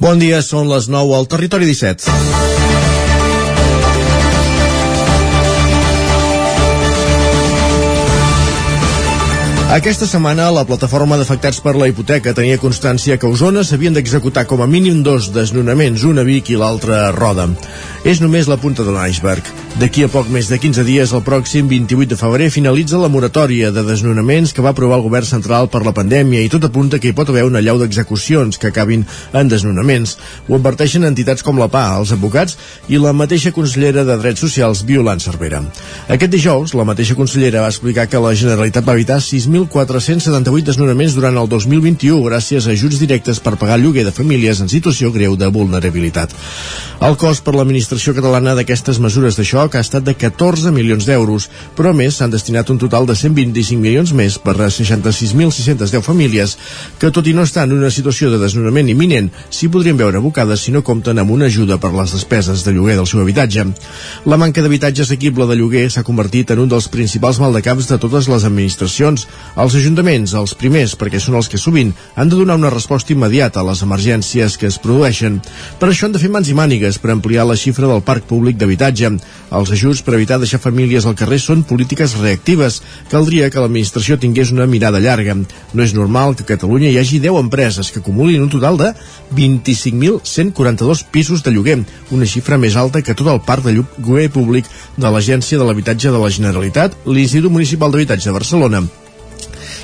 Bon dia, són les 9 al Territori 17. Aquesta setmana, la plataforma d'afectats per la hipoteca tenia constància que a Osona s'havien d'executar com a mínim dos desnonaments, un a Vic i l'altre a Roda. És només la punta de l'iceberg. D'aquí a poc més de 15 dies, el pròxim 28 de febrer, finalitza la moratòria de desnonaments que va aprovar el govern central per la pandèmia i tot apunta que hi pot haver una llau d'execucions que acabin en desnonaments. Ho adverteixen entitats com la PA, els advocats i la mateixa consellera de Drets Socials, Violant Cervera. Aquest dijous, la mateixa consellera va explicar que la Generalitat va evitar 6.000 1.478 desnonaments durant el 2021 gràcies a ajuts directes per pagar lloguer de famílies en situació greu de vulnerabilitat. El cost per l'administració catalana d'aquestes mesures de xoc ha estat de 14 milions d'euros, però a més s'han destinat un total de 125 milions més per a 66.610 famílies que tot i no estar en una situació de desnonament imminent s'hi podrien veure abocades si no compten amb una ajuda per les despeses de lloguer del seu habitatge. La manca d'habitatge assequible de lloguer s'ha convertit en un dels principals maldecaps de totes les administracions, els ajuntaments, els primers, perquè són els que sovint han de donar una resposta immediata a les emergències que es produeixen. Per això han de fer mans i mànigues per ampliar la xifra del parc públic d'habitatge. Els ajuts per evitar deixar famílies al carrer són polítiques reactives. Caldria que l'administració tingués una mirada llarga. No és normal que a Catalunya hi hagi 10 empreses que acumulin un total de 25.142 pisos de lloguer, una xifra més alta que tot el parc de lloguer públic de l'Agència de l'Habitatge de la Generalitat, l'Institut Municipal d'Habitatge de Barcelona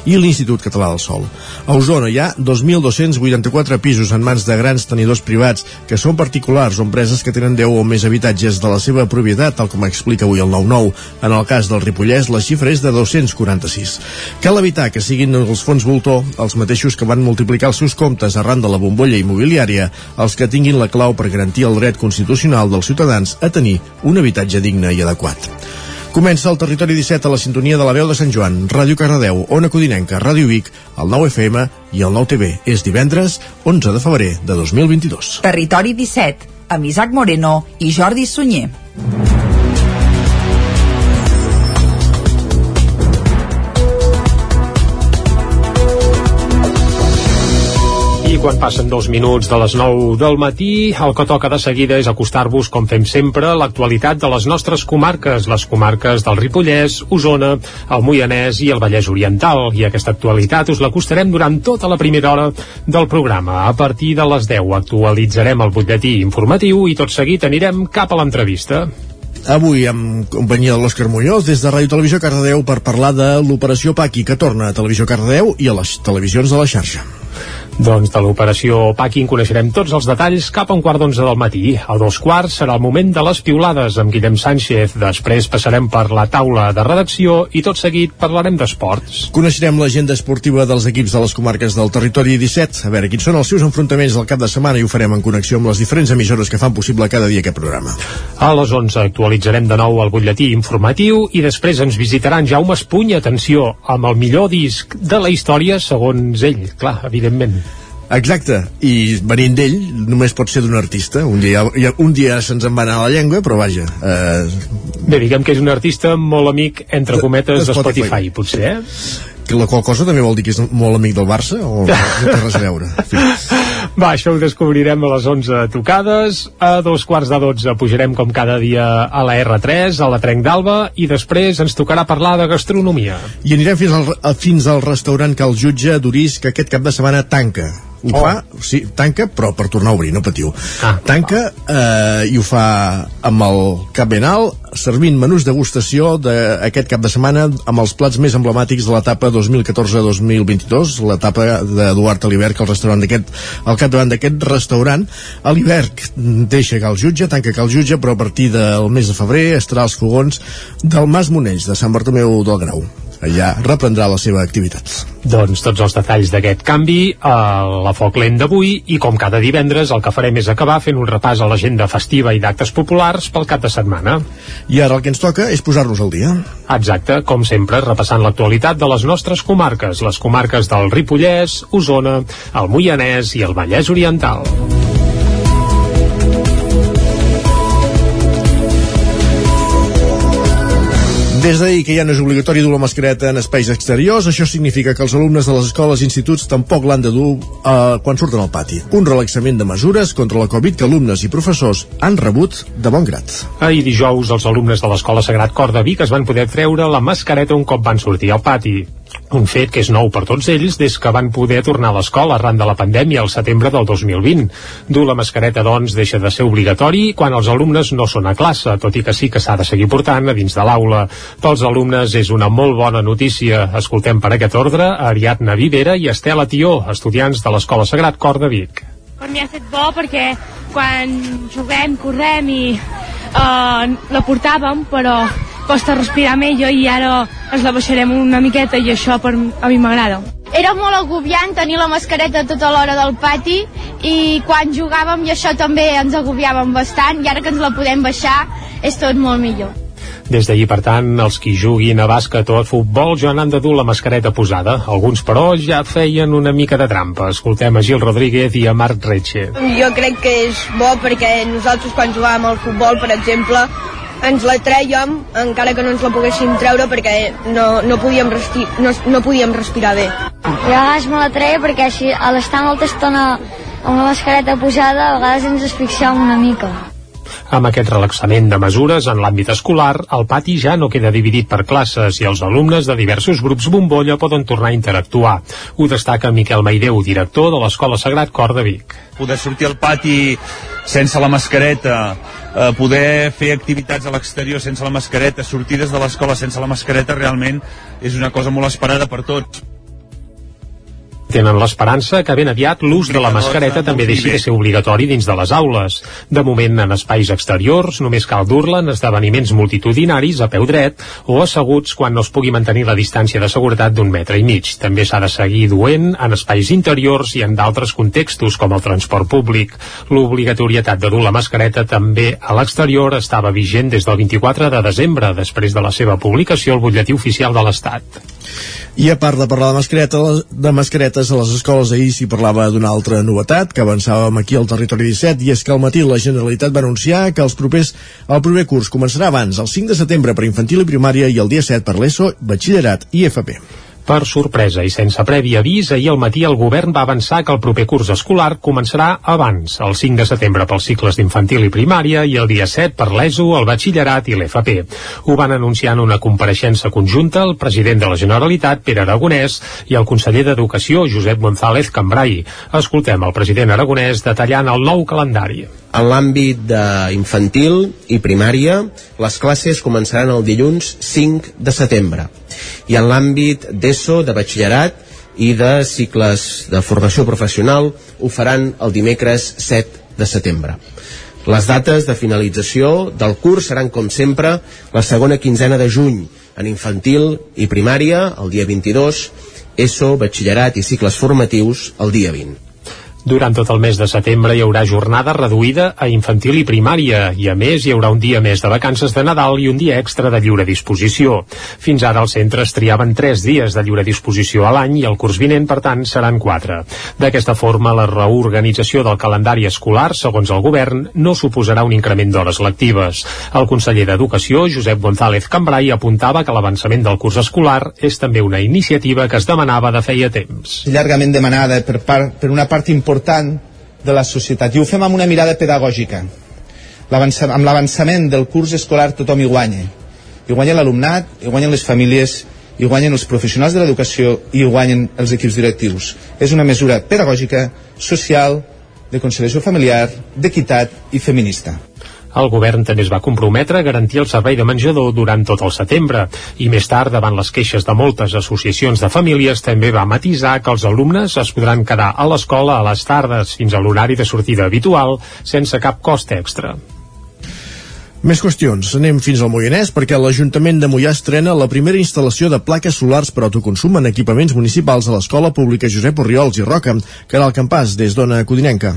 i l'Institut Català del Sol. A Osona hi ha 2.284 pisos en mans de grans tenidors privats, que són particulars o empreses que tenen 10 o més habitatges de la seva propietat, tal com explica avui el 9-9. En el cas del Ripollès, la xifra és de 246. Cal evitar que siguin els fons voltor els mateixos que van multiplicar els seus comptes arran de la bombolla immobiliària, els que tinguin la clau per garantir el dret constitucional dels ciutadans a tenir un habitatge digne i adequat. Comença el Territori 17 a la sintonia de la veu de Sant Joan, Ràdio Cardedeu, Ona Codinenca, Ràdio Vic, el 9 FM i el 9 TV. És divendres 11 de febrer de 2022. Territori 17, amb Isaac Moreno i Jordi Sunyer. I quan passen dos minuts de les 9 del matí, el que toca de seguida és acostar-vos, com fem sempre, l'actualitat de les nostres comarques, les comarques del Ripollès, Osona, el Moianès i el Vallès Oriental. I aquesta actualitat us l'acostarem durant tota la primera hora del programa. A partir de les 10 actualitzarem el butlletí informatiu i tot seguit anirem cap a l'entrevista avui amb companyia de l'Òscar Muñoz des de Ràdio Televisió Cardedeu per parlar de l'operació Paqui que torna a Televisió Cardedeu i a les televisions de la xarxa. Doncs de l'operació en coneixerem tots els detalls cap a un quart d'onze del matí. A dos quarts serà el moment de les piulades amb Guillem Sánchez. Després passarem per la taula de redacció i tot seguit parlarem d'esports. Coneixerem l'agenda esportiva dels equips de les comarques del territori 17. A veure quins són els seus enfrontaments del cap de setmana i ho farem en connexió amb les diferents emissores que fan possible cada dia aquest programa. A les 11 actualitzarem de nou el butlletí informatiu i després ens visitaran Jaume Espuny, atenció, amb el millor disc de la història segons ell, clar, evidentment. Exacte, i venint d'ell només pot ser d'un artista. Un dia, un dia se'ns en va anar la llengua però vaja eh... bé, diguem que és un artista molt amic entre cometes de, de Spotify, Spotify potser eh? que la qual cosa també vol dir que és molt amic del Barça o no té res a veure. Va, això ho descobrirem a les 11 tocades. A dos quarts de 12 pujarem com cada dia a la R3 a la Trenc d'Alba i després ens tocarà parlar de gastronomia. I anirem fins al, fins al restaurant que el jutge d'Uris que aquest cap de setmana tanca ho oh. fa, sí, tanca, però per tornar a obrir, no patiu. Ah, tanca eh, i ho fa amb el cap ben alt, servint menús degustació d'aquest cap de setmana amb els plats més emblemàtics de l'etapa 2014-2022, l'etapa d'Eduard Alibert, que el restaurant d'aquest, al capdavant d'aquest restaurant, Alibert deixa que el jutge, tanca que el jutge, però a partir del mes de febrer estarà als fogons del Mas Monells, de Sant Bartomeu del Grau allà reprendrà la seva activitat. Doncs tots els detalls d'aquest canvi a la Foc Lent d'avui i com cada divendres el que farem és acabar fent un repàs a l'agenda festiva i d'actes populars pel cap de setmana. I ara el que ens toca és posar-nos al dia. Exacte, com sempre, repassant l'actualitat de les nostres comarques, les comarques del Ripollès, Osona, el Moianès i el Vallès Oriental. Des d'ahir que ja no és obligatori dur la mascareta en espais exteriors, això significa que els alumnes de les escoles i instituts tampoc l'han de dur eh, quan surten al pati. Un relaxament de mesures contra la Covid que alumnes i professors han rebut de bon grat. Ahir dijous, els alumnes de l'Escola Sagrat Cor de Vic es van poder treure la mascareta un cop van sortir al pati. Un fet que és nou per tots ells des que van poder tornar a l'escola arran de la pandèmia al setembre del 2020. Dur la mascareta, doncs, deixa de ser obligatori quan els alumnes no són a classe, tot i que sí que s'ha de seguir portant a dins de l'aula. Pels alumnes és una molt bona notícia. Escoltem per aquest ordre a Ariadna Vivera i Estela Tió, estudiants de l'Escola Sagrat Cor de Vic. Per mi ha estat bo perquè quan juguem, correm i uh, la portàvem, però costa respirar millor i ara ens la baixarem una miqueta i això per, a mi m'agrada. Era molt agobiant tenir la mascareta tota l'hora del pati i quan jugàvem i això també ens agobiàvem bastant i ara que ens la podem baixar és tot molt millor. Des d'ahir, per tant, els qui juguin a bàsquet o a futbol ja han de dur la mascareta posada. Alguns, però, ja feien una mica de trampa. Escoltem a Gil Rodríguez i a Marc Retxe. Jo crec que és bo perquè nosaltres quan jugàvem al futbol, per exemple, ens la trèiem encara que no ens la poguéssim treure perquè no, no, podíem, resti no, no podíem respirar bé. Jo a vegades me la treia perquè així a l'estar molta estona amb la mascareta posada a vegades ens asfixiàvem una mica. Amb aquest relaxament de mesures en l'àmbit escolar, el pati ja no queda dividit per classes i els alumnes de diversos grups bombolla poden tornar a interactuar. Ho destaca Miquel Maideu, director de l'Escola Sagrat Cor de Vic. Poder sortir al pati sense la mascareta, eh, poder fer activitats a l'exterior sense la mascareta, sortides de l'escola sense la mascareta, realment és una cosa molt esperada per tots tenen l'esperança que ben aviat l'ús de la mascareta també deixi de ser obligatori dins de les aules. De moment, en espais exteriors, només cal dur-la en esdeveniments multitudinaris a peu dret o asseguts quan no es pugui mantenir la distància de seguretat d'un metre i mig. També s'ha de seguir duent en espais interiors i en d'altres contextos, com el transport públic. L'obligatorietat de dur la mascareta també a l'exterior estava vigent des del 24 de desembre, després de la seva publicació al butlletí oficial de l'Estat. I a part de parlar de, mascareta, de mascaretes a les escoles ahir s'hi parlava d'una altra novetat que avançàvem aquí al territori 17 i és que al matí la Generalitat va anunciar que els propers, el proper curs començarà abans, el 5 de setembre per infantil i primària i el dia 7 per l'ESO, batxillerat i FP. Per sorpresa i sense previ avís, ahir al matí el govern va avançar que el proper curs escolar començarà abans, el 5 de setembre pels cicles d'infantil i primària i el dia 7 per l'ESO, el batxillerat i l'FP. Ho van anunciar en una compareixença conjunta el president de la Generalitat, Pere Aragonès, i el conseller d'Educació, Josep González Cambrai. Escoltem el president aragonès detallant el nou calendari. En l'àmbit d'infantil i primària, les classes començaran el dilluns 5 de setembre. I en l'àmbit d'ESO, de batxillerat i de cicles de formació professional ho faran el dimecres 7 de setembre. Les dates de finalització del curs seran, com sempre, la segona quinzena de juny, en infantil i primària, el dia 22, ESO, batxillerat i cicles formatius, el dia 20. Durant tot el mes de setembre hi haurà jornada reduïda a infantil i primària i a més hi haurà un dia més de vacances de Nadal i un dia extra de lliure disposició. Fins ara els centres triaven 3 dies de lliure disposició a l'any i el curs vinent, per tant, seran 4. D'aquesta forma, la reorganització del calendari escolar, segons el govern, no suposarà un increment d'hores lectives. El conseller d'Educació, Josep González Cambrai, apuntava que l'avançament del curs escolar és també una iniciativa que es demanava de feia temps. Llargament demanada per, part, per una part important important de la societat. I ho fem amb una mirada pedagògica. Amb l'avançament del curs escolar tothom hi guanya. Hi guanya l'alumnat, hi guanyen les famílies hi guanyen els professionals de l'educació i hi guanyen els equips directius. És una mesura pedagògica, social de conciliació familiar, d'equitat i feminista el govern també es va comprometre a garantir el servei de menjador durant tot el setembre i més tard, davant les queixes de moltes associacions de famílies, també va matisar que els alumnes es podran quedar a l'escola a les tardes fins a l'horari de sortida habitual sense cap cost extra. Més qüestions. Anem fins al Moianès perquè l'Ajuntament de Moià estrena la primera instal·lació de plaques solars per autoconsum en equipaments municipals a l'Escola Pública Josep Oriols i Roca, que era el campàs des d'Ona Codinenca.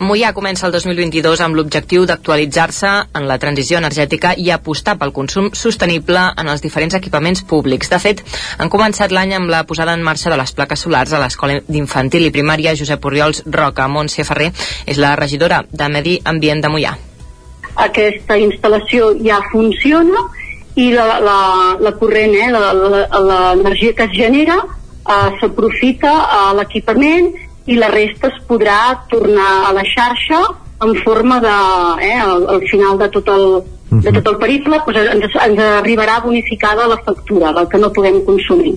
Mollà comença el 2022 amb l'objectiu d'actualitzar-se en la transició energètica i apostar pel consum sostenible en els diferents equipaments públics. De fet, han començat l'any amb la posada en marxa de les plaques solars a l'Escola d'Infantil i Primària Josep Oriols Roca. Montse Ferrer és la regidora de Medi Ambient de Mollà. Aquesta instal·lació ja funciona i la, la, la corrent, eh, l'energia que es genera eh, s'aprofita a l'equipament i la resta es podrà tornar a la xarxa en forma de, eh, al, al final de tot el, de tot el periple doncs ens, ens arribarà bonificada la factura del que no podem consumir.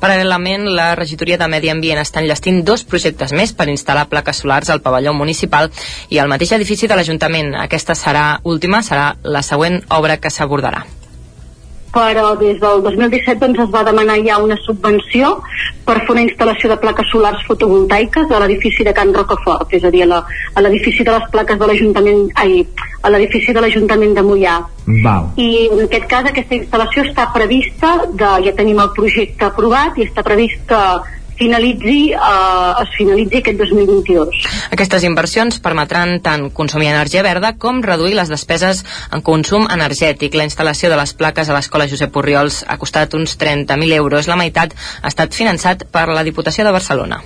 Paral·lelament, la regidoria de Medi Ambient està enllestint dos projectes més per instal·lar plaques solars al pavelló municipal i al mateix edifici de l'Ajuntament. Aquesta serà última, serà la següent obra que s'abordarà però des del 2017 doncs, es va demanar ja una subvenció per fer una instal·lació de plaques solars fotovoltaiques a l'edifici de Can Rocafort, és a dir, a l'edifici de les plaques de l'Ajuntament, ai, a l'edifici de l'Ajuntament de Mollà. Val. I en aquest cas aquesta instal·lació està prevista, de, ja tenim el projecte aprovat i està previst que finalitzi, eh, es finalitzi aquest 2022. Aquestes inversions permetran tant consumir energia verda com reduir les despeses en consum energètic. La instal·lació de les plaques a l'escola Josep Porriols ha costat uns 30.000 euros. La meitat ha estat finançat per la Diputació de Barcelona.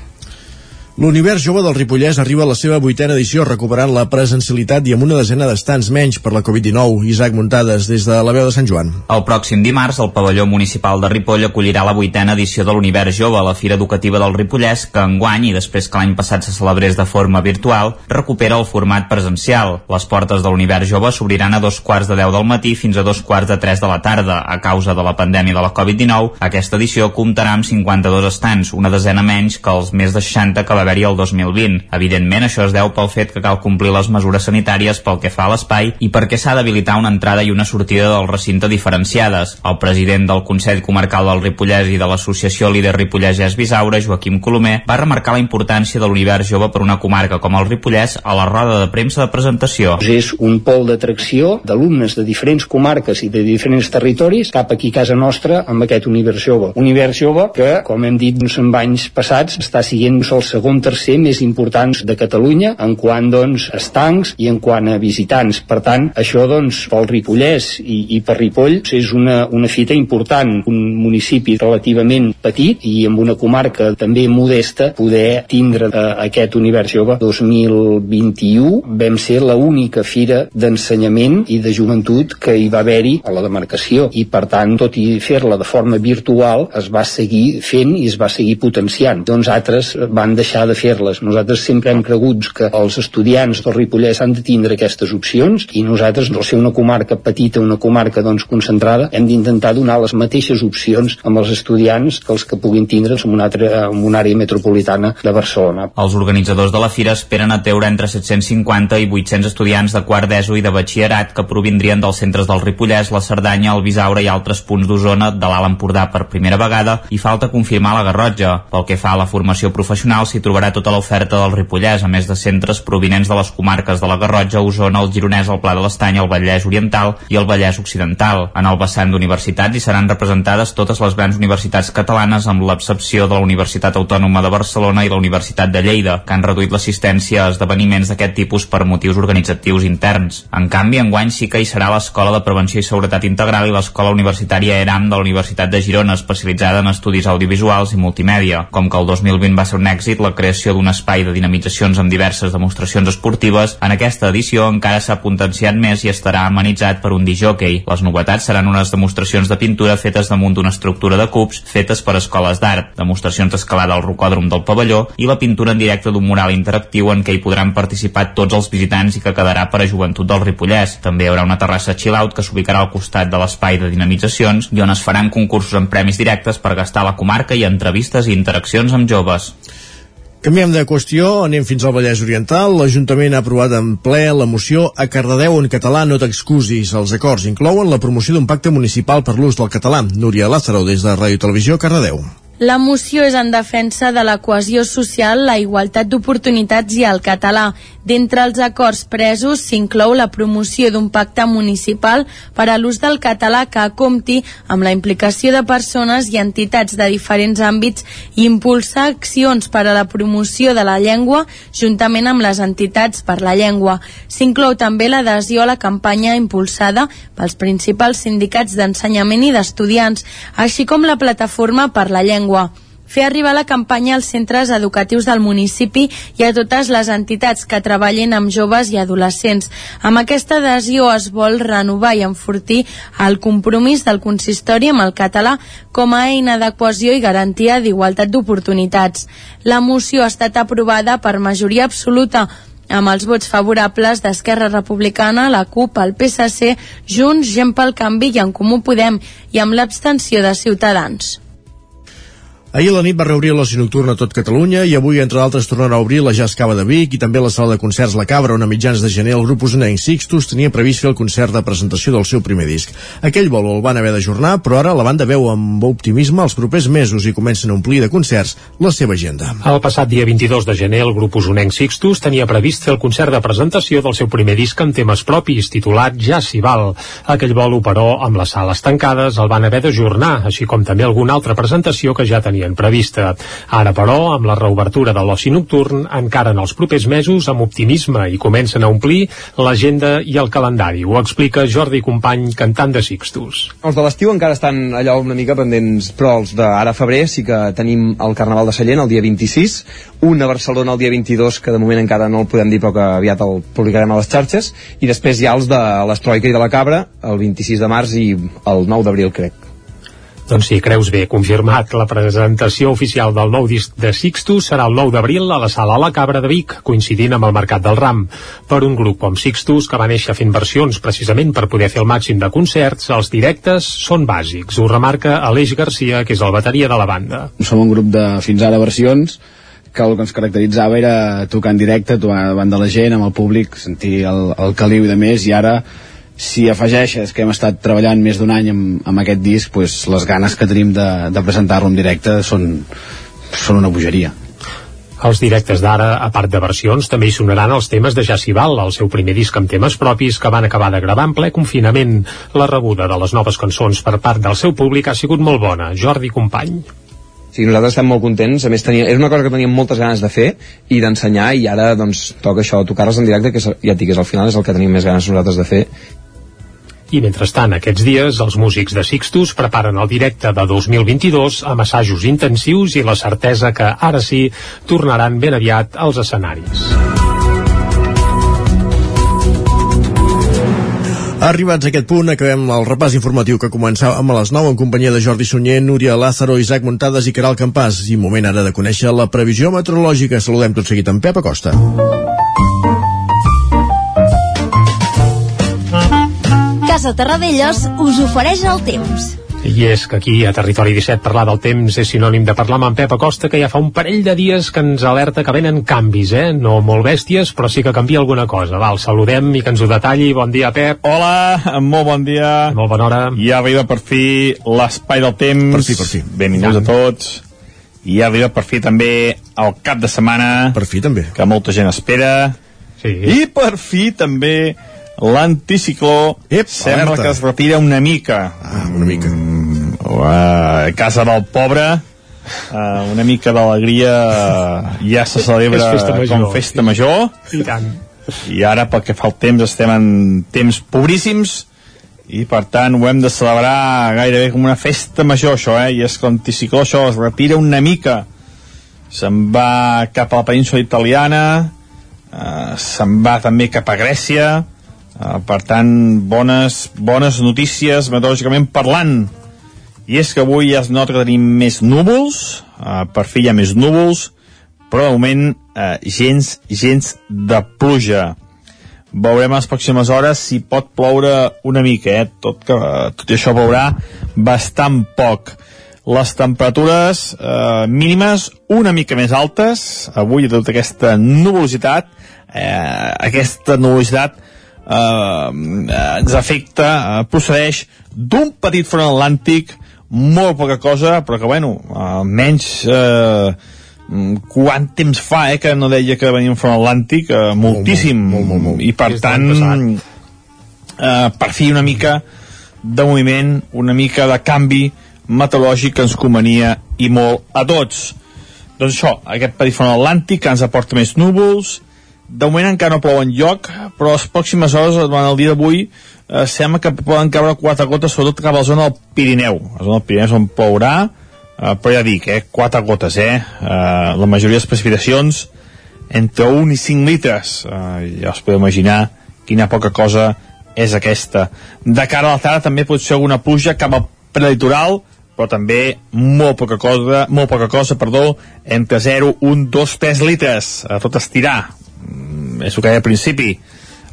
L'Univers Jove del Ripollès arriba a la seva vuitena edició recuperant la presencialitat i amb una desena d'estants menys per la Covid-19. Isaac Muntades, des de la veu de Sant Joan. El pròxim dimarts, el pavelló municipal de Ripoll acollirà la vuitena edició de l'Univers Jove, la Fira Educativa del Ripollès, que enguany, i després que l'any passat se celebrés de forma virtual, recupera el format presencial. Les portes de l'Univers Jove s'obriran a dos quarts de deu del matí fins a dos quarts de tres de la tarda. A causa de la pandèmia de la Covid-19, aquesta edició comptarà amb 52 estants, una desena menys que els més de 60 que va haver-hi el 2020. Evidentment, això es deu pel fet que cal complir les mesures sanitàries pel que fa a l'espai i perquè s'ha d'habilitar una entrada i una sortida del recinte diferenciades. El president del Consell Comarcal del Ripollès i de l'Associació Líder Ripollès Bisaura, Joaquim Colomer, va remarcar la importància de l'univers jove per una comarca com el Ripollès a la roda de premsa de presentació. És un pol d'atracció d'alumnes de diferents comarques i de diferents territoris cap aquí a casa nostra amb aquest univers jove. Univers jove que, com hem dit en anys passats, està siguent el segon tercer més importants de Catalunya en quant doncs estancs i en quant a visitants. Per tant, això doncs pel Ripollès i, i per Ripoll és una, una fita important, un municipi relativament petit i amb una comarca també modesta poder tindre eh, aquest univers jove 2021 vam ser la única fira d'ensenyament i de joventut que hi va haver-hi a la demarcació i per tant tot i fer-la de forma virtual es va seguir fent i es va seguir potenciant. Doncs altres van deixar de fer fer-les. Nosaltres sempre hem cregut que els estudiants del Ripollès han de tindre aquestes opcions i nosaltres, al ser una comarca petita, una comarca doncs concentrada, hem d'intentar donar les mateixes opcions amb els estudiants que els que puguin tindre en una, altra, en una àrea metropolitana de Barcelona. Els organitzadors de la fira esperen ateure entre 750 i 800 estudiants de quart d'ESO i de batxillerat que provindrien dels centres del Ripollès, la Cerdanya, el Bisaure i altres punts d'Osona de l'Alt Empordà per primera vegada i falta confirmar la Garrotja. Pel que fa a la formació professional s'hi trobarà tota l'oferta del Ripollès, a més de centres provinents de les comarques de la Garrotja, Osona, el Gironès, el Pla de l'Estany, el Vallès Oriental i el Vallès Occidental. En el vessant d'universitats hi seran representades totes les grans universitats catalanes amb l'excepció de la Universitat Autònoma de Barcelona i la Universitat de Lleida, que han reduït l'assistència a esdeveniments d'aquest tipus per motius organitzatius interns. En canvi, enguany sí que hi serà l'Escola de Prevenció i Seguretat Integral i l'Escola Universitària ERAM de la Universitat de Girona, especialitzada en estudis audiovisuals i multimèdia. Com que el 2020 va ser un èxit, la creació d'un espai de dinamitzacions amb diverses demostracions esportives, en aquesta edició encara s'ha potenciat més i estarà amenitzat per un disjockey. Les novetats seran unes demostracions de pintura fetes damunt d'una estructura de cubs fetes per escoles d'art, demostracions d'escalada al rocòdrom del pavelló i la pintura en directe d'un mural interactiu en què hi podran participar tots els visitants i que quedarà per a joventut del Ripollès. També hi haurà una terrassa chill-out que s'ubicarà al costat de l'espai de dinamitzacions i on es faran concursos amb premis directes per gastar la comarca i entrevistes i interaccions amb joves. Canviem de qüestió, anem fins al Vallès Oriental. L'Ajuntament ha aprovat en ple la moció a Cardedeu en català no t'excusis. Els acords inclouen la promoció d'un pacte municipal per l'ús del català. Núria Lázaro, des de Ràdio Televisió, Cardedeu. La moció és en defensa de la cohesió social, la igualtat d'oportunitats i el català. D'entre els acords presos s'inclou la promoció d'un pacte municipal per a l'ús del català que compti amb la implicació de persones i entitats de diferents àmbits i impulsar accions per a la promoció de la llengua juntament amb les entitats per la llengua. S'inclou també l'adhesió a la campanya impulsada pels principals sindicats d'ensenyament i d'estudiants, així com la plataforma per la llengua llengua. fer arribar la campanya als centres educatius del municipi i a totes les entitats que treballin amb joves i adolescents. Amb aquesta adhesió es vol renovar i enfortir el compromís del consistori amb el català com a eina de cohesió i garantia d'igualtat d'oportunitats. La moció ha estat aprovada per majoria absoluta amb els vots favorables d'Esquerra Republicana, la CUP, el PSC, Junts, Gent pel Canvi i en Comú Podem i amb l'abstenció de Ciutadans. Ahir la nit va reobrir l'oci nocturn a tot Catalunya i avui, entre d'altres, tornarà a obrir la Jazz Cava de Vic i també la sala de concerts La Cabra, on a mitjans de gener el grup usonenc Sixtus tenia previst fer el concert de presentació del seu primer disc. Aquell vol el van haver d'ajornar, però ara la banda veu amb optimisme els propers mesos i comencen a omplir de concerts la seva agenda. El passat dia 22 de gener, el grup usonenc Sixtus tenia previst fer el concert de presentació del seu primer disc amb temes propis, titulat Ja s'hi val. Aquell bolo, però, amb les sales tancades, el van haver d'ajornar, així com també alguna altra presentació que ja tenien prevista. Ara, però, amb la reobertura de l'oci nocturn, encara en els propers mesos, amb optimisme, i comencen a omplir l'agenda i el calendari. Ho explica Jordi Company, cantant de Sixtus. Els de l'estiu encara estan allò una mica pendents, però els d'ara febrer sí que tenim el Carnaval de Sallent el dia 26, un a Barcelona el dia 22, que de moment encara no el podem dir, però que aviat el publicarem a les xarxes, i després hi ha els de l'Estroica i de la Cabra, el 26 de març i el 9 d'abril, crec. Doncs sí, creus bé, confirmat. La presentació oficial del nou disc de Sixtus serà el 9 d'abril a la Sala La Cabra de Vic, coincidint amb el Mercat del Ram. Per un grup com Sixtus, que va néixer fent versions precisament per poder fer el màxim de concerts, els directes són bàsics. Ho remarca Aleix Garcia, que és el bateria de la banda. Som un grup de fins ara versions que el que ens caracteritzava era tocar en directe, tocar davant de la gent, amb el públic, sentir el, el caliu i de més, i ara si afegeixes que hem estat treballant més d'un any amb, amb aquest disc, pues, les ganes que tenim de, de presentar-lo en directe són, són una bogeria. Els directes d'ara, a part de versions, també hi sonaran els temes de Jacival, el seu primer disc amb temes propis que van acabar de gravar en ple confinament. La rebuda de les noves cançons per part del seu públic ha sigut molt bona. Jordi Company. Sí, nosaltres estem molt contents, a més tenia, era una cosa que teníem moltes ganes de fer i d'ensenyar i ara doncs toca això, tocar-les en directe que és, ja et dic, és al final és el que tenim més ganes nosaltres de fer i mentrestant, aquests dies, els músics de Sixtus preparen el directe de 2022 amb assajos intensius i la certesa que, ara sí, tornaran ben aviat als escenaris. Arribats a aquest punt, acabem el repàs informatiu que començàvem a les 9 en companyia de Jordi Sunyer, Núria Lázaro, Isaac Muntades i Caral Campàs. I moment ara de conèixer la previsió meteorològica. Saludem tot seguit amb Pep Acosta. Casa Terradellos us ofereix el temps. I és que aquí a Territori 17 parlar del temps és sinònim de parlar amb en Pep Acosta que ja fa un parell de dies que ens alerta que venen canvis, eh? No molt bèsties, però sí que canvia alguna cosa. Val, saludem i que ens ho detalli. Bon dia, Pep. Hola, molt bon dia. Molt bona hora. I ja arriba per fi l'espai del temps. Per fi, per fi. Benvinguts a tots. I ja arriba per fi també el cap de setmana. Per fi també. Que molta gent espera. Sí. I per fi també l'anticicló sembla alerta. que es retira una mica. Ah, una mica. Mm, a casa del pobre uh, una mica d'alegria ja se celebra festa major. com festa major I tant. i ara pel que fa al temps estem en temps pobríssims i per tant ho hem de celebrar gairebé com una festa major això eh? i és que l'anticicló això es retira una mica se'n va cap a la península italiana eh, se'n va també cap a Grècia eh, per tant bones, bones notícies meteorològicament parlant. I és que avui ja es nota que tenim més núvols eh, per fi hi ha més núvols però de moment eh, gens, gens de pluja. Veurem les pròximes hores si pot ploure una mica eh? tot, que, tot i això plourà bastant poc. Les temperatures eh, mínimes una mica més altes avui de tota aquesta nuvolositat eh, aquesta nuvolositat eh, ens afecta eh, procedeix d'un petit front atlàntic molt poca cosa però que bueno eh, menys eh, mm, quant temps fa eh, que no deia que venia un front atlàntic eh, moltíssim molt, molt, molt, molt. i per Des de tant eh, per fi una mica de moviment, una mica de canvi meteorològic que ens convenia i molt a tots. Doncs això, aquest petit front atlàntic que ens aporta més núvols, de moment encara no plou en lloc, però les pròximes hores, durant el dia d'avui, eh, sembla que poden caure quatre gotes, sobretot cap a la zona del Pirineu. La zona del Pirineu és on plourà, uh, però ja dic, eh, quatre gotes, eh? Uh, la majoria de les precipitacions entre 1 i 5 litres. Uh, ja us podeu imaginar quina poca cosa és aquesta. De cara a la tarda també pot ser alguna pluja cap al prelitoral, però també molt poca cosa, molt poca cosa, perdó, entre 0, 1, 2, 3 litres, a tot estirar. Mm, és el que deia al principi.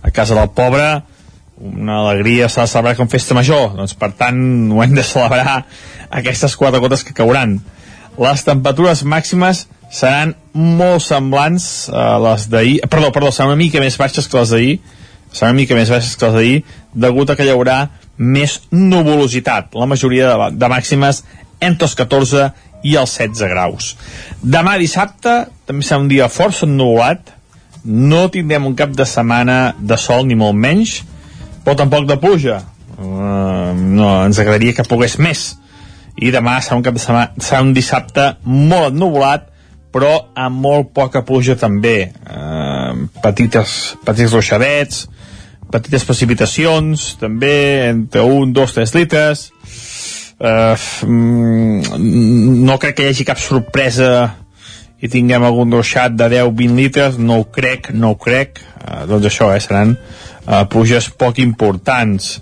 A casa del pobre, una alegria s'ha de celebrar com festa major, doncs per tant ho hem de celebrar aquestes quatre gotes que cauran. Les temperatures màximes seran molt semblants a les d'ahir, perdó, perdó, seran una mica més baixes que les d'ahir, seran una mica més baixes que les d'ahir, degut a que hi haurà més nuvolositat, la majoria de, de màximes entre els 14 i els 16 graus. Demà dissabte també serà un dia força ennuvolat, no tindrem un cap de setmana de sol ni molt menys, però tampoc de pluja. Uh, no, ens agradaria que pogués més. I demà serà un cap de setmana, serà un dissabte molt ennuvolat, però amb molt poca pluja també. Uh, petites, petits ruixadets, petites precipitacions, també entre 1, 2, 3 litres. Uh, no crec que hi hagi cap sorpresa i tinguem algun ruixat de 10-20 litres, no ho crec, no ho crec. Uh, doncs això, eh, seran uh, pluges poc importants.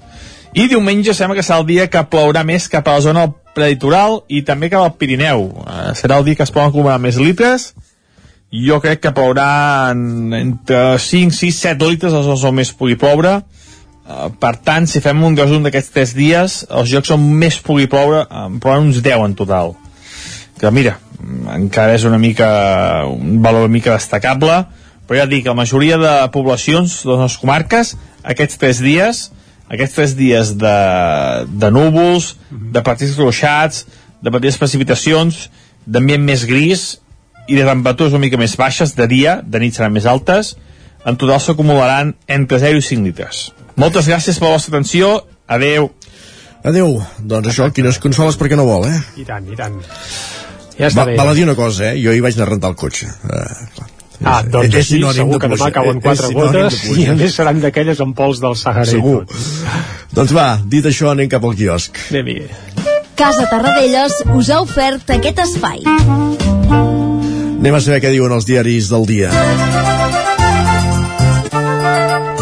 I diumenge sembla que serà el dia que plourà més cap a la zona preditoral i també cap al Pirineu. Uh, serà el dia que es poden acumular més litres jo crec que plourà en, entre 5, 6, 7 litres els zones on més pugui ploure uh, per tant, si fem un resum d'aquests 3 dies els jocs on més pugui ploure en plouen uns 10 en total que mira, encara és una mica un valor una mica destacable però ja dic, la majoria de poblacions de les comarques, aquests 3 dies aquests 3 dies de, de núvols, de petits ruixats de petites precipitacions d'ambient més gris i de temperatures una mica més baixes de dia, de nit seran més altes en total s'acumularan entre 0 i 5 litres moltes gràcies per la vostra atenció adeu Adeu, doncs això, qui no es consoles perquè no vol, eh? I tant, i tant. Ja està Va, bé. val a dir una cosa, eh? Jo hi vaig anar a rentar el cotxe. Uh, clar. Ah, doncs és així, sinònim segur que demà cauen quatre gotes i a més seran d'aquelles amb pols del Sahara Segur. Doncs va, dit això, anem cap al quiosc. Anem-hi. Casa Tarradellas us ha ofert aquest espai. Anem a saber què diuen els diaris del dia.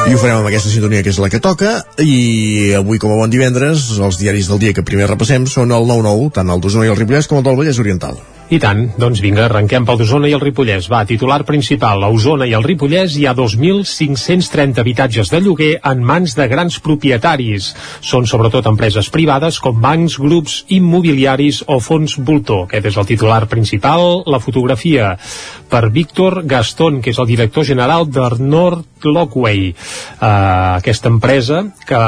I ho farem amb aquesta sintonia que és la que toca i avui com a bon divendres els diaris del dia que primer repassem són el 9-9, tant el d'Osona i el Ripollès com el del Vallès Oriental. I tant, doncs vinga, arrenquem pel d'Osona i el Ripollès. Va, titular principal, a Osona i el Ripollès hi ha 2.530 habitatges de lloguer en mans de grans propietaris. Són sobretot empreses privades com bancs, grups immobiliaris o fons voltor. Aquest és el titular principal. La fotografia per Víctor Gaston, que és el director general de North Lockway. Uh, aquesta empresa que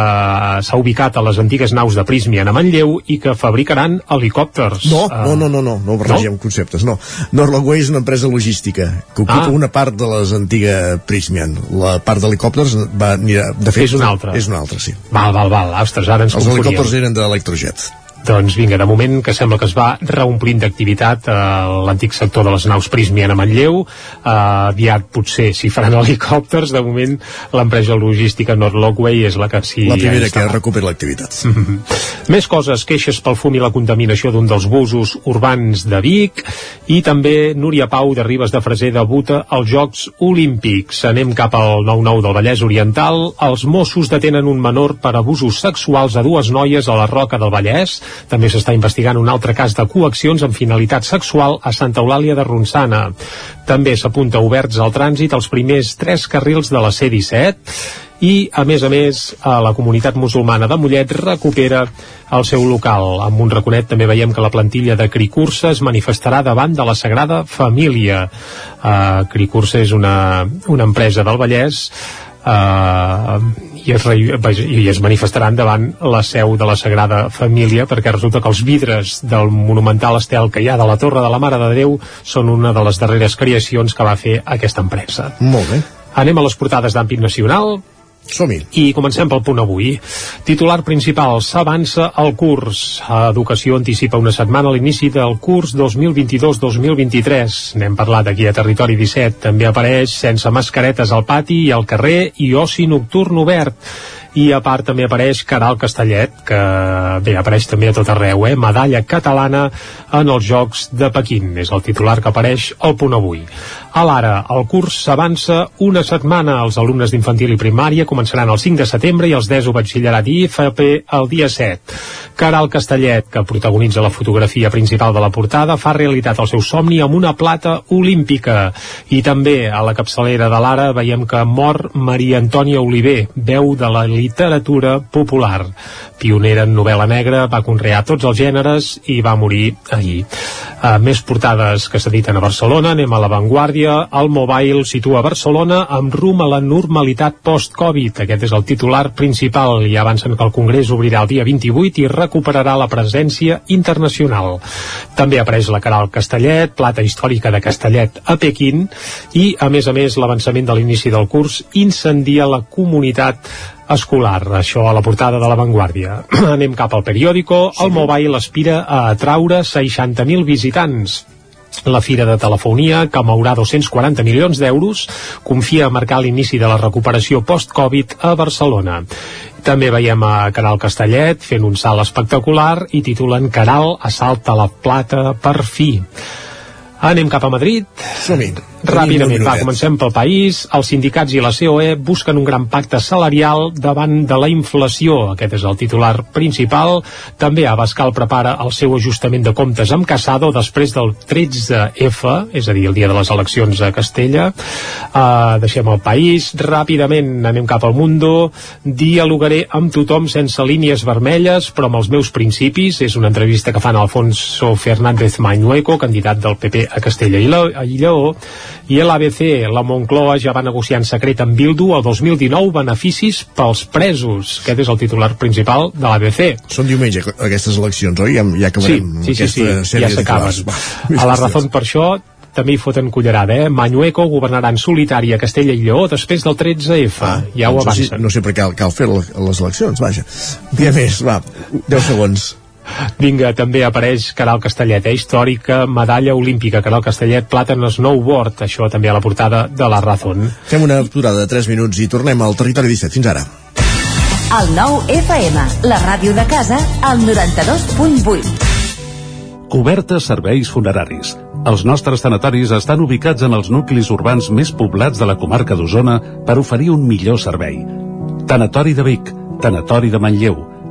s'ha ubicat a les antigues naus de Prismian a Manlleu i que fabricaran helicòpters. No, Uh, no, no, no, no, no barregem conceptes, no. Norlogway és una empresa logística que ocupa Ah. una part de les antigues Prismian. La part d'helicòpters va. De fet, És una altra. És una altra, sí. Val, val, val. Ostres, ara ens Els helicòpters eren d'electrojet. Doncs vinga, de moment que sembla que es va reomplint d'activitat a l'antic sector de les naus Prismian a Manlleu. Uh, aviat potser si faran helicòpters, de moment l'empresa logística North Lockway és la que sí La primera que recupera l'activitat. Més coses, queixes pel fum i la contaminació d'un dels busos urbans de Vic i també Núria Pau de Ribes de Freser debuta als Jocs Olímpics. Anem cap al 9-9 del Vallès Oriental. Els Mossos detenen un menor per abusos sexuals a dues noies a la Roca del Vallès. També s'està investigant un altre cas de coaccions amb finalitat sexual a Santa Eulàlia de Ronçana. També s'apunta oberts al trànsit els primers tres carrils de la C-17 i, a més a més, a la comunitat musulmana de Mollet recupera el seu local. Amb un raconet també veiem que la plantilla de Cricursa es manifestarà davant de la Sagrada Família. Uh, Cricursa és una, una empresa del Vallès Uh, i, es, re- vaja, i es manifestaran davant la seu de la Sagrada Família perquè resulta que els vidres del monumental estel que hi ha de la Torre de la Mare de Déu són una de les darreres creacions que va fer aquesta empresa. Molt bé. Anem a les portades d'àmbit nacional. Som-hi. I comencem pel punt avui. Titular principal, s'avança el curs. Educació anticipa una setmana l'inici del curs 2022-2023. N'hem parlat aquí a Territori 17. També apareix sense mascaretes al pati i al carrer i oci nocturn obert. I a part també apareix Caral Castellet, que bé, apareix també a tot arreu, eh? medalla catalana en els Jocs de Pequín. És el titular que apareix al punt avui. A l'ara, el curs s'avança una setmana. Els alumnes d'infantil i primària començaran el 5 de setembre i els 10 o batxillerat i IFP el dia 7. Caral Castellet, que protagonitza la fotografia principal de la portada, fa realitat el seu somni amb una plata olímpica. I també a la capçalera de l'ara veiem que mor Maria Antònia Oliver, veu de la literatura popular. Pionera en novel·la negra, va conrear tots els gèneres i va morir ahir. Uh, més portades que s'editen a Barcelona, anem a l'avantguàrdia. El Mobile situa Barcelona amb rum a la normalitat post-Covid. Aquest és el titular principal i avancen que el Congrés obrirà el dia 28 i recuperarà la presència internacional. També apareix la Caral Castellet, plata històrica de Castellet a Pequín i, a més a més, l'avançament de l'inici del curs incendia la comunitat escolar, això a la portada de l'avantguàrdia. Anem cap al periòdico, el Mobile aspira a atraure 60.000 visitants. La Fira de Telefonia, que mourà 240 milions d'euros, confia a marcar l'inici de la recuperació post-Covid a Barcelona. També veiem a Caral Castellet fent un salt espectacular i titulen Caral assalta la plata per fi. Anem cap a Madrid. Ràpidament, va, comencem pel país. Els sindicats i la COE busquen un gran pacte salarial davant de la inflació. Aquest és el titular principal. També Abascal prepara el seu ajustament de comptes amb Casado després del 13F, és a dir, el dia de les eleccions a Castella. Uh, deixem el país. Ràpidament anem cap al Mundo. Dialogaré amb tothom sense línies vermelles, però amb els meus principis. És una entrevista que fan Alfonso Fernández Mañueco, candidat del PP a Castella i, la, i Lleó i a l'ABC, la Moncloa ja va negociar en secret amb Bildu el 2019 beneficis pels presos. Aquest és el titular principal de l'ABC. Són diumenge aquestes eleccions, oi? Ja, ja acabarem sí, sí, sí, aquesta sí, sèrie ja s'acaben. A la raó per això també hi foten cullerada, eh? Mañueco governarà en solitari a Castella i Lleó després del 13F. Ah, ja ho doncs no sé-. No sé per què cal, cal fer le- les eleccions, vaja. Dia més, va, 10 segons. Vinga, també apareix Caral Castellet, eh? històrica medalla olímpica. Caral Castellet, plata en snowboard. Això també a la portada de la Razón. Fem una aturada de 3 minuts i tornem al territori 17. Fins ara. El nou FM, la ràdio de casa, al 92.8. Cobertes serveis funeraris. Els nostres tanatoris estan ubicats en els nuclis urbans més poblats de la comarca d'Osona per oferir un millor servei. Tanatori de Vic, Tanatori de Manlleu,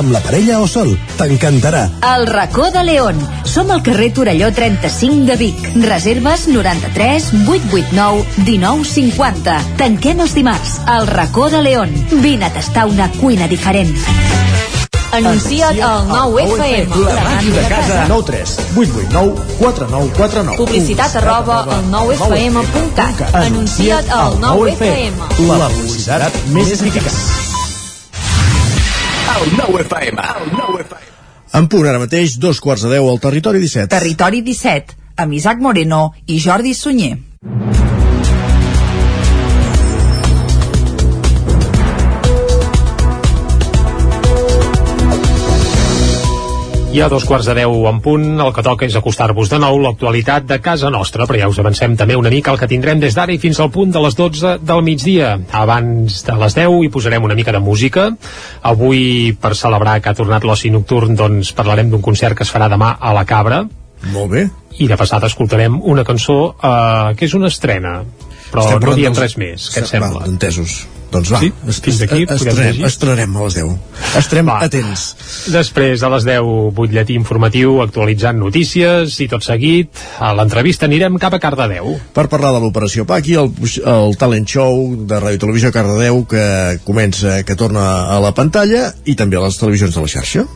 amb la parella o sol. T'encantarà. El racó de León. Som al carrer Torelló 35 de Vic. Reserves 93 889 1950. Tanquem els dimarts. El racó de León. Vine a tastar una cuina diferent. Anuncia't al 9FM. La màquina de casa. 9 3 889 4949. Publicitat arroba al 9FM.cat. Anuncia't al 9FM. La publicitat més eficaç. El 9FM. El 9FM. En punt ara mateix, dos quarts de deu al Territori 17. Territori 17, amb Isaac Moreno i Jordi Sunyer. I a dos quarts de deu en punt, el que toca és acostar-vos de nou l'actualitat de casa nostra, però ja us avancem també una mica el que tindrem des d'ara i fins al punt de les 12 del migdia. Abans de les 10 hi posarem una mica de música. Avui, per celebrar que ha tornat l'oci nocturn, doncs parlarem d'un concert que es farà demà a la Cabra. Molt bé. I de passada escoltarem una cançó eh, que és una estrena, però Estem no diem res més, què et Va, sembla? entesos. Doncs va, Sí? Fins aquí es- podem estrenem, llegir? estrenarem a les 10. Estarem Va. atents. Després, a les 10, butlletí informatiu actualitzant notícies i tot seguit, a l'entrevista anirem cap a Cardedeu. Per parlar de l'operació Paqui, el, el talent show de Ràdio Televisió Cardedeu que comença, que torna a la pantalla i també a les televisions de la xarxa.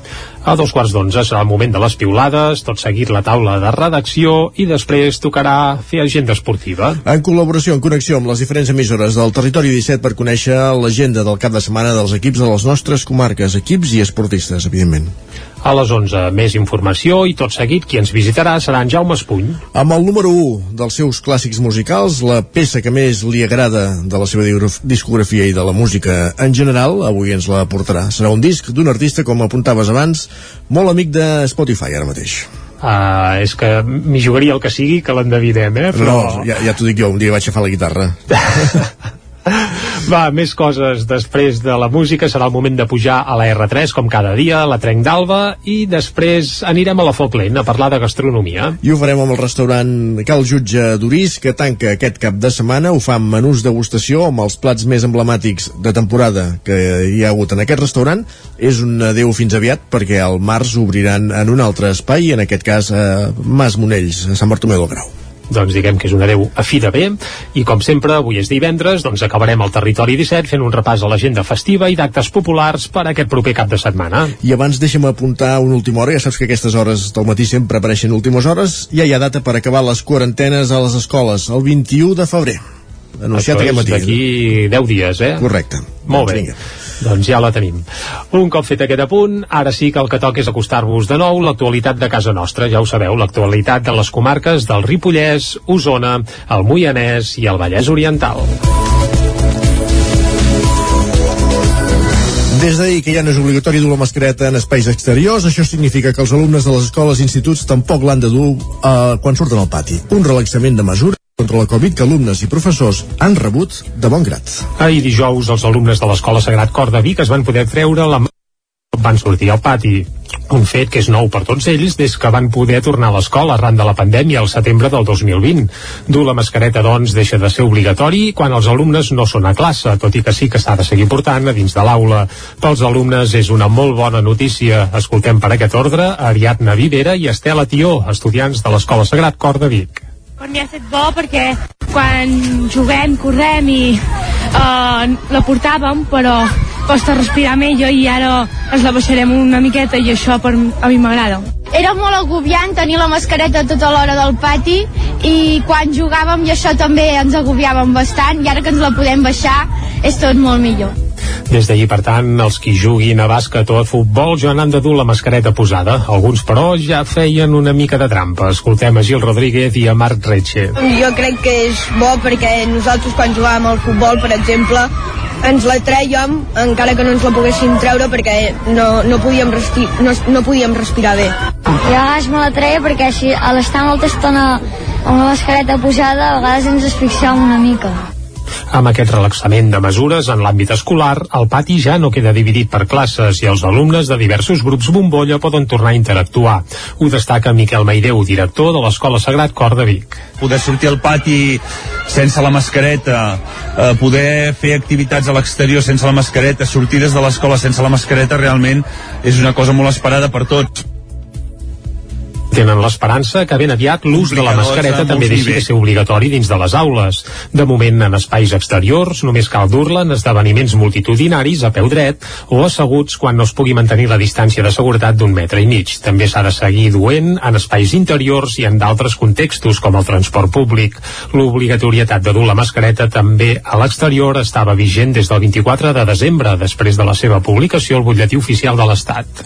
A dos quarts d'onze serà el moment de les piulades, tot seguit la taula de redacció i després tocarà fer agenda esportiva. En col·laboració, en connexió amb les diferents emissores del Territori 17 per conèixer l'agenda del cap de setmana dels equips de les nostres comarques, equips i esportistes, evidentment. A les 11, més informació i tot seguit qui ens visitarà serà en Jaume Espuny. Amb el número 1 dels seus clàssics musicals, la peça que més li agrada de la seva discografia i de la música en general, avui ens la portarà. Serà un disc d'un artista, com apuntaves abans, molt amic de Spotify ara mateix. Uh, és que m'hi jugaria el que sigui que l'endevinem, eh? Però... No, ja, ja t'ho dic jo, un dia vaig agafar la guitarra. Va, més coses després de la música serà el moment de pujar a la R3 com cada dia, a la Trenc d'Alba i després anirem a la Foc Lent a parlar de gastronomia. I ho farem amb el restaurant Cal Jutge d'Urís, que tanca aquest cap de setmana. Ho fa amb menús degustació amb els plats més emblemàtics de temporada que hi ha hagut en aquest restaurant. És un adeu fins aviat, perquè al març obriran en un altre espai, en aquest cas a Mas Monells, a Sant Bartomeu del Grau. Doncs diguem que és un adeu a fi de bé i com sempre avui és divendres doncs acabarem el territori 17 fent un repàs a l'agenda festiva i d'actes populars per aquest proper cap de setmana I abans deixa'm apuntar una última hora, ja saps que aquestes hores del matí sempre apareixen últimes hores, ja hi ha data per acabar les quarantenes a les escoles, el 21 de febrer. Anunciat Això aquest matí. d'aquí 10 dies, eh? Correcte. Molt Doncs bé. vinga. Doncs ja la tenim. Un cop fet aquest apunt, ara sí que el que toca és acostar-vos de nou l'actualitat de casa nostra. Ja ho sabeu, l'actualitat de les comarques del Ripollès, Osona, el Moianès i el Vallès Oriental. Des d'ahir que ja no és obligatori dur la mascareta en espais exteriors, això significa que els alumnes de les escoles i instituts tampoc l'han de dur eh, quan surten al pati. Un relaxament de mesures contra la Covid que alumnes i professors han rebut de bon grat. Ahir dijous, els alumnes de l'Escola Sagrat Cor de Vic es van poder treure la van sortir al pati. Un fet que és nou per tots ells des que van poder tornar a l'escola arran de la pandèmia al setembre del 2020. Dur la mascareta, doncs, deixa de ser obligatori quan els alumnes no són a classe, tot i que sí que s'ha de seguir portant a dins de l'aula. Pels alumnes és una molt bona notícia. Escoltem per aquest ordre Ariadna Vivera i Estela Tió, estudiants de l'Escola Sagrat Cor de Vic. Per mi ha estat bo perquè quan juguem, correm i uh, la portàvem, però costa respirar millor i ara ens la baixarem una miqueta i això per, a mi m'agrada. Era molt agobiant tenir la mascareta tota l'hora del pati i quan jugàvem i això també ens agobiàvem bastant i ara que ens la podem baixar és tot molt millor. Des d'ahir, per tant, els qui juguin a bàsquet o a futbol ja n'han de dur la mascareta posada. Alguns, però, ja feien una mica de trampa. Escoltem a Gil Rodríguez i a Marc Retxe. Jo crec que és bo perquè nosaltres quan jugàvem al futbol, per exemple, ens la trèiem encara que no ens la poguéssim treure perquè no, no, podíem, resti no, no podíem respirar bé. Jo a vegades me la treia perquè així a l'estar molta estona amb la mascareta posada a vegades ens asfixiàvem una mica. Amb aquest relaxament de mesures en l'àmbit escolar, el pati ja no queda dividit per classes i els alumnes de diversos grups bombolla poden tornar a interactuar. Ho destaca Miquel Maideu, director de l'Escola Sagrat Cor de Vic. Poder sortir al pati sense la mascareta, eh, poder fer activitats a l'exterior sense la mascareta, sortir des de l'escola sense la mascareta, realment és una cosa molt esperada per tots tenen l'esperança que ben aviat l'ús de la mascareta també deixi de ser obligatori dins de les aules. De moment, en espais exteriors, només cal dur-la en esdeveniments multitudinaris a peu dret o asseguts quan no es pugui mantenir la distància de seguretat d'un metre i mig. També s'ha de seguir duent en espais interiors i en d'altres contextos, com el transport públic. L'obligatorietat de dur la mascareta també a l'exterior estava vigent des del 24 de desembre, després de la seva publicació al butlletí oficial de l'Estat.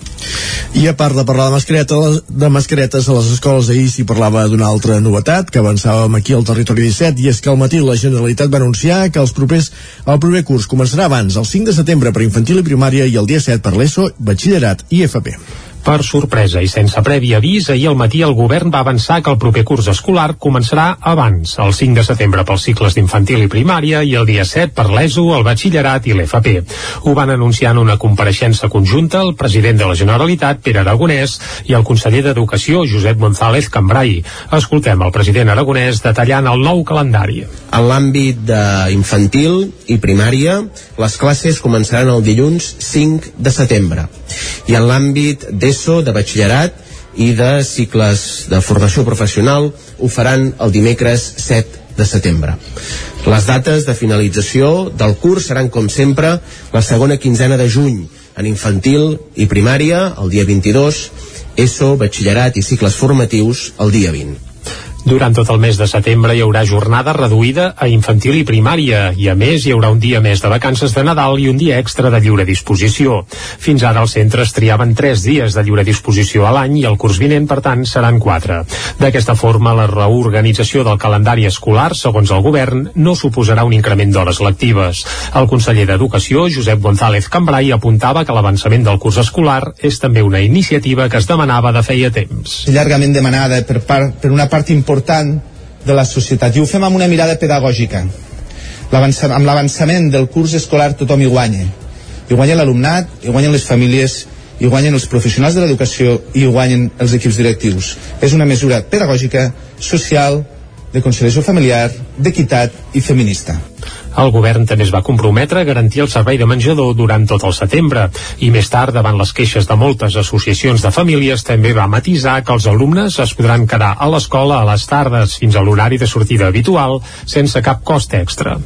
I a part de parlar de mascareta, de mascareta mascaretes a les escoles ahir s'hi parlava d'una altra novetat que avançàvem aquí al territori 17 i és que al matí la Generalitat va anunciar que els propers, el proper curs començarà abans, el 5 de setembre per infantil i primària i el dia 7 per l'ESO, batxillerat i FP. Per sorpresa i sense previ avís, ahir al matí el govern va avançar que el proper curs escolar començarà abans, el 5 de setembre pels cicles d'infantil i primària i el dia 7 per l'ESO, el batxillerat i l'FP. Ho van anunciar en una compareixença conjunta el president de la Generalitat, Pere Aragonès, i el conseller d'Educació, Josep González Cambrai. Escoltem el president aragonès detallant el nou calendari. En l'àmbit d'infantil i primària, les classes començaran el dilluns 5 de setembre. I en l'àmbit de d'ESO, de batxillerat i de cicles de formació professional ho faran el dimecres 7 de setembre. Les dates de finalització del curs seran, com sempre, la segona quinzena de juny, en infantil i primària, el dia 22, ESO, batxillerat i cicles formatius, el dia 20. Durant tot el mes de setembre hi haurà jornada reduïda a infantil i primària i a més hi haurà un dia més de vacances de Nadal i un dia extra de lliure disposició. Fins ara els centres triaven 3 dies de lliure disposició a l'any i el curs vinent, per tant, seran 4. D'aquesta forma, la reorganització del calendari escolar, segons el govern, no suposarà un increment d'hores lectives. El conseller d'Educació, Josep González Cambrai, apuntava que l'avançament del curs escolar és també una iniciativa que es demanava de feia temps. Llargament demanada per, part, per una part important important de la societat. I ho fem amb una mirada pedagògica. Amb l'avançament del curs escolar tothom hi guanya. Hi guanya l'alumnat, hi guanyen les famílies hi guanyen els professionals de l'educació i hi guanyen els equips directius. És una mesura pedagògica, social de conciliació familiar, d'equitat i feminista el govern també es va comprometre a garantir el servei de menjador durant tot el setembre i més tard, davant les queixes de moltes associacions de famílies, també va matisar que els alumnes es podran quedar a l'escola a les tardes fins a l'horari de sortida habitual sense cap cost extra.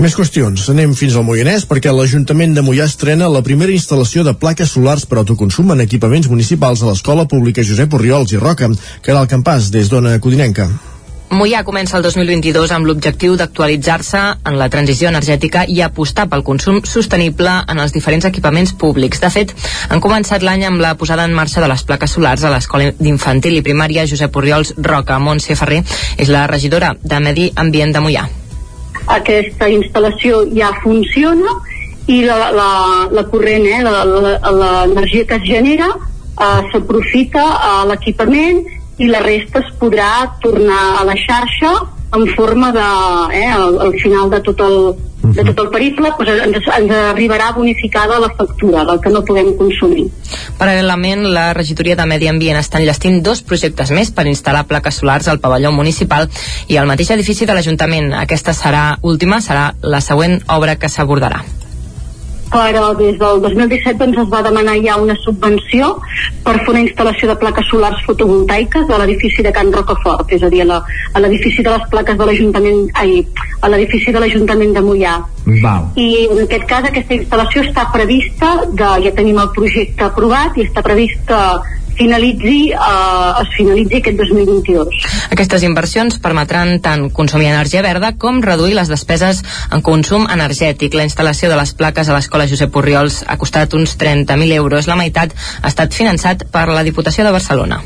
Més qüestions. Anem fins al Moianès perquè l'Ajuntament de Moià estrena la primera instal·lació de plaques solars per autoconsum en equipaments municipals a l'Escola Pública Josep Oriols i Roca, que era el campàs des d'Ona Codinenca. Mollà comença el 2022 amb l'objectiu d'actualitzar-se en la transició energètica i apostar pel consum sostenible en els diferents equipaments públics. De fet, han començat l'any amb la posada en marxa de les plaques solars a l'Escola d'Infantil i Primària Josep Oriols Roca. Montse Ferrer és la regidora de Medi Ambient de Mollà. Aquesta instal·lació ja funciona i la, la, la corrent, eh, l'energia que es genera eh, s'aprofita a l'equipament i la resta es podrà tornar a la xarxa en forma de, eh, al, al final de tot el, de tot el periple doncs ens, ens arribarà bonificada la factura del que no podem consumir. Paral·lelament, la regidoria de Medi Ambient està enllestint dos projectes més per instal·lar plaques solars al pavelló municipal i al mateix edifici de l'Ajuntament. Aquesta serà última, serà la següent obra que s'abordarà però des del 2017 doncs, es va demanar ja una subvenció per fer una instal·lació de plaques solars fotovoltaiques a l'edifici de Can Rocafort, és a dir, a l'edifici de les plaques de l'Ajuntament, ai, a l'edifici de l'Ajuntament de Mollà. Val. I en aquest cas aquesta instal·lació està prevista, de, ja tenim el projecte aprovat i està prevista finalitzi, eh, es finalitzi aquest 2022. Aquestes inversions permetran tant consumir energia verda com reduir les despeses en consum energètic. La instal·lació de les plaques a l'escola Josep Orriols ha costat uns 30.000 euros. La meitat ha estat finançat per la Diputació de Barcelona.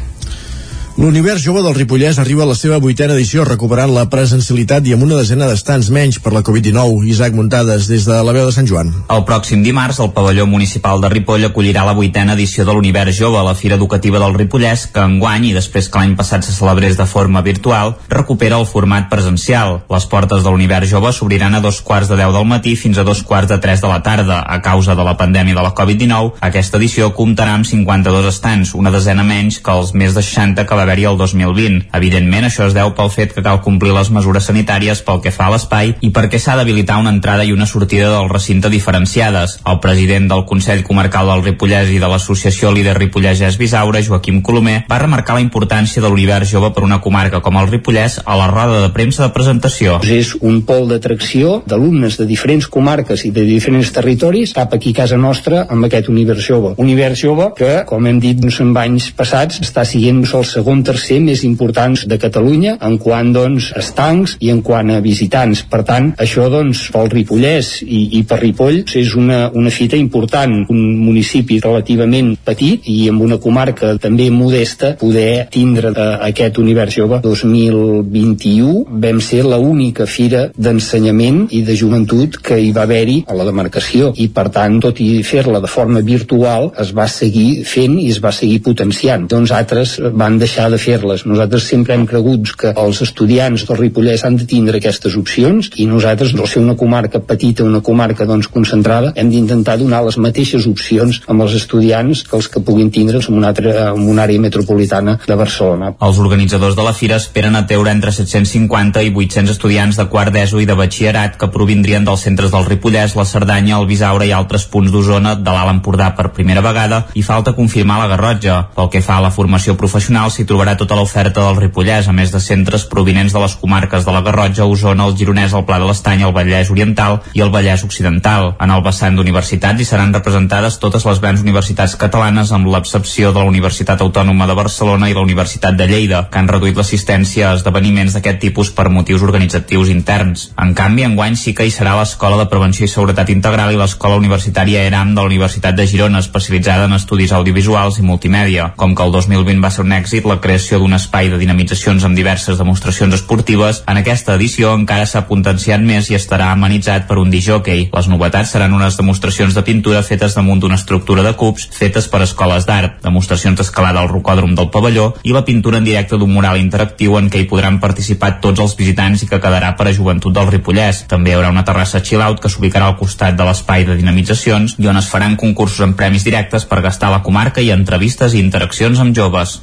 L'Univers Jove del Ripollès arriba a la seva vuitena edició recuperant la presencialitat i amb una desena d'estants menys per la Covid-19. Isaac Muntades, des de la veu de Sant Joan. El pròxim dimarts, el pavelló municipal de Ripoll acollirà la vuitena edició de l'Univers Jove, la Fira Educativa del Ripollès, que enguany, i després que l'any passat se celebrés de forma virtual, recupera el format presencial. Les portes de l'Univers Jove s'obriran a dos quarts de deu del matí fins a dos quarts de tres de la tarda. A causa de la pandèmia de la Covid-19, aquesta edició comptarà amb 52 estants, una desena menys que els més de 60 que va haver-hi el 2020. Evidentment, això es deu pel fet que cal complir les mesures sanitàries pel que fa a l'espai i perquè s'ha d'habilitar una entrada i una sortida del recinte diferenciades. El president del Consell Comarcal del Ripollès i de l'Associació Líder Ripollès Bisaura, Joaquim Colomer, va remarcar la importància de l'univers jove per una comarca com el Ripollès a la roda de premsa de presentació. És un pol d'atracció d'alumnes de diferents comarques i de diferents territoris cap aquí a casa nostra amb aquest univers jove. Univers jove que, com hem dit en anys passats, està siguent el segon tercer més importants de Catalunya en quant doncs estancs i en quant a visitants. Per tant, això doncs pel Ripollès i, i per Ripoll és una, una fita important, un municipi relativament petit i amb una comarca també modesta poder tindre eh, aquest univers jove 2021 vam ser la única fira d'ensenyament i de joventut que hi va haver-hi a la demarcació i per tant tot i fer-la de forma virtual es va seguir fent i es va seguir potenciant. Doncs altres van deixar de fer-les. Nosaltres sempre hem cregut que els estudiants del Ripollès han de tindre aquestes opcions i nosaltres, al ser una comarca petita, una comarca doncs concentrada, hem d'intentar donar les mateixes opcions amb els estudiants que els que puguin tindre'ls en una, altra, en una àrea metropolitana de Barcelona. Els organitzadors de la fira esperen ateure entre 750 i 800 estudiants de quart d'ESO i de batxillerat que provindrien dels centres del Ripollès, la Cerdanya, el Bisaure i altres punts d'Osona de l'Alt Empordà per primera vegada i falta confirmar la Garrotja. Pel que fa a la formació professional s'hi trobarà tota l'oferta del Ripollès, a més de centres provinents de les comarques de la Garrotja, Osona, el Gironès, el Pla de l'Estany, el Vallès Oriental i el Vallès Occidental. En el vessant d'universitats hi seran representades totes les grans universitats catalanes amb l'excepció de la Universitat Autònoma de Barcelona i la Universitat de Lleida, que han reduït l'assistència a esdeveniments d'aquest tipus per motius organitzatius interns. En canvi, enguany sí que hi serà l'Escola de Prevenció i Seguretat Integral i l'Escola Universitària ERAM de la Universitat de Girona, especialitzada en estudis audiovisuals i multimèdia. Com que el 2020 va ser un èxit la creació d'un espai de dinamitzacions amb diverses demostracions esportives, en aquesta edició encara s'ha potenciat més i estarà amenitzat per un disjockey. Les novetats seran unes demostracions de pintura fetes damunt d'una estructura de cubs fetes per escoles d'art, demostracions d'escalada al rocòdrom del pavelló i la pintura en directe d'un mural interactiu en què hi podran participar tots els visitants i que quedarà per a joventut del Ripollès. També hi haurà una terrassa chill-out que s'ubicarà al costat de l'espai de dinamitzacions i on es faran concursos amb premis directes per gastar la comarca i entrevistes i interaccions amb joves.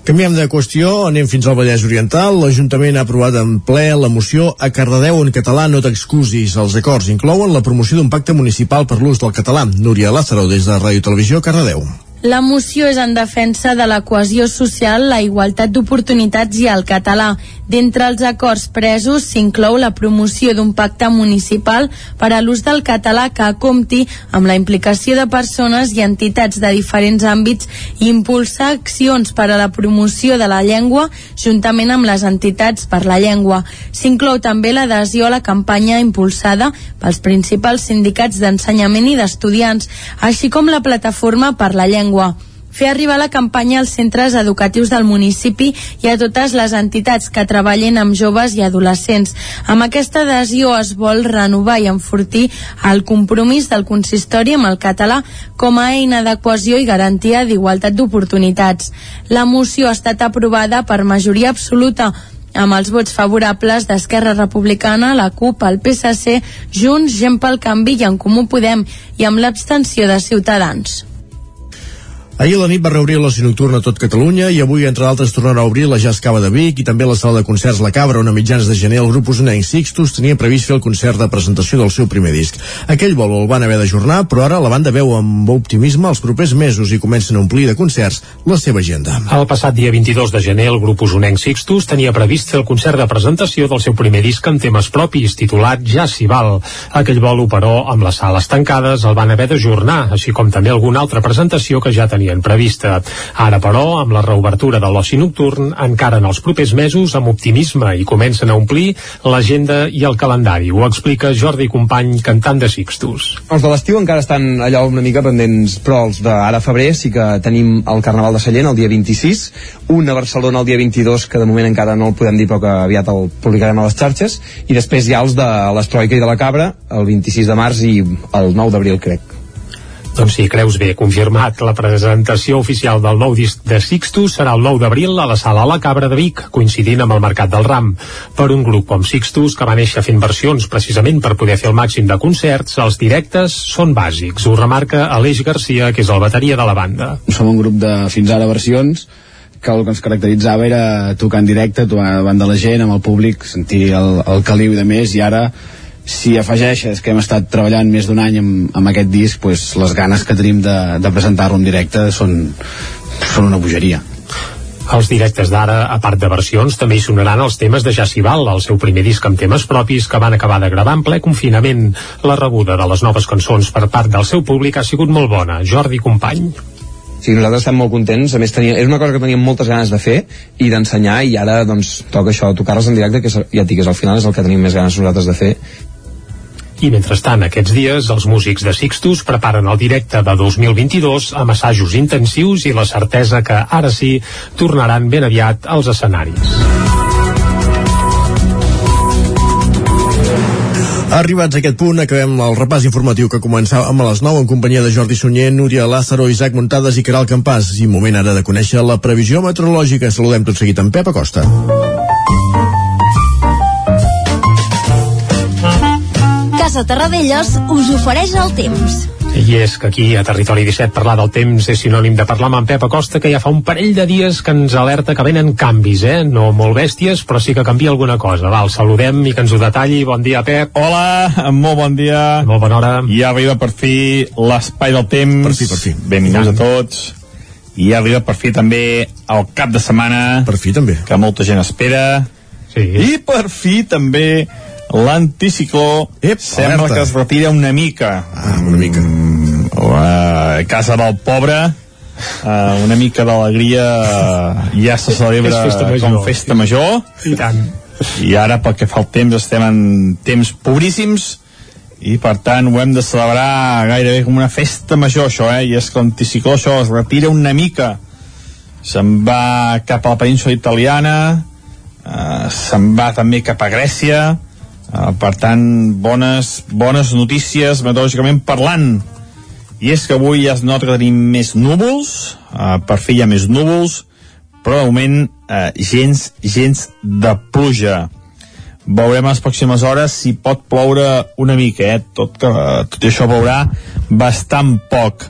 Canviem de qüestió, anem fins al Vallès Oriental. L'Ajuntament ha aprovat en ple la moció a Cardedeu en català no t'excusis. Els acords inclouen la promoció d'un pacte municipal per l'ús del català. Núria Lázaro, des de Ràdio Televisió, Cardedeu. La moció és en defensa de la cohesió social, la igualtat d'oportunitats i el català. D'entre els acords presos s'inclou la promoció d'un pacte municipal per a l'ús del català que compti amb la implicació de persones i entitats de diferents àmbits i impulsar accions per a la promoció de la llengua juntament amb les entitats per la llengua. S'inclou també l'adhesió a la campanya impulsada pels principals sindicats d'ensenyament i d'estudiants, així com la plataforma per la llengua llengua fer arribar la campanya als centres educatius del municipi i a totes les entitats que treballen amb joves i adolescents. Amb aquesta adhesió es vol renovar i enfortir el compromís del consistori amb el català com a eina de cohesió i garantia d'igualtat d'oportunitats. La moció ha estat aprovada per majoria absoluta amb els vots favorables d'Esquerra Republicana, la CUP, el PSC, Junts, Gent pel Canvi i en Comú Podem i amb l'abstenció de Ciutadans. Ahir la nit va reobrir l'oci nocturn a tot Catalunya i avui, entre d'altres, tornarà a obrir la Jazz Cava de Vic i també la sala de concerts La Cabra, on a mitjans de gener el grup usonenc Sixtus tenia previst fer el concert de presentació del seu primer disc. Aquell vol el van haver d'ajornar, però ara la banda veu amb optimisme els propers mesos i comencen a omplir de concerts la seva agenda. El passat dia 22 de gener, el grup usonenc Sixtus tenia previst fer el concert de presentació del seu primer disc en temes propis, titulat Ja s'hi val. Aquell bolo, però, amb les sales tancades, el van haver d'ajornar, així com també alguna altra presentació que ja tenia tenien prevista. Ara, però, amb la reobertura de l'oci nocturn, encara en els propers mesos amb optimisme i comencen a omplir l'agenda i el calendari. Ho explica Jordi Company, cantant de Sixtus. Els de l'estiu encara estan allò una mica pendents, però els d'ara febrer sí que tenim el Carnaval de Sallent el dia 26, un a Barcelona el dia 22, que de moment encara no el podem dir però que aviat el publicarem a les xarxes, i després hi ha els de l'Estroica i de la Cabra, el 26 de març i el 9 d'abril, crec. Doncs sí, creus bé, confirmat. La presentació oficial del nou disc de Sixtus serà el 9 d'abril a la sala La Cabra de Vic, coincidint amb el Mercat del Ram. Per un grup com Sixtus, que va néixer fent versions precisament per poder fer el màxim de concerts, els directes són bàsics. Ho remarca Aleix Garcia, que és el bateria de la banda. Som un grup de fins ara versions que el que ens caracteritzava era tocar en directe, tocar davant de la gent, amb el públic, sentir el, el caliu de més, i ara si afegeixes que hem estat treballant més d'un any amb, amb aquest disc, pues, les ganes que tenim de, de presentar-lo en directe són, són una bogeria. Els directes d'ara, a part de versions, també hi sonaran els temes de Jacival, el seu primer disc amb temes propis que van acabar de gravar en ple confinament. La rebuda de les noves cançons per part del seu públic ha sigut molt bona. Jordi Company. Sí, nosaltres estem molt contents, a més tenia, és una cosa que teníem moltes ganes de fer i d'ensenyar i ara doncs toca això, tocar-les en directe que és, ja et dic, és al final és el que tenim més ganes nosaltres de fer i mentrestant, aquests dies, els músics de Sixtus preparen el directe de 2022 amb assajos intensius i la certesa que, ara sí, tornaran ben aviat als escenaris. Arribats a aquest punt, acabem el repàs informatiu que començava amb les 9 en companyia de Jordi Sunyer, Núria Lázaro, Isaac Muntades i Caral Campàs. I moment ara de conèixer la previsió meteorològica. Saludem tot seguit amb Pep Acosta. Casa Terradellos us ofereix el temps. I és que aquí a Territori 17 parlar del temps és sinònim de parlar amb en Pep Acosta que ja fa un parell de dies que ens alerta que venen canvis, eh? No molt bèsties, però sí que canvia alguna cosa. Val, saludem i que ens ho detalli. Bon dia, Pep. Hola, molt bon dia. Molt bona hora. I ja arriba per fi l'espai del temps. Per fi, per fi. Benvinguts a tots. I ja arriba per fi també el cap de setmana. Per fi també. Que molta gent espera. Sí. I per fi també l'anticicló sembla alerta. que es retira una mica. Ah, una mica. Mm, a casa del pobre uh, una mica d'alegria ja se celebra festa major. com festa major I tant. i ara pel que fa al temps estem en temps pobríssims i per tant ho hem de celebrar gairebé com una festa major això eh? i és que l'anticicló això es retira una mica se'n va cap a la península italiana eh, se'n va també cap a Grècia eh, per tant bones, bones notícies meteorològicament parlant. I és que avui ja es nota que tenim més núvols eh, per fi hi ha més núvols però de moment eh, gens, gens de pluja. Veurem les pròximes hores si pot ploure una mica eh? tot, que, tot i això veurà bastant poc.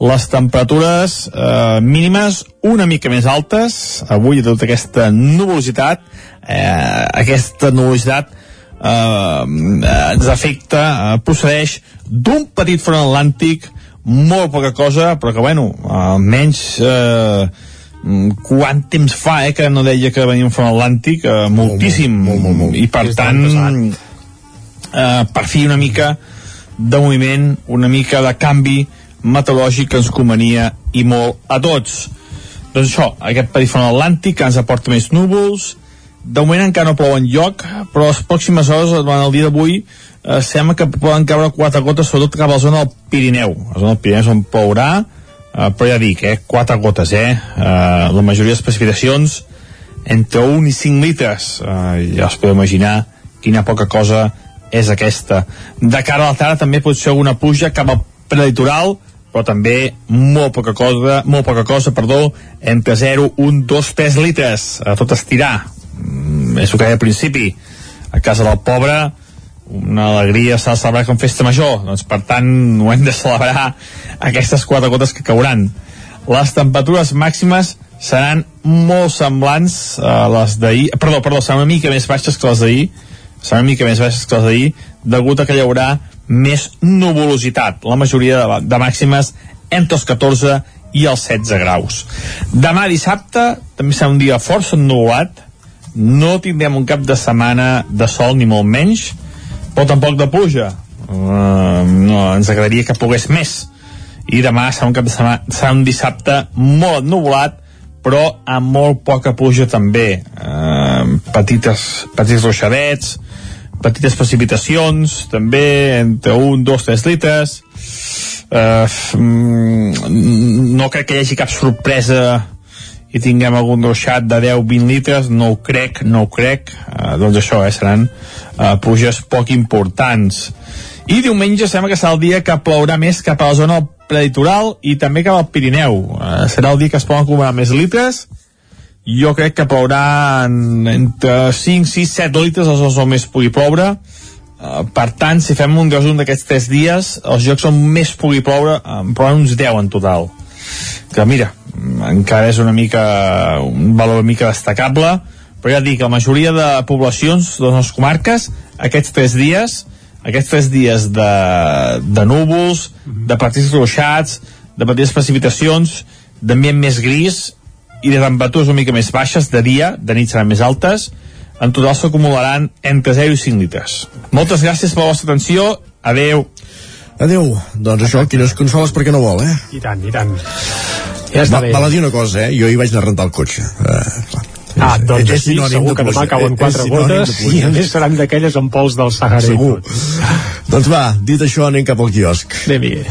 Les temperatures eh, mínimes una mica més altes avui tota aquesta nuvolositat eh, aquesta nuvolositat eh, ens afecta eh, procedeix d'un petit front atlàntic molt poca cosa però que bueno almenys eh, quant temps fa eh, que no deia que venia un front atlàntic eh, moltíssim. molt, molt, molt. i per tant eh, per fi una mica de moviment, una mica de canvi meteorològic que ens convenia i molt a tots. Doncs això, aquest petit front atlàntic que ens aporta més núvols de moment encara no plou en lloc però les pròximes hores, durant el dia d'avui eh, sembla que poden caure quatre gotes sobretot cap a la zona del Pirineu la zona del Pirineu és on plourà eh, però ja dic, eh, quatre gotes eh? Eh, la majoria de precipitacions entre 1 i 5 litres eh, ja us podeu imaginar quina poca cosa és aquesta de cara a la tarda també pot ser alguna pluja cap al prelitoral però també molt poca cosa, molt poca cosa perdó, entre 0, 1, 2, 3 litres, a tot estirar. Mm, és el que deia al principi. A casa del pobre, una alegria s'ha de celebrar com festa major. Doncs, per tant, ho hem de celebrar aquestes quatre gotes que cauran. Les temperatures màximes seran molt semblants a les d'ahir, perdó, perdó, seran una mica més baixes que les d'ahir, seran una mica més baixes que les d'ahir, degut a que hi haurà més nuvolositat. La majoria de, de màximes entre els 14 i els 16 graus. Demà dissabte també serà un dia força ennuvolat, no tindrem un cap de setmana de sol ni molt menys, però tampoc de pluja. Uh, no, ens agradaria que plogués més. i demà serà un cap de setmana, serà un dissabte molt ennuvolat però amb molt poca pluja també eh, petites, petits ruixadets petites precipitacions també entre 1, 2, 3 litres mm, no crec que hi hagi cap sorpresa i tinguem algun ruixat de 10-20 litres, no ho crec, no ho crec, eh, doncs això, eh, seran eh, pluges poc importants. I diumenge sembla que serà el dia que plourà més cap a la zona preditoral i també cap al Pirineu. Eh, serà el dia que es poden acumular més litres, jo crec que plourà en, entre 5, 6, 7 litres els on més pugui ploure, Uh, per tant, si fem un resum d'aquests 3 dies, els jocs on més pugui ploure, en plouen uns 10 en total. Que mira, encara és una mica un valor una mica destacable, però ja dic, la majoria de poblacions de les comarques, aquests 3 dies, aquests 3 dies de, de núvols, de partits ruixats, de petites precipitacions, d'ambient més gris i de temperatures una mica més baixes de dia, de nit seran més altes, en total s'acumularan entre 0 i 5 litres. Moltes gràcies per la vostra atenció. Adeu. Adeu. Doncs això, qui no es consola és perquè no vol, eh? I tant, i tant. Ja està Va, bé. val a dir una cosa, eh? Jo hi vaig anar a rentar el cotxe. Clar. Ah, doncs És sí, sinònim segur que demà cauen És quatre gotes i a més seran d'aquelles amb pols del Sahara. Segur. Doncs va, dit això, anem cap al quiosc. Anem-hi.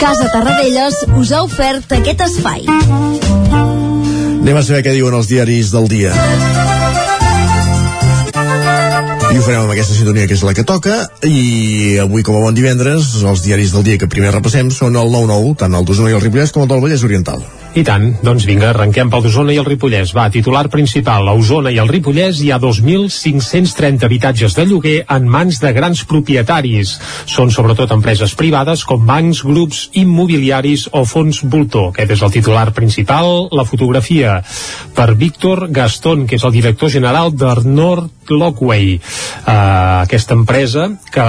Casa Tarradellas us ha ofert aquest espai. Anem a saber què diuen els diaris del dia. I ho farem amb aquesta sintonia que és la que toca i avui com a bon divendres els diaris del dia que primer repassem són el 9-9, tant el d'Osona i el Ripollès com el del Vallès Oriental. I tant, doncs vinga, arrenquem pel d'Osona i el Ripollès. Va, titular principal, a Osona i el Ripollès hi ha 2.530 habitatges de lloguer en mans de grans propietaris. Són sobretot empreses privades com bancs, grups immobiliaris o fons voltor. Aquest és el titular principal. La fotografia per Víctor Gaston, que és el director general de Nord Lockway. Uh, aquesta empresa que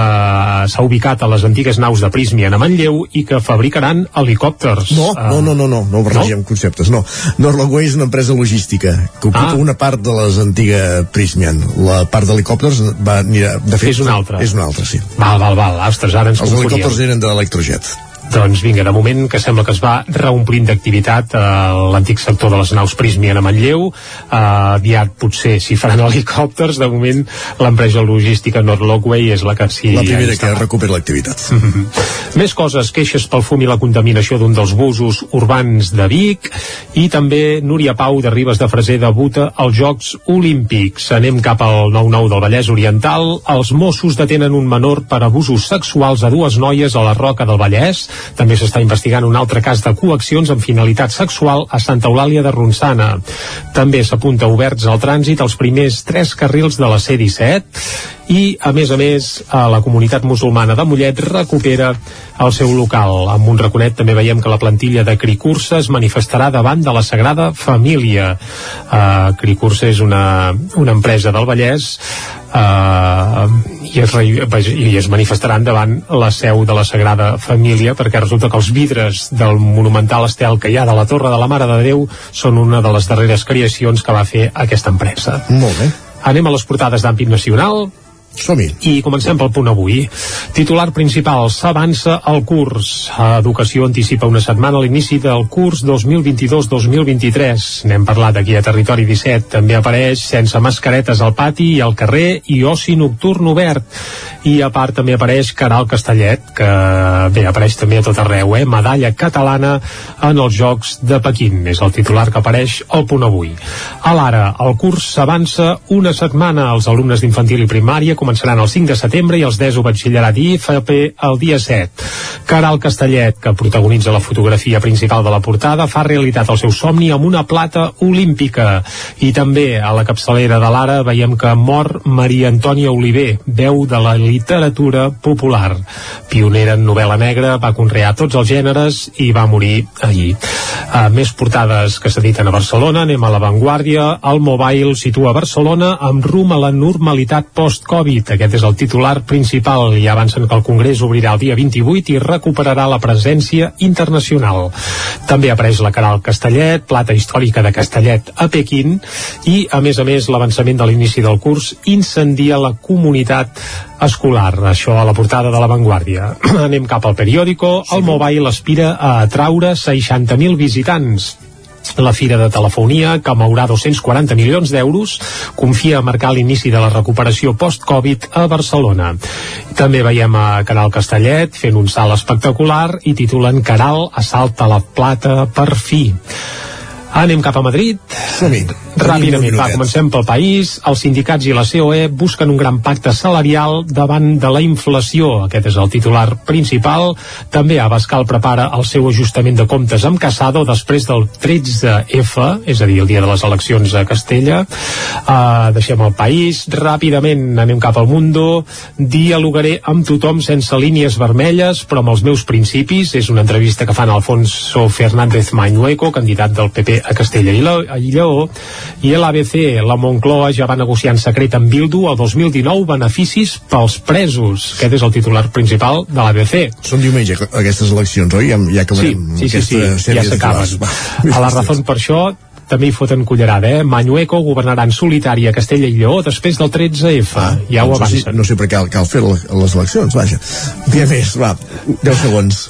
s'ha ubicat a les antigues naus de Prismian a Manlleu i que fabricaran helicòpters. No, no, no, no, no, no barregem conceptes, no. Norlogway és una empresa logística que ocupa Ah. una part de les antigues Prismian. La part d'helicòpters va anirà... De fet, És una altra. És una altra, sí. Val, val, val. Ostres, ara ens Els helicòpters eren de l'electrojet. Doncs vinga, de moment que sembla que es va reomplint d'activitat a l'antic sector de les naus Prismian a Manlleu. Uh, aviat potser si faran helicòpters, de moment l'empresa logística Norlockway és la que s'hi La primera que recupera l'activitat. Més coses, queixes pel fum i la contaminació d'un dels busos urbans de Vic i també Núria Pau de Ribes de Freser debuta als Jocs Olímpics. Anem cap al 9-9 del Vallès Oriental. Els Mossos detenen un menor per abusos sexuals a dues noies a la Roca del Vallès. També s'està investigant un altre cas de coaccions amb finalitat sexual a Santa Eulàlia de Ronçana. També s'apunta oberts al trànsit els primers tres carrils de la C-17 i, a més a més, a la comunitat musulmana de Mollet recupera el seu local. Amb un raconet també veiem que la plantilla de Cricursa es manifestarà davant de la Sagrada Família. Uh, Cricursa és una, una empresa del Vallès uh, i, es, i es manifestaran davant la seu de la Sagrada Família perquè resulta que els vidres del monumental estel que hi ha de la Torre de la Mare de Déu són una de les darreres creacions que va fer aquesta empresa. Molt bé. Anem a les portades d'àmbit nacional. Som -hi. I comencem pel punt avui. Titular principal, s'avança el curs. Educació anticipa una setmana l'inici del curs 2022-2023. N'hem parlat aquí a Territori 17. També apareix sense mascaretes al pati i al carrer i oci nocturn obert. I a part també apareix Caral Castellet, que bé, apareix també a tot arreu, eh? Medalla catalana en els Jocs de Pequín. És el titular que apareix al punt avui. A l'ara, el curs s'avança una setmana. Els alumnes d'infantil i primària començaran el 5 de setembre i els 10 batxillerat i FP el dia 7. Caral Castellet, que protagonitza la fotografia principal de la portada, fa realitat el seu somni amb una plata olímpica. I també a la capçalera de l'Ara veiem que mor Maria Antònia Oliver, veu de la literatura popular. Pionera en novel·la negra, va conrear tots els gèneres i va morir ahir. Uh, més portades que s'editen a Barcelona, anem a l'avantguàrdia. El Mobile situa Barcelona amb rum a la normalitat post-Covid. Madrid. Aquest és el titular principal i avancen que el Congrés obrirà el dia 28 i recuperarà la presència internacional. També apareix la Caral Castellet, plata històrica de Castellet a Pequín i, a més a més, l'avançament de l'inici del curs incendia la comunitat escolar. Això a la portada de La Vanguardia. Anem cap al periòdico. El Mobile aspira a atraure 60.000 visitants. La Fira de Telefonia, que mourà 240 milions d'euros, confia a marcar l'inici de la recuperació post-Covid a Barcelona. També veiem a Canal Castellet fent un salt espectacular i titulen Caral assalta la plata per fi. Anem cap a Madrid. Ràpidament, va, comencem pel país. Els sindicats i la COE busquen un gran pacte salarial davant de la inflació. Aquest és el titular principal. També Abascal prepara el seu ajustament de comptes amb Casado després del 13F, és a dir, el dia de les eleccions a Castella. Uh, deixem el país. Ràpidament anem cap al Mundo. Dialogaré amb tothom sense línies vermelles, però amb els meus principis. És una entrevista que fan Alfonso Fernández Mañueco, candidat del PP a Castella i, la, i Lleó i l'ABC, la Moncloa ja va negociar en secret amb Bildu el 2019 beneficis pels presos aquest és el titular principal de l'ABC Són diumenge aquestes eleccions, oi? Ja, ja acabarem sí, sí, sí, sí, ja s'acaben a la raó per això també hi foten cullerada, eh? Mañueco governarà en solitari a Castella i Lleó després del 13F. Ah, ja ho avancen. No sé, no sé per què cal, cal fer les eleccions, vaja. Dia més, va, 10 segons.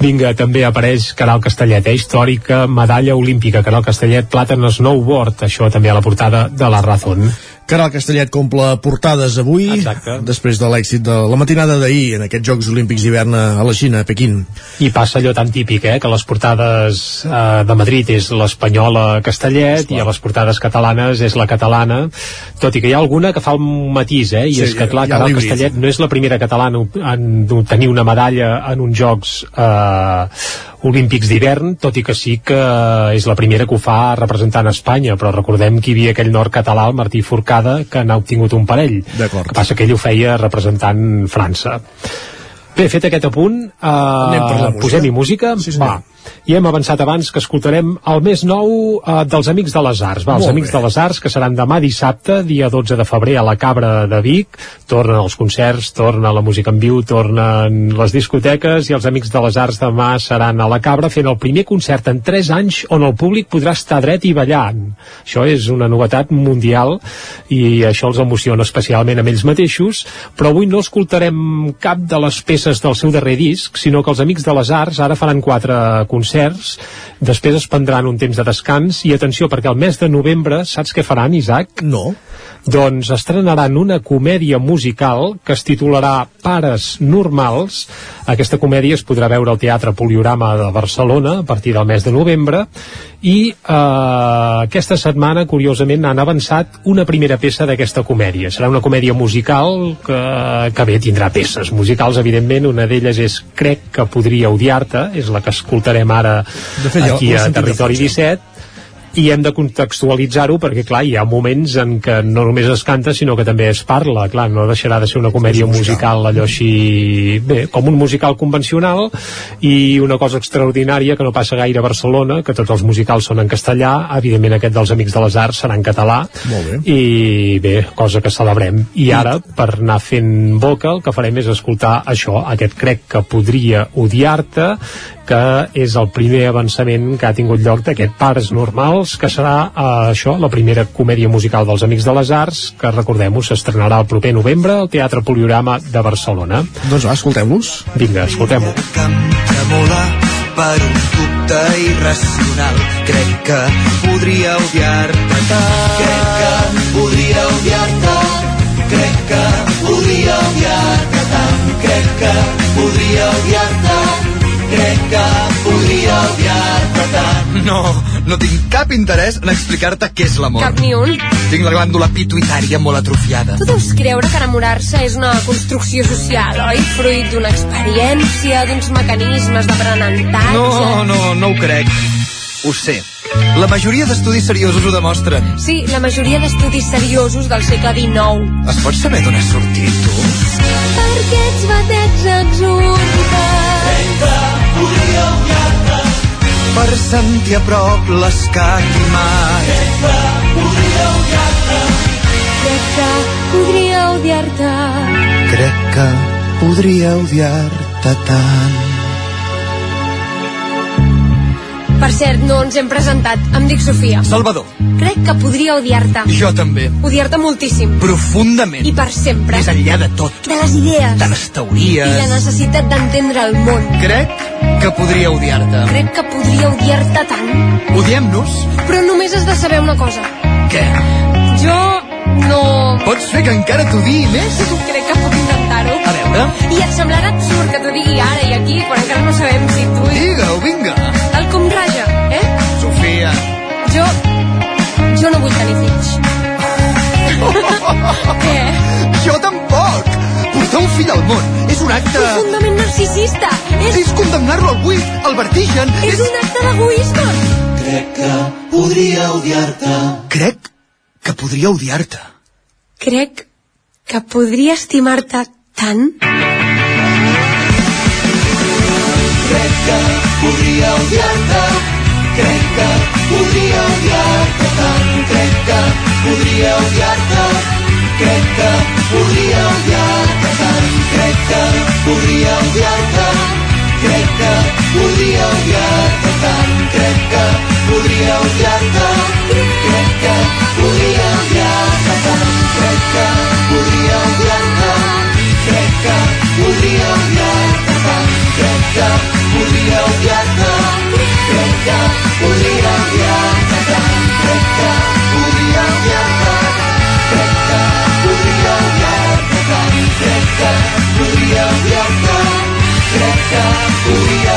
Vinga, també apareix Caral Castellet, eh? històrica medalla olímpica. Caral Castellet, plata en snowboard, això també a la portada de la Razón. Caral Castellet comple portades avui, Exacte. després de l'èxit de la matinada d'ahir en aquests Jocs Olímpics d'hivern a la Xina, a Pequín. I passa allò tan típic, eh, que les portades eh, de Madrid és l'espanyola Castellet i a les portades catalanes és la catalana, tot i que hi ha alguna que fa un matís, eh, i Sí, és que clar, Caral. Castellet no és la primera catalana en obtenir una medalla en uns Jocs eh, olímpics d'hivern, tot i que sí que és la primera que ho fa representant Espanya, però recordem que hi havia aquell nord català, el Martí Forcada, que n'ha obtingut un parell. D'acord. que passa que ell ho feia representant França. Bé, fet aquest apunt, eh, posem-hi música. Sí, senyor. Va. I hem avançat abans que escoltarem el més nou eh, dels Amics de les Arts. Va, els Amics bé. de les Arts, que seran demà dissabte, dia 12 de febrer, a la Cabra de Vic. Tornen els concerts, torna la música en viu, tornen les discoteques, i els Amics de les Arts demà seran a la Cabra fent el primer concert en 3 anys on el públic podrà estar dret i ballant. Això és una novetat mundial i això els emociona especialment a ells mateixos, però avui no escoltarem cap de les peces del seu darrer disc, sinó que els Amics de les Arts ara faran quatre concerts, després es prendran un temps de descans i atenció, perquè el mes de novembre, saps què faran, Isaac? No. Doncs estrenaran una comèdia musical que es titularà Pares Normals. Aquesta comèdia es podrà veure al Teatre Poliorama de Barcelona a partir del mes de novembre i eh, aquesta setmana, curiosament, han avançat una primera peça d'aquesta comèdia. Serà una comèdia musical que, que bé, tindrà peces musicals, evidentment. Una d'elles és Crec que podria odiar-te, és la que escoltarem ara De fet, aquí a Territori fons, ja. 17 i hem de contextualitzar-ho perquè, clar, hi ha moments en què no només es canta, sinó que també es parla. Clar, no deixarà de ser una comèdia musical allò així, bé, com un musical convencional i una cosa extraordinària que no passa gaire a Barcelona, que tots els musicals són en castellà, evidentment aquest dels Amics de les Arts serà en català, Molt bé. i bé, cosa que celebrem. I ara, per anar fent boca, el que farem és escoltar això, aquest crec que podria odiar-te, que és el primer avançament que ha tingut lloc d'aquest Pares Normals, que serà eh, això, la primera comèdia musical dels Amics de les Arts, que recordem-ho, s'estrenarà el proper novembre al Teatre Poliorama de Barcelona. Doncs va, escoltem-los. Vinga, escoltem-ho. per un dubte irracional. Crec que podria odiar-te. Crec que podria odiar-te. Crec que podria odiar-te tant. Crec que podria odiar-te. Crec que podria odiar-te tant. No, no tinc cap interès en explicar-te què és l'amor. Cap ni un. Tinc la glàndula pituitària molt atrofiada. Tu deus creure que enamorar-se és una construcció social, oi? Fruit d'una experiència, d'uns mecanismes d'aprenentatge... No, no, no ho crec. Ho sé. La majoria d'estudis seriosos ho demostren. Sí, la majoria d'estudis seriosos del segle XIX. Es pot saber d'on has sortit, tu? Per aquests batets exorbitats. Crec que podria odiar-te. Per sentir a prop l'escac i mai. Crec que podria odiar-te. Crec que podria odiar-te. Crec que podria odiar-te tant. Per cert, no ens hem presentat. Em dic Sofia. Salvador. Crec que podria odiar-te. Jo també. Odiar-te moltíssim. Profundament. I per sempre. Més enllà de tot. De les idees. De les teories. I la necessitat d'entendre el món. Crec que podria odiar-te. Crec que podria odiar-te tant. Odiem-nos? Però només has de saber una cosa. Què? Jo no... Pots fer que encara t'odiï més? Crec que puc veure. I et semblarà absurd que t'ho digui ara i aquí, quan encara no sabem si tu... Digue-ho, vinga. El com raja, eh? Sofia. Jo... Jo no vull tenir fills. Què? Jo tampoc. Portar un fill al món és un acte... Profundament narcisista. És, és condemnar-lo al buit, al vertigen. és un acte d'egoisme. Crec que podria odiar-te. Crec que podria odiar-te. Crec que podria estimar-te tant. Crec que podria odiar-te. Crec que podria odiar-te tant. Crec que podria odiar-te. Crec que podria odiar-te tant. Crec que podria odiar-te. Crec que podria odiar-te tant. Crec que podria odiar-te. Crec que podria odiar-te tant. Crec que podria odiar-te. Que podria odiar-te tant. Crec que podria odiar-te. Crec que podria odiar-te tant. Crec que podria odiar-te. Crec que podria odiar-te tant. Crec que podria odiar-te. Crec que podria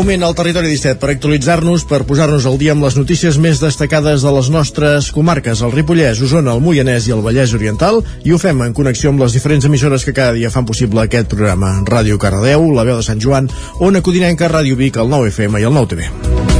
Moment al territori 17 per actualitzar-nos, per posar-nos al dia amb les notícies més destacades de les nostres comarques, el Ripollès, Osona, el Moianès i el Vallès Oriental, i ho fem en connexió amb les diferents emissores que cada dia fan possible aquest programa. Ràdio Cardedeu, La Veu de Sant Joan, Ona Codinenca, Ràdio Vic, el 9 FM i el 9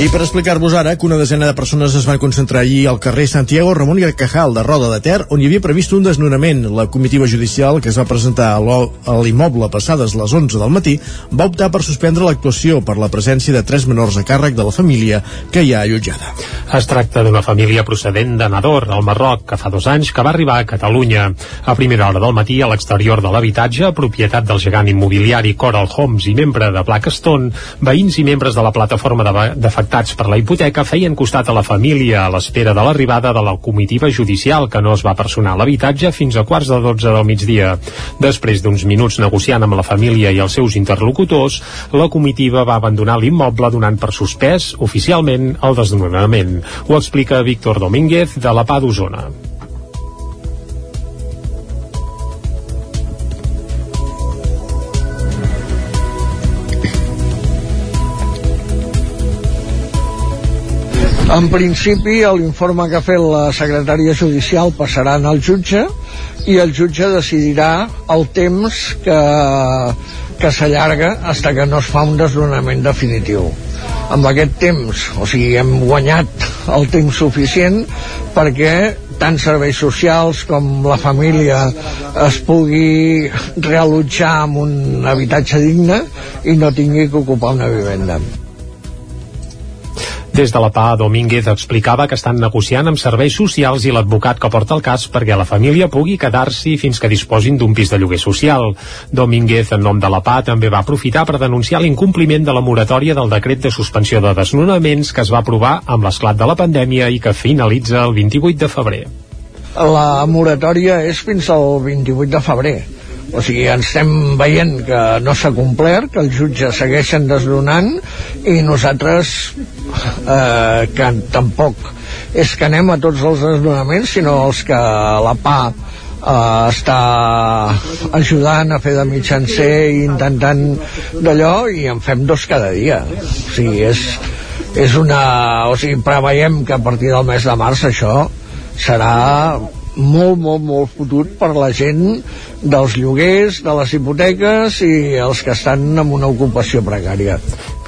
I per explicar-vos ara que una desena de persones es van concentrar ahir al carrer Santiago Ramon i Cajal de Roda de Ter, on hi havia previst un desnonament. La comitiva judicial, que es va presentar a l'immoble passades les 11 del matí, va optar per suspendre l'actuació per la presència de tres menors a càrrec de la família que hi ha allotjada. Es tracta d'una família procedent de Nador, al Marroc, que fa dos anys que va arribar a Catalunya. A primera hora del matí, a l'exterior de l'habitatge, propietat del gegant immobiliari Coral Homes i membre de Blackstone, veïns i membres de la plataforma de- d'afectats per la hipoteca feien costat a la família a l'espera de l'arribada de la comitiva judicial que no es va personar a l'habitatge fins a quarts de 12 del migdia. Després d'uns minuts negociant amb la família i els seus interlocutors, la comitiva va abandonar l'immoble donant per suspès oficialment el desnonament. Ho explica Víctor Domínguez de la PA d'Osona. En principi, l'informe que ha fet la secretària judicial passarà al jutge i el jutge decidirà el temps que, que s'allarga fins que no es fa un desnonament definitiu. Amb aquest temps, o sigui, hem guanyat el temps suficient perquè tant serveis socials com la família es pugui reallotjar en un habitatge digne i no tingui que ocupar una vivenda. Des de la PA, Domínguez explicava que estan negociant amb serveis socials i l'advocat que porta el cas perquè la família pugui quedar-s'hi fins que disposin d'un pis de lloguer social. Domínguez, en nom de la PA, també va aprofitar per denunciar l'incompliment de la moratòria del decret de suspensió de desnonaments que es va aprovar amb l'esclat de la pandèmia i que finalitza el 28 de febrer. La moratòria és fins al 28 de febrer. O sigui, estem veient que no s'ha complert, que els jutges segueixen desdonant i nosaltres eh, que tampoc és que anem a tots els desnonaments, sinó els que la PA eh, està ajudant a fer de mitjancer i intentant d'allò i en fem dos cada dia. O sigui, és, és una... O sigui, preveiem que a partir del mes de març això serà molt, molt, molt fotut per la gent dels lloguers, de les hipoteques i els que estan en una ocupació precària.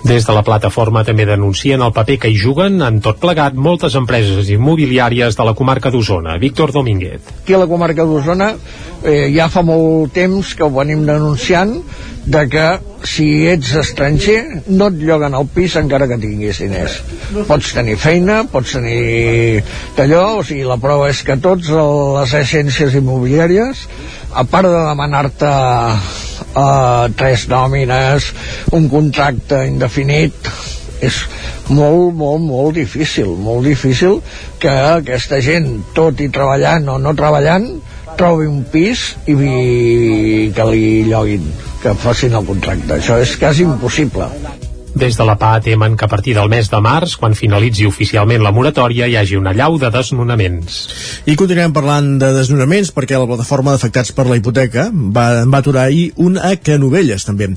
Des de la plataforma també denuncien el paper que hi juguen en tot plegat moltes empreses immobiliàries de la comarca d'Osona. Víctor Domínguez. Aquí a la comarca d'Osona eh, ja fa molt temps que ho venim denunciant de que si ets estranger no et lloguen el pis encara que tinguis diners. Pots tenir feina, pots tenir d'allò, o sigui, la prova és que tots les agències immobiliàries a part de demanar-te uh, tres nòmines un contracte indefinit és molt, molt, molt difícil molt difícil que aquesta gent, tot i treballant o no treballant trobi un pis i que li lloguin que facin el contracte. Això és quasi impossible des de la PA temen que a partir del mes de març, quan finalitzi oficialment la moratòria, hi hagi una llau de desnonaments. I continuem parlant de desnonaments perquè la plataforma d'afectats per la hipoteca va, va aturar ahir un a Canovelles, també.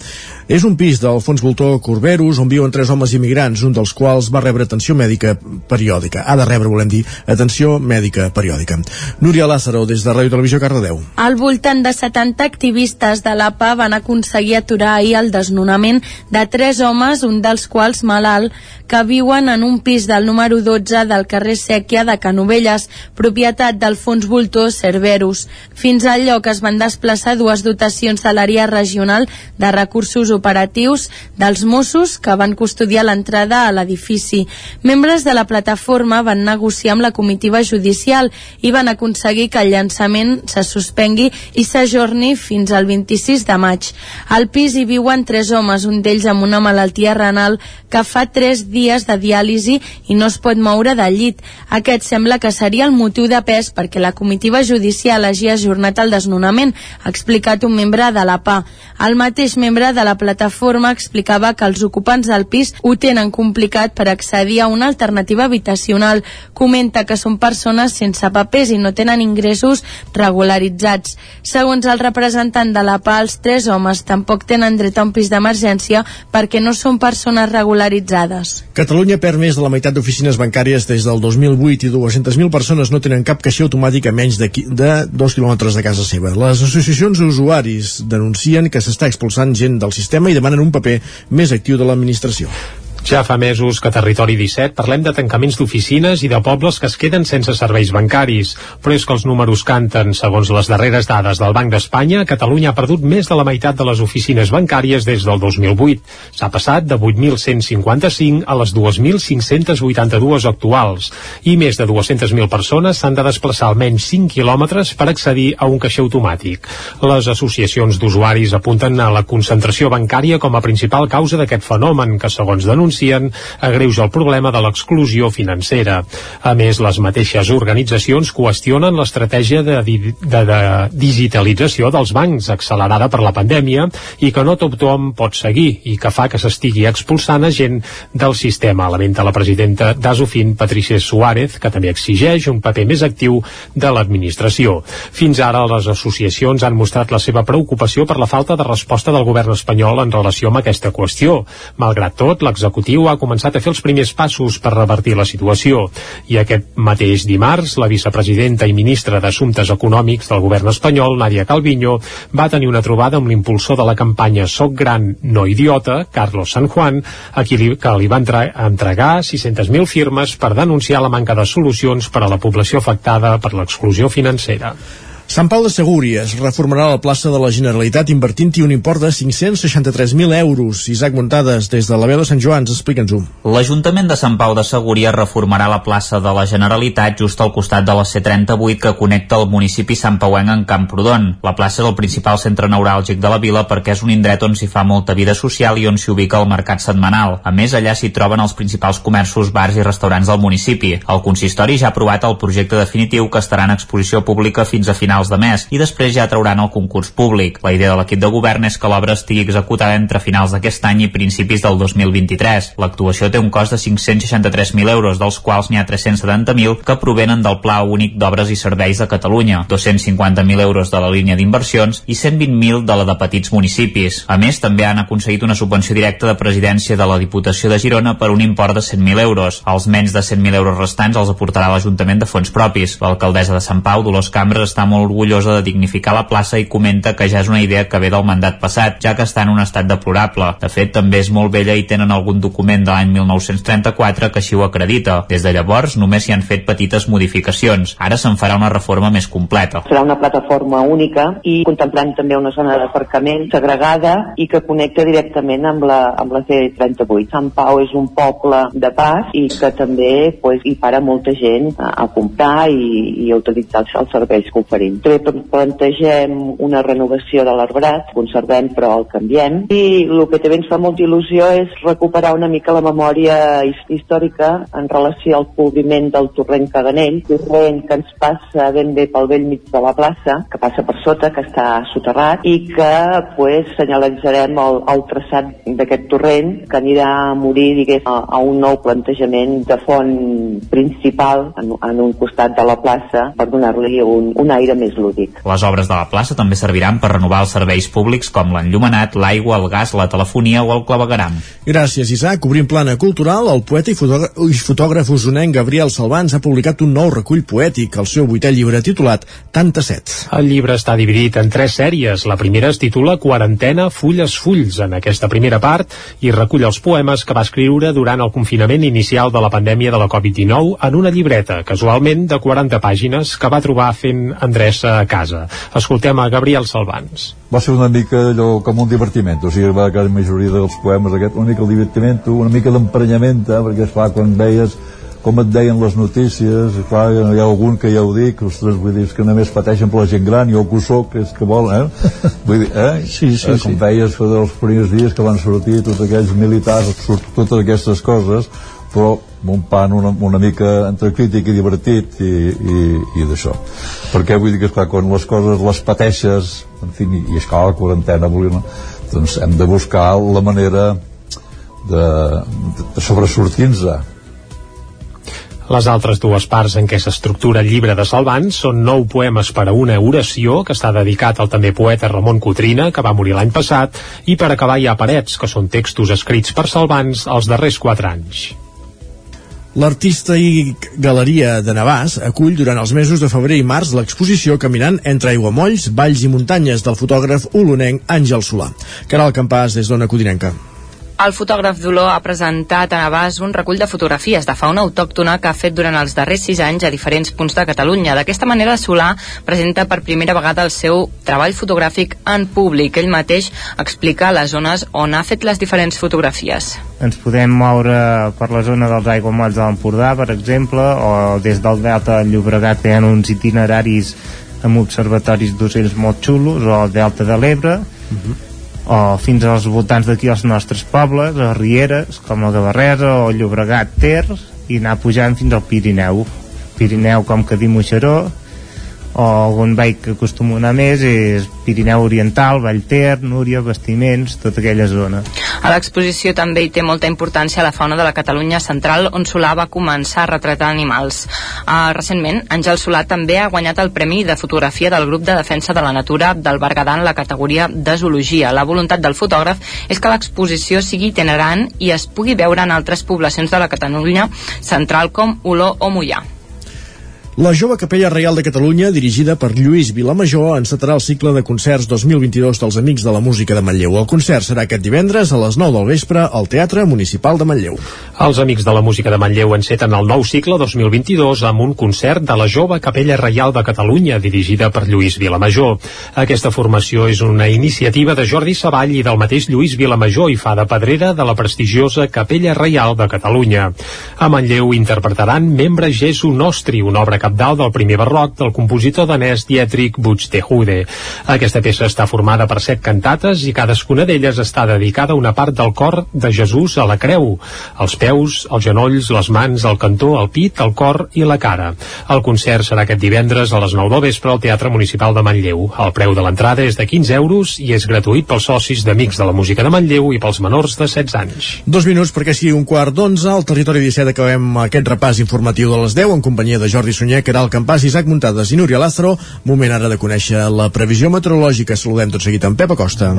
És un pis del fons voltor Corberos on viuen tres homes immigrants, un dels quals va rebre atenció mèdica periòdica. Ha de rebre, volem dir, atenció mèdica periòdica. Núria Lázaro, des de Ràdio Televisió Cardedeu. Al voltant de 70 activistes de l'APA van aconseguir aturar ahir el desnonament de tres homes un dels quals malalt, que viuen en un pis del número 12 del carrer Sèquia de Canovelles, propietat del fons voltor Cerberus. Fins al lloc es van desplaçar dues dotacions de l'àrea regional de recursos operatius dels Mossos que van custodiar l'entrada a l'edifici. Membres de la plataforma van negociar amb la comitiva judicial i van aconseguir que el llançament se suspengui i s'ajorni fins al 26 de maig. Al pis hi viuen tres homes, un d'ells amb una malaltia renal que fa tres dies de diàlisi i no es pot moure del llit. Aquest sembla que seria el motiu de pes perquè la comitiva judicial hagi ajornat el desnonament, ha explicat un membre de la PA. El mateix membre de la plataforma explicava que els ocupants del pis ho tenen complicat per accedir a una alternativa habitacional. Comenta que són persones sense papers i no tenen ingressos regularitzats. Segons el representant de la PA, els tres homes tampoc tenen dret a un pis d'emergència perquè no són persones regularitzades. Catalunya perd més de la meitat d'oficines bancàries des del 2008 i 200.000 persones no tenen cap caixer automàtic a menys de, de dos quilòmetres de casa seva. Les associacions d'usuaris denuncien que s'està expulsant gent del sistema i demanen un paper més actiu de l'administració. Ja fa mesos que Territori 17 parlem de tancaments d'oficines i de pobles que es queden sense serveis bancaris, però és que els números canten. Segons les darreres dades del Banc d'Espanya, Catalunya ha perdut més de la meitat de les oficines bancàries des del 2008. S'ha passat de 8.155 a les 2.582 actuals i més de 200.000 persones s'han de desplaçar almenys 5 quilòmetres per accedir a un caixer automàtic. Les associacions d'usuaris apunten a la concentració bancària com a principal causa d'aquest fenomen que, segons denuncien, denuncien agreuja el problema de l'exclusió financera. A més, les mateixes organitzacions qüestionen l'estratègia de, de, de digitalització dels bancs accelerada per la pandèmia i que no tothom pot seguir i que fa que s'estigui expulsant a gent del sistema, lamenta la presidenta d'Asofin, Patricia Suárez, que també exigeix un paper més actiu de l'administració. Fins ara, les associacions han mostrat la seva preocupació per la falta de resposta del govern espanyol en relació amb aquesta qüestió. Malgrat tot, l'executiu l'executiu ha començat a fer els primers passos per revertir la situació i aquest mateix dimarts la vicepresidenta i ministra d'Assumptes Econòmics del govern espanyol, Nadia Calviño, va tenir una trobada amb l'impulsor de la campanya Soc gran, no idiota, Carlos San Juan, a qui li, que li va entregar 600.000 firmes per denunciar la manca de solucions per a la població afectada per l'exclusió financera. Sant Pau de Segúries reformarà la plaça de la Generalitat invertint-hi un import de 563.000 euros. Isaac Montades, des de la veu de Sant Joans, explica'ns-ho. L'Ajuntament de Sant Pau de Segúries reformarà la plaça de la Generalitat just al costat de la C38 que connecta el municipi Sant Pauenc en Camprodon. La plaça és el principal centre neuràlgic de la vila perquè és un indret on s'hi fa molta vida social i on s'hi ubica el mercat setmanal. A més, allà s'hi troben els principals comerços, bars i restaurants del municipi. El consistori ja ha aprovat el projecte definitiu que estarà en exposició pública fins a final finals de mes i després ja trauran el concurs públic. La idea de l'equip de govern és que l'obra estigui executada entre finals d'aquest any i principis del 2023. L'actuació té un cost de 563.000 euros, dels quals n'hi ha 370.000 que provenen del Pla Únic d'Obres i Serveis de Catalunya, 250.000 euros de la línia d'inversions i 120.000 de la de petits municipis. A més, també han aconseguit una subvenció directa de presidència de la Diputació de Girona per un import de 100.000 euros. Els menys de 100.000 euros restants els aportarà l'Ajuntament de fons propis. L'alcaldessa de Sant Pau, Dolors Cambres, està molt orgullosa de dignificar la plaça i comenta que ja és una idea que ve del mandat passat, ja que està en un estat deplorable. De fet, també és molt vella i tenen algun document de l'any 1934 que així ho acredita. Des de llavors només s'hi han fet petites modificacions. Ara se'n farà una reforma més completa. Serà una plataforma única i contemplant també una zona d'aparcament segregada i que connecta directament amb la, amb la C38. Sant Pau és un poble de pas i que també pues, hi para molta gent a, a comprar i, i a utilitzar els, serveis que oferim. Plantegem una renovació de l'arbrat, conservem però el canviem. I el que també ens fa molta il·lusió és recuperar una mica la memòria històrica en relació al cobriment del torrent Caganell, torrent que ens passa ben bé pel vell mig de la plaça, que passa per sota, que està soterrat i que pues, senyalitzarem el, el traçat d'aquest torrent que anirà a morir digués, a, a un nou plantejament de font principal en, en un costat de la plaça per donar-li un, un aire més lúdic. Les obres de la plaça també serviran per renovar els serveis públics com l'enllumenat, l'aigua, el gas, la telefonia o el clavegaram. Gràcies, Isaac. Obrint plana cultural, el poeta i fotògraf, i fotògraf usonenc Gabriel Salvans ha publicat un nou recull poètic, el seu vuitè llibre titulat Tanta set. El llibre està dividit en tres sèries. La primera es titula Quarantena, fulles, fulls. En aquesta primera part i recull els poemes que va escriure durant el confinament inicial de la pandèmia de la Covid-19 en una llibreta, casualment de 40 pàgines, que va trobar fent endreça a casa. Escoltem a Gabriel Salvans. Va ser una mica allò com un divertiment, o sigui, va que la majoria dels poemes aquest, una mica el divertiment, una mica d'emprenyament, eh, perquè esclar, quan veies com et deien les notícies, clar, hi ha algun que ja ho dic, ostres, vull dir, que només pateixen per la gent gran, jo que ho soc, és que vol, eh? Vull dir, eh? Sí, sí, eh, com sí. veies dels primers dies que van sortir tots aquells militars, totes aquestes coses, però un pan una, una mica entre crític i divertit i, i, i d'això perquè vull dir que esclar, quan les coses les pateixes en fi, i, i esclar la quarantena volia, doncs hem de buscar la manera de, de sobresortir-nos Les altres dues parts en què s'estructura el llibre de Salvans són nou poemes per a una oració, que està dedicat al també poeta Ramon Cotrina, que va morir l'any passat, i per acabar hi ha Parets, que són textos escrits per Salvans els darrers quatre anys. L'artista i galeria de Navàs acull durant els mesos de febrer i març l'exposició Caminant entre aiguamolls, valls i muntanyes del fotògraf olonenc Àngel Solà. Caral Campàs des d'Ona Codinenca. El fotògraf d'Olor ha presentat a Navàs un recull de fotografies de fauna autòctona que ha fet durant els darrers sis anys a diferents punts de Catalunya. D'aquesta manera, Solà presenta per primera vegada el seu treball fotogràfic en públic. Ell mateix explica les zones on ha fet les diferents fotografies. Ens podem moure per la zona dels aiguamolls de l'Empordà, per exemple, o des del Delta del Llobregat hi ha uns itineraris amb observatoris d'ocells molt xulos, o el Delta de l'Ebre, uh -huh o fins als voltants d'aquí als nostres pobles, a Rieres, com la Gavarresa o Llobregat Ter, i anar pujant fins al Pirineu. Pirineu com que diu Moixeró, o algun vall que acostumo a anar més és Pirineu Oriental, Vallter, Núria, Vestiments, tota aquella zona. A l'exposició també hi té molta importància la fauna de la Catalunya central, on Solà va començar a retratar animals. Uh, recentment, Àngel Solà també ha guanyat el Premi de Fotografia del Grup de Defensa de la Natura del Berguedà en la categoria de Zoologia. La voluntat del fotògraf és que l'exposició sigui itinerant i es pugui veure en altres poblacions de la Catalunya central com Olor o Mollà. La Jove Capella Reial de Catalunya, dirigida per Lluís Vilamajor, encetarà el cicle de concerts 2022 dels Amics de la Música de Manlleu. El concert serà aquest divendres a les 9 del vespre al Teatre Municipal de Manlleu. Els Amics de la Música de Manlleu enceten el nou cicle 2022 amb un concert de la Jove Capella Reial de Catalunya, dirigida per Lluís Vilamajor. Aquesta formació és una iniciativa de Jordi Savall i del mateix Lluís Vilamajor i fa de pedrera de la prestigiosa Capella Reial de Catalunya. A Manlleu interpretaran Membre Jesu Nostri, una obra capdalt del primer barroc del compositor danès Dietrich Buxtehude. Aquesta peça està formada per set cantates i cadascuna d'elles està dedicada a una part del cor de Jesús a la creu, els peus, els genolls, les mans, el cantó, el pit, el cor i la cara. El concert serà aquest divendres a les 9 del vespre al Teatre Municipal de Manlleu. El preu de l'entrada és de 15 euros i és gratuït pels socis d'Amics de la Música de Manlleu i pels menors de 16 anys. Dos minuts perquè sigui un quart d'onze, al territori 17 acabem aquest repàs informatiu de les 10 en companyia de Jordi Sunyer, Caral Campàs, Isaac Muntades i Núria Lázaro. Moment ara de conèixer la previsió meteorològica. Saludem tot seguit amb Pep Acosta.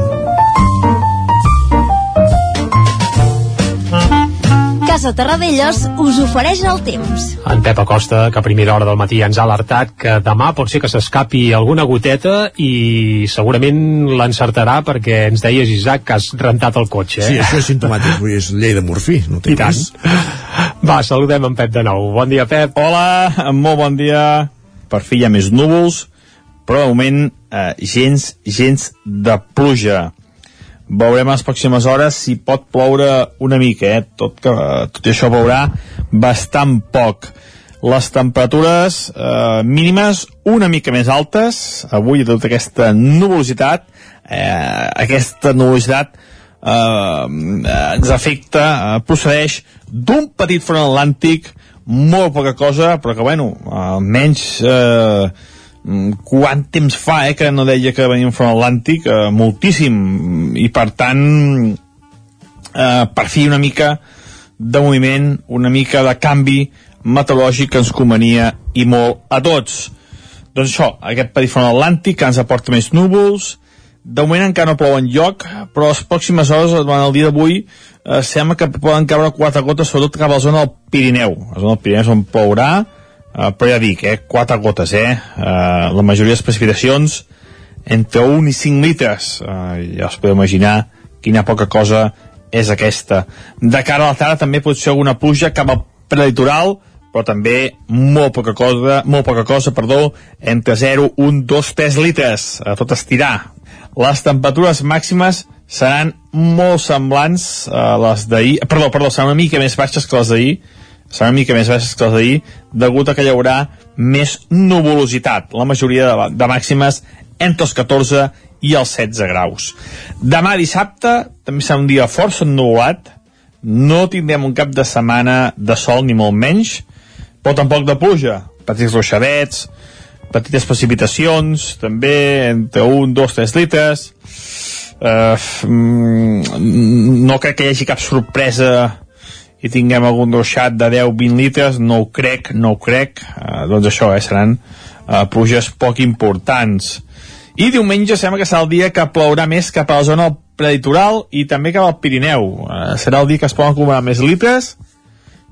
Casa Terradellos us ofereix el temps. En Pep Acosta, que a primera hora del matí ens ha alertat que demà pot ser que s'escapi alguna goteta i segurament l'encertarà perquè ens deies, Isaac, que has rentat el cotxe. Eh? Sí, això és simptomàtic, és llei de morfí, no té I tant. més. Va, saludem en Pep de nou. Bon dia, Pep. Hola, molt bon dia. Per fi hi ha més núvols, però de moment eh, gens, gens de pluja. Veurem les pròximes hores si pot ploure una mica, eh? tot, que, tot i això veurà bastant poc. Les temperatures eh, mínimes una mica més altes, avui tota aquesta nuvolositat, eh, aquesta nuvolositat eh, ens afecta, eh, procedeix d'un petit front atlàntic, molt poca cosa, però que bueno, almenys eh, quant temps fa eh, que no deia que venia un front atlàntic eh, moltíssim. I per tant eh, per fi una mica de moviment una mica de canvi meteorològic que ens convenia i molt a tots. Doncs això, aquest petit front atlàntic que ens aporta més núvols de moment encara no plou en lloc però les pròximes hores, durant el dia d'avui eh, sembla que poden caure quatre gotes sobretot cap a la zona del Pirineu la zona del Pirineu és on plourà Uh, però ja dic, eh, quatre gotes, eh? Uh, la majoria de les precipitacions entre 1 i 5 litres. Uh, ja us podeu imaginar quina poca cosa és aquesta. De cara a la tarda també pot ser alguna pluja cap al prelitoral, però també molt poca cosa, molt poca cosa, perdó, entre 0, 1, 2, 3 litres, a tot estirar. Les temperatures màximes seran molt semblants a les d'ahir, perdó, perdó, seran una mica més baixes que les d'ahir, serà una mica més baixes que les d'ahir, degut a que hi haurà més nuvolositat. La majoria de, de màximes entre els 14 i els 16 graus. Demà dissabte també serà un dia força ennuvolat, no tindrem un cap de setmana de sol ni molt menys, però tampoc de pluja. Petits ruixadets, petites precipitacions, també entre 1, 2, 3 litres. Uh, no crec que hi hagi cap sorpresa i tinguem algun ruixat de 10-20 litres, no ho crec, no ho crec, eh, doncs això, eh, seran eh, pluges poc importants. I diumenge sembla que serà el dia que plourà més cap a la zona preditoral i també cap al Pirineu. Eh, serà el dia que es poden acumular més litres,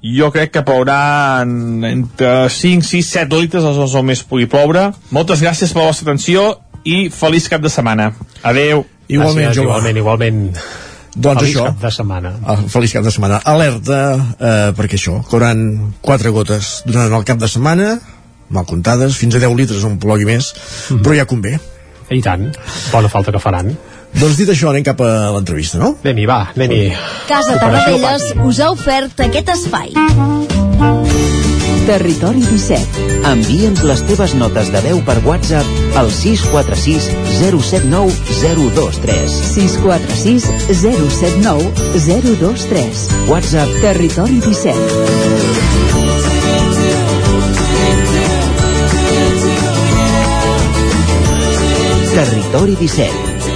jo crec que plourà en, entre 5, 6, 7 litres els zones on més pugui ploure. Moltes gràcies per la vostra atenció i feliç cap de setmana. Adeu. Igualment, Gràcies, igualment, igualment. Doncs Feliç això. cap de setmana. Ah, feliç cap de setmana. Alerta, eh, perquè això, cauran quatre gotes durant el cap de setmana, mal comptades, fins a 10 litres on plogui més, però ja convé. I tant, bona falta que faran. Doncs dit això, anem cap a l'entrevista, no? Anem-hi, va, anem-hi. Casa Tarradellas us ha ofert aquest espai. Territori 17. Envia'ns les teves notes de veu per WhatsApp al 646 079 023. 646 079 023. WhatsApp Territori 17. Territori 17.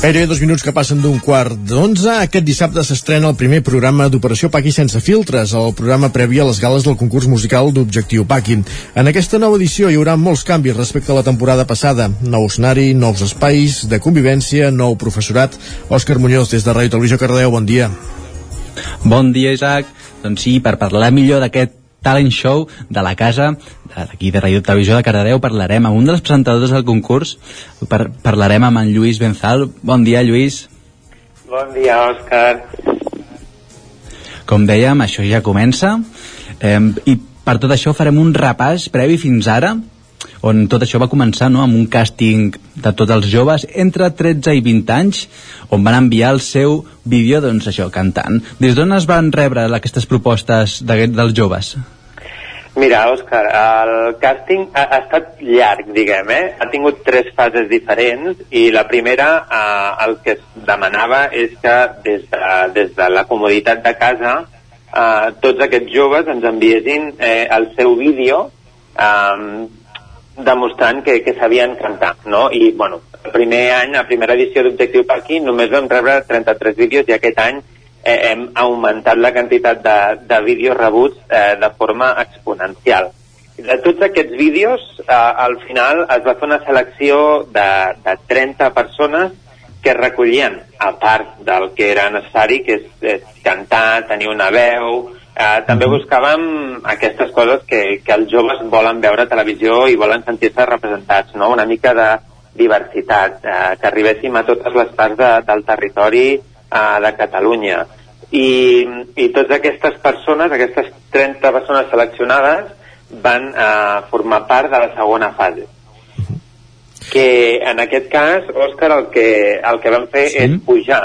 Gairebé dos minuts que passen d'un quart d'onze. Aquest dissabte s'estrena el primer programa d'Operació Paqui sense filtres, el programa previ a les gales del concurs musical d'Objectiu Paqui. En aquesta nova edició hi haurà molts canvis respecte a la temporada passada. Nou escenari, nous espais de convivència, nou professorat. Òscar Muñoz, des de Ràdio Televisió Cardeu, bon dia. Bon dia, Isaac. Doncs sí, per parlar millor d'aquest talent show de la casa d'aquí de Ràdio Televisió de Cardedeu parlarem amb un dels presentadors del concurs. Par parlarem amb en Lluís Benzal. Bon dia Lluís. Bon dia, Òscar. com dèiem això ja comença. Eh, i per tot això farem un repàs previ fins ara on tot això va començar no, amb un càsting de tots els joves entre 13 i 20 anys on van enviar el seu vídeo doncs això, cantant des d'on es van rebre aquestes propostes de, dels joves? Mira, Òscar, el càsting ha, ha estat llarg, diguem, eh? Ha tingut tres fases diferents i la primera, eh, el que es demanava és que des de, des de la comoditat de casa eh, tots aquests joves ens enviessin eh, el seu vídeo eh, demostrant que, que sabien cantar, no? I, bueno, el primer any, la primera edició d'Objectiu Paqui, només vam rebre 33 vídeos i aquest any eh, hem augmentat la quantitat de, de vídeos rebuts eh, de forma exponencial. De tots aquests vídeos, eh, al final es va fer una selecció de, de 30 persones que recollien, a part del que era necessari, que és, és cantar, tenir una veu, eh, també buscàvem aquestes coses que, que els joves volen veure a televisió i volen sentir-se representats, no? una mica de diversitat, eh, que arribéssim a totes les parts de, del territori eh, de Catalunya. I, I totes aquestes persones, aquestes 30 persones seleccionades, van eh, formar part de la segona fase que en aquest cas, Òscar, el que, el que vam fer sí. és pujar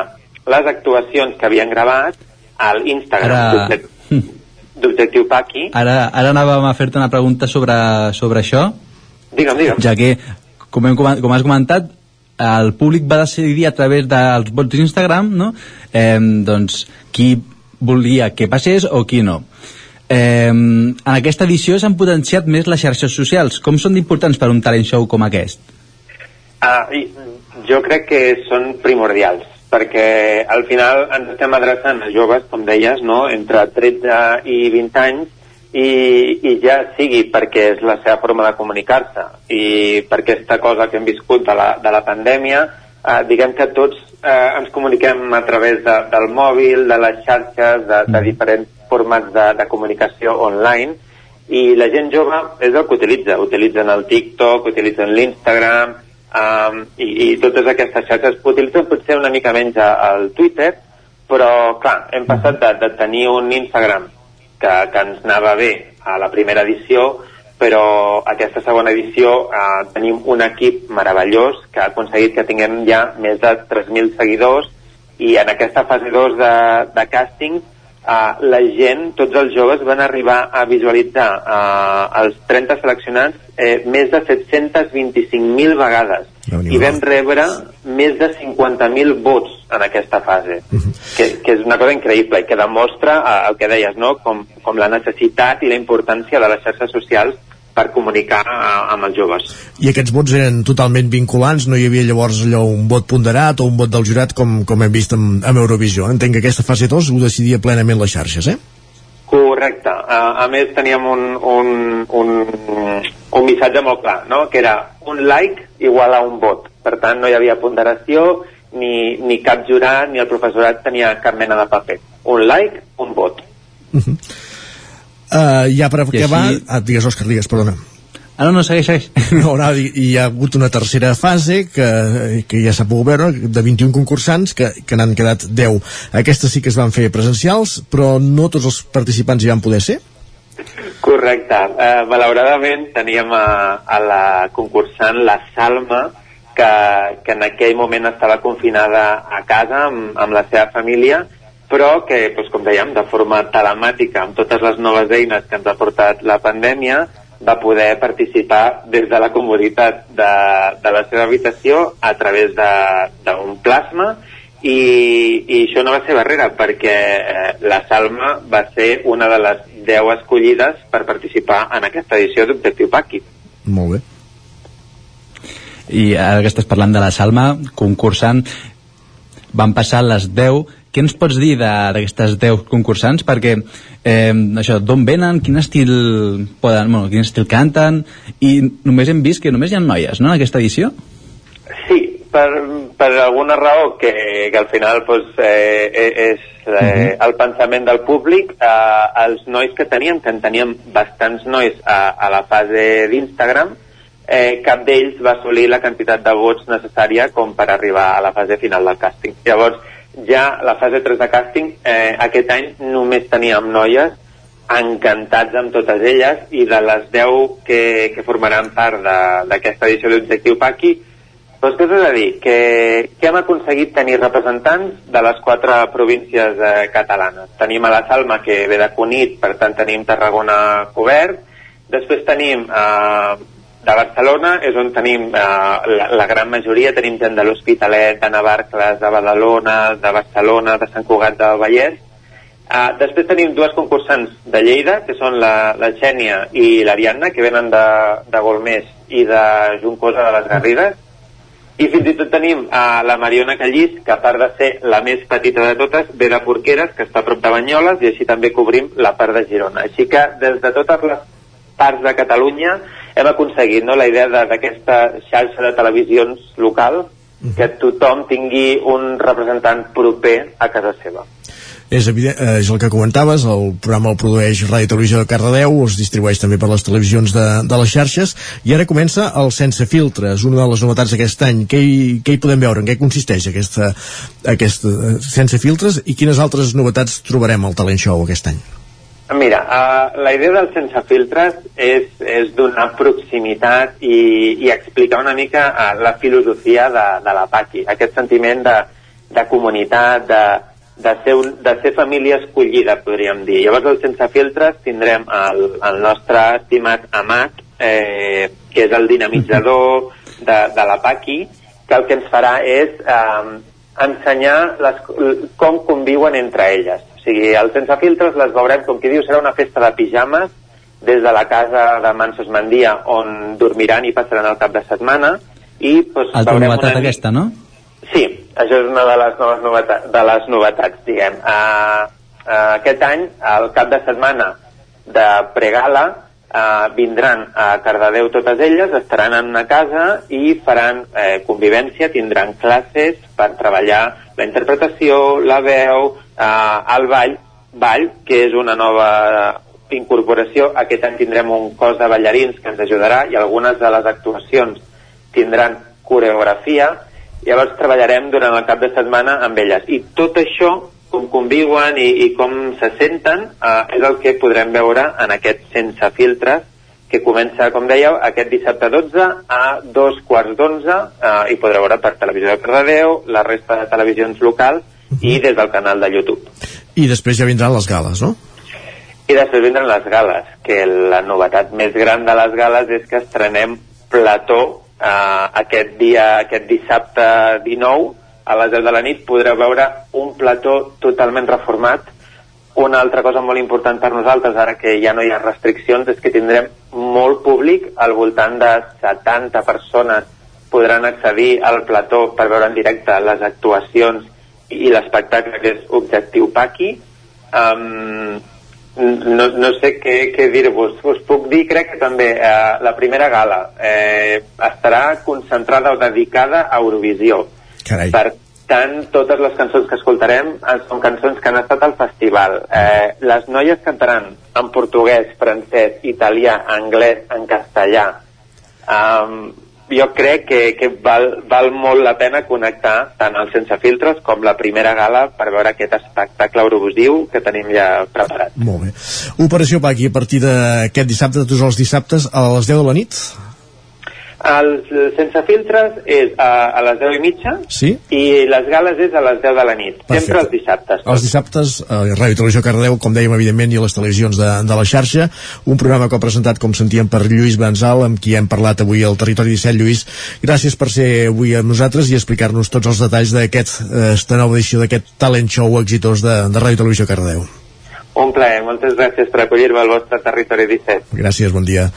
les actuacions que havien gravat a l'Instagram Ara... d'Objectiu Paqui. Ara, ara anàvem a fer-te una pregunta sobre, sobre això. Digue'm, digue'm. Ja que, com, hem, com has comentat, el públic va decidir a través dels vots d'Instagram, no? Eh, doncs, qui volia que passés o qui no. Eh, en aquesta edició s'han potenciat més les xarxes socials. Com són d'importants per un talent show com aquest? Uh, jo crec que són primordials perquè al final ens estem adreçant a joves, com deies, no? entre 13 i 20 anys i, i ja sigui perquè és la seva forma de comunicar-se i per aquesta cosa que hem viscut de la, de la pandèmia, eh, diguem que tots eh, ens comuniquem a través de, del mòbil, de les xarxes, de, de diferents formats de, de comunicació online i la gent jove és el que utilitza. Utilitzen el TikTok, utilitzen l'Instagram, um, i, i totes aquestes xarxes utilitzen potser una mica menys al Twitter però clar, hem passat de, de tenir un Instagram que, que ens anava bé a la primera edició però aquesta segona edició eh, tenim un equip meravellós que ha aconseguit que tinguem ja més de 3.000 seguidors i en aquesta fase 2 de, de càsting uh, la gent, tots els joves van arribar a visualitzar uh, els 30 seleccionats eh, més de 725.000 vegades i vam rebre més de 50.000 vots en aquesta fase uh -huh. que, que és una cosa increïble i que demostra uh, el que deies, no? com, com la necessitat i la importància de les xarxes socials per comunicar uh, amb els joves. I aquests vots eren totalment vinculants? No hi havia llavors allò un vot ponderat o un vot del jurat com, com hem vist amb, amb Eurovisió? Entenc que aquesta fase 2 ho decidia plenament les xarxes, eh? Correcte. Uh, a més teníem un, un, un, un missatge molt clar, no? que era un like igual a un vot. Per tant, no hi havia ponderació, ni, ni cap jurat ni el professorat tenia cap mena de paper. Un like, un vot. Uh -huh. Uh, ja per acabar... Així... Ah, digues, Òscar, digues, perdona. Ah, no, no, segueix, segueix. No, no, i hi ha hagut una tercera fase que, que ja s'ha pogut veure, de 21 concursants, que, que n'han quedat 10. Aquestes sí que es van fer presencials, però no tots els participants hi van poder ser? Correcte. Uh, malauradament teníem a, a la concursant la Salma, que, que en aquell moment estava confinada a casa amb, amb la seva família però que, doncs, com dèiem, de forma telemàtica, amb totes les noves eines que ens ha portat la pandèmia, va poder participar des de la comoditat de, de la seva habitació a través d'un plasma i, i això no va ser barrera perquè eh, la Salma va ser una de les 10 escollides per participar en aquesta edició d'Objectiu Paqui. Molt bé. I ara que estàs parlant de la Salma, concursant, van passar les 10 què ens pots dir d'aquestes 10 concursants? Perquè, eh, això, d'on venen, quin estil poden, bueno, quin estil canten, i només hem vist que només hi ha noies, no?, en aquesta edició? Sí, per, per alguna raó que, que al final pues, eh, eh és eh, uh -huh. el pensament del públic, eh, els nois que teníem, que en teníem bastants nois a, a la fase d'Instagram, eh, cap d'ells va assolir la quantitat de vots necessària com per arribar a la fase final del càsting. Llavors, ja la fase 3 de càsting, eh, aquest any només teníem noies, encantats amb totes elles, i de les 10 que, que formaran part d'aquesta edició d'Objectiu Paqui, doncs què s'ha de dir? Que, que hem aconseguit tenir representants de les quatre províncies eh, catalanes. Tenim a la Salma, que ve de Cunit, per tant tenim Tarragona cobert, després tenim eh, de Barcelona és on tenim eh, la, la gran majoria, tenim gent de l'Hospitalet, de Navarcles, de Badalona, de Barcelona, de Sant Cugat del Vallès. Eh, després tenim dues concursants de Lleida, que són la, la Xènia i l'Ariadna, que venen de, de Golmés i de Juncosa de les Garrigues. I fins i tot tenim a la Mariona Callís, que a part de ser la més petita de totes, ve de Porqueres, que està a prop de Banyoles, i així també cobrim la part de Girona. Així que des de totes les parts de Catalunya hem aconseguit no, la idea de- d'aquesta xarxa de televisions local, que tothom tingui un representant proper a casa seva. És, evident, eh, és el que comentaves, el programa el produeix Ràdio Televisió de Cardedeu, es distribueix també per les televisions de, de les xarxes, i ara comença el Sense Filtres, una de les novetats d'aquest any. Què hi, què hi podem veure? En què consisteix aquesta, aquesta eh, Sense Filtres i quines altres novetats trobarem al Talent Show aquest any? Mira, uh, la idea del sense filtres és, és donar proximitat i, i explicar una mica uh, la filosofia de, de la Paqui, aquest sentiment de, de comunitat, de, de, ser un, de ser família escollida, podríem dir. Llavors, el sense filtres tindrem el, el nostre estimat Amat, eh, que és el dinamitzador de, de la Paqui, que el que ens farà és eh, ensenyar les, com conviuen entre elles. Sigui, el sense filtres les veurem, com qui diu, serà una festa de pijames des de la casa de Mansos Mandia on dormiran i passaran el cap de setmana i doncs, Altra veurem novetat una... aquesta, no? Sí, això és una de les noves novetats, de les novetats diguem. Uh, uh, aquest any, al cap de setmana de pregala, uh, vindran a Cardedeu totes elles, estaran en una casa i faran eh, convivència, tindran classes per treballar la interpretació, la veu, uh, el ball, ball, que és una nova incorporació. Aquest any tindrem un cos de ballarins que ens ajudarà i algunes de les actuacions tindran coreografia llavors treballarem durant el cap de setmana amb elles i tot això com conviuen i, i com se senten eh, és el que podrem veure en aquest Sense Filtres que comença, com dèieu, aquest dissabte 12 a dos quarts d'onze eh, i podreu veure per Televisió de Cardedeu, la resta de televisions locals i des del canal de YouTube. I després ja vindran les gales, no? I després vindran les gales, que la novetat més gran de les gales és que estrenem plató eh, aquest dia, aquest dissabte 19 a les 10 de la nit podreu veure un plató totalment reformat una altra cosa molt important per nosaltres ara que ja no hi ha restriccions és que tindrem molt públic al voltant de 70 persones podran accedir al plató per veure en directe les actuacions i l'espectacle que és Objectiu Paqui um, no, no sé què, què dir-vos. Us puc dir, crec que també, eh, la primera gala eh, estarà concentrada o dedicada a Eurovisió. Carai. Per tant, totes les cançons que escoltarem eh, són cançons que han estat al festival. Eh, les noies cantaran en portuguès, francès, italià, anglès, en castellà. Um, jo crec que, que val, val molt la pena connectar tant el Sense Filtres com la primera gala per veure aquest espectacle eurovisiu que tenim ja preparat. Molt bé. Operació Paqui, a partir d'aquest dissabte, tots els dissabtes, a les 10 de la nit? El, el Sense Filtres és a, a les 10 i mitja Sí? i les gales és a les 10 de la nit, sempre els dissabtes. Els dissabtes, a Ràdio i Televisió Cardeu, com dèiem, evidentment, i a les televisions de, de la xarxa, un programa que ha presentat, com sentíem, per Lluís Benzal, amb qui hem parlat avui al Territori 17. Lluís, gràcies per ser avui amb nosaltres i explicar-nos tots els detalls d'aquesta nova edició d'aquest talent show exitós de, de Ràdio Televisió Cardeu. Un plaer, moltes gràcies per acollir-me al vostre Territori 17. Gràcies, bon dia.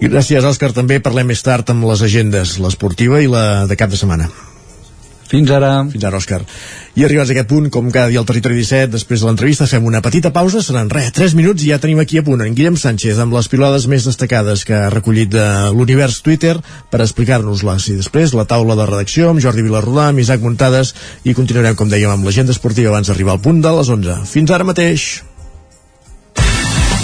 I gràcies, Òscar. També parlem més tard amb les agendes, l'esportiva i la de cap de setmana. Fins ara. Fins ara, Òscar. I arribats a aquest punt, com cada dia al Territori 17, després de l'entrevista fem una petita pausa, seran res, 3 minuts i ja tenim aquí a punt en Guillem Sánchez amb les pilades més destacades que ha recollit de l'univers Twitter per explicar-nos-les. I després la taula de redacció amb Jordi Vilarrodà, amb Isaac Muntades i continuarem, com dèiem, amb l'agenda esportiva abans d'arribar al punt de les 11. Fins ara mateix!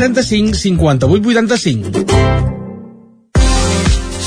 135 58 85.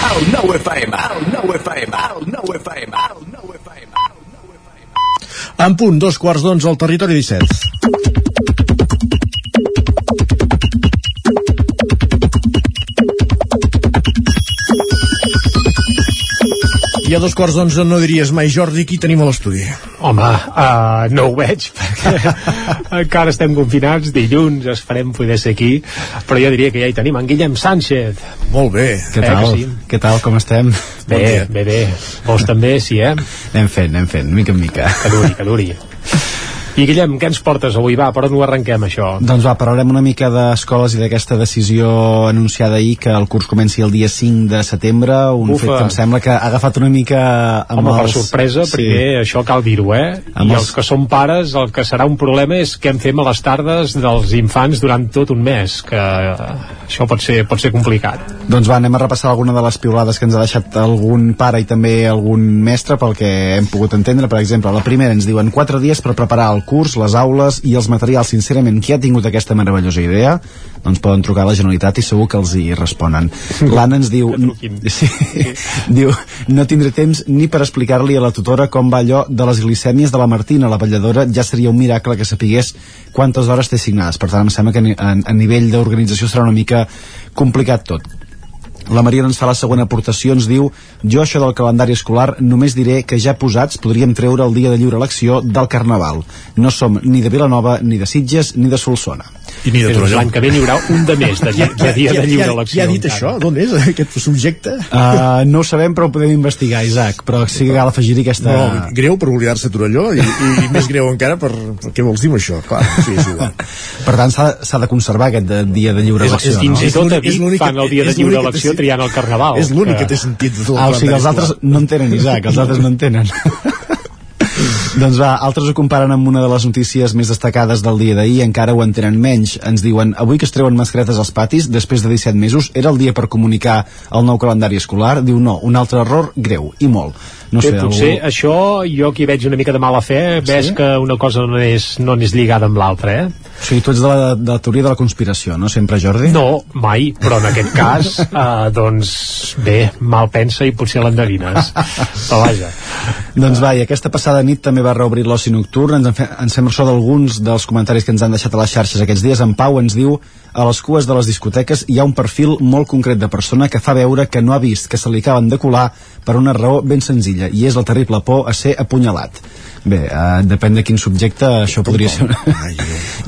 El 9 FM, el 9 FM, el 9 FM, el 9 FM. En punt, dos quarts d'onze al territori 17. I a dos quarts d'onze no diries mai, Jordi, qui tenim a l'estudi? Home, uh, no ho veig, perquè encara estem confinats, dilluns es farem poder ser aquí, però jo diria que ja hi tenim en Guillem Sánchez. Molt bé. Què Eh, tal? que sí? Què tal, com estem? Bé, bé, bé. Vols també, sí, eh? Anem fent, anem fent, mica en mica. Que duri, que duri. I Guillem, què ens portes avui? Va, per on ho arrenquem, això? Doncs va, parlarem una mica d'escoles i d'aquesta decisió anunciada ahir que el curs comenci el dia 5 de setembre, un Ufa. fet que em sembla que ha agafat una mica amb Home, per els... sorpresa, Sí. perquè això cal dir-ho, eh? Amb I els- els que som pares, el que serà un problema és què en fem a les tardes dels infants durant tot un mes, que això pot ser, pot ser complicat. Doncs va, anem a repassar alguna de les piulades que ens ha deixat algun pare i també algun mestre pel que hem pogut entendre. Per exemple, la primera ens diuen 4 dies per preparar el curs, les aules i els materials. Sincerament, qui ha tingut aquesta meravellosa idea? Doncs poden trucar a la Generalitat i segur que els hi responen. L'Anna ens diu... Sí, diu, no tindré temps ni per explicar-li a la tutora com va allò de les glicèmies de la Martina, la balladora, ja seria un miracle que sapigués quantes hores té signades. Per tant, em sembla que a nivell d'organització serà una mica complicat tot. La Maria ens fa la següent aportació, ens diu jo això del calendari escolar només diré que ja posats podríem treure el dia de lliure elecció del Carnaval. No som ni de Vilanova, ni de Sitges, ni de Solsona. I ni de És Torelló. L'any que ve n'hi haurà un de més de, de dia de lliure Qui elecció. ha dit encara. això? D'on és aquest subjecte? Uh, no ho sabem, però ho podem investigar, Isaac. Però sí que cal afegir-hi aquesta... No, greu per oblidar-se Torelló i, i, i més greu encara per, per què vols dir amb això? Clar, sí, és igual. Per tant, s'ha s'ha de conservar aquest de, dia de lliure És- elecció, és Fins i tot a És el dia de és lliure l'únic que té elecció sen- triant el Carnaval. És l'únic que que- té sentit de tot el Ah, o sigui, els altres no en tenen, Isaac, els altres no en tenen. doncs va, altres ho comparen amb una de les notícies més destacades del dia d'ahir, encara ho en tenen menys. Ens diuen, avui que es treuen mascaretes als patis, després de 17 mesos, era el dia per comunicar el nou calendari escolar? Diu, no, un altre error greu, i molt. No Bé, sé, potser algú... això jo aquí veig una mica de mala fe ves Sí? que una cosa no és, no és lligada amb l'altra eh? O sigui, tu ets de la, de la teoria de la conspiració, no sempre, Jordi? no, mai, però en aquest cas eh, doncs bé, mal pensa i potser l'endevines però vaja doncs va, i aquesta passada nit també va reobrir l'oci nocturn, ens, en fe, ens fem ressò d'alguns dels comentaris que ens han deixat a les xarxes aquests dies. En Pau ens diu a les cues de les discoteques hi ha un perfil molt concret de persona que fa veure que no ha vist que se li acaben de colar per una raó ben senzilla i és la terrible por a ser apunyalat. Bé, uh, depèn de quin subjecte això podria ser. Una...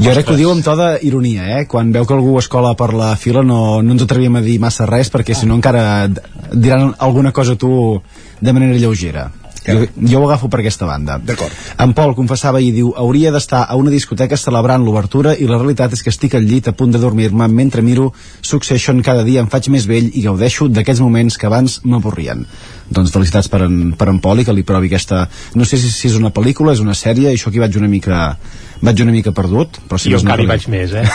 jo crec que ho diu amb to d'ironia eh? quan veu que algú es cola per la fila no, no ens atrevíem a dir massa res perquè si no encara diran alguna cosa a tu de manera lleugera jo, jo ho agafo per aquesta banda. D'acord. En Pol confessava i diu hauria d'estar a una discoteca celebrant l'obertura i la realitat és que estic al llit a punt de dormir-me mentre miro Succession cada dia em faig més vell i gaudeixo d'aquests moments que abans m'avorrien. Doncs felicitats per en, per en Pol i que li provi aquesta... No sé si, si és una pel·lícula, és una sèrie, això aquí vaig una mica vaig una mica perdut però si jo encara hi vaig més, eh?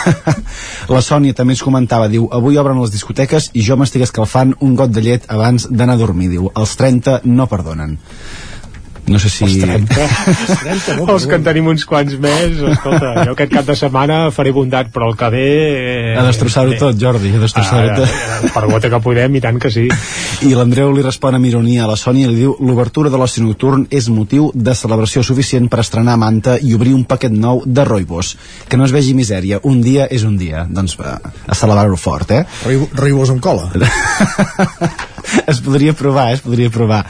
La Sònia també ens comentava, diu, avui obren les discoteques i jo m'estic escalfant un got de llet abans d'anar a dormir, diu, els 30 no perdonen. No sé si... Els 30? Els que en tenim uns quants més, escolta, jo aquest cap de setmana faré bondat, però el que ve... Eh, A destrossar-ho tot, Jordi, a destrossar-ho Ah, tot. eh, Per gota que podem, i tant que sí. I l'Andreu li respon amb ironia a la Sònia i li diu l'obertura de l'oci nocturn és motiu de celebració suficient per estrenar manta i obrir un paquet nou de roibos. Que no es vegi misèria, un dia és un dia. Doncs a, a celebrar-ho fort, eh? Roibos amb cola. es podria provar, eh? es podria provar.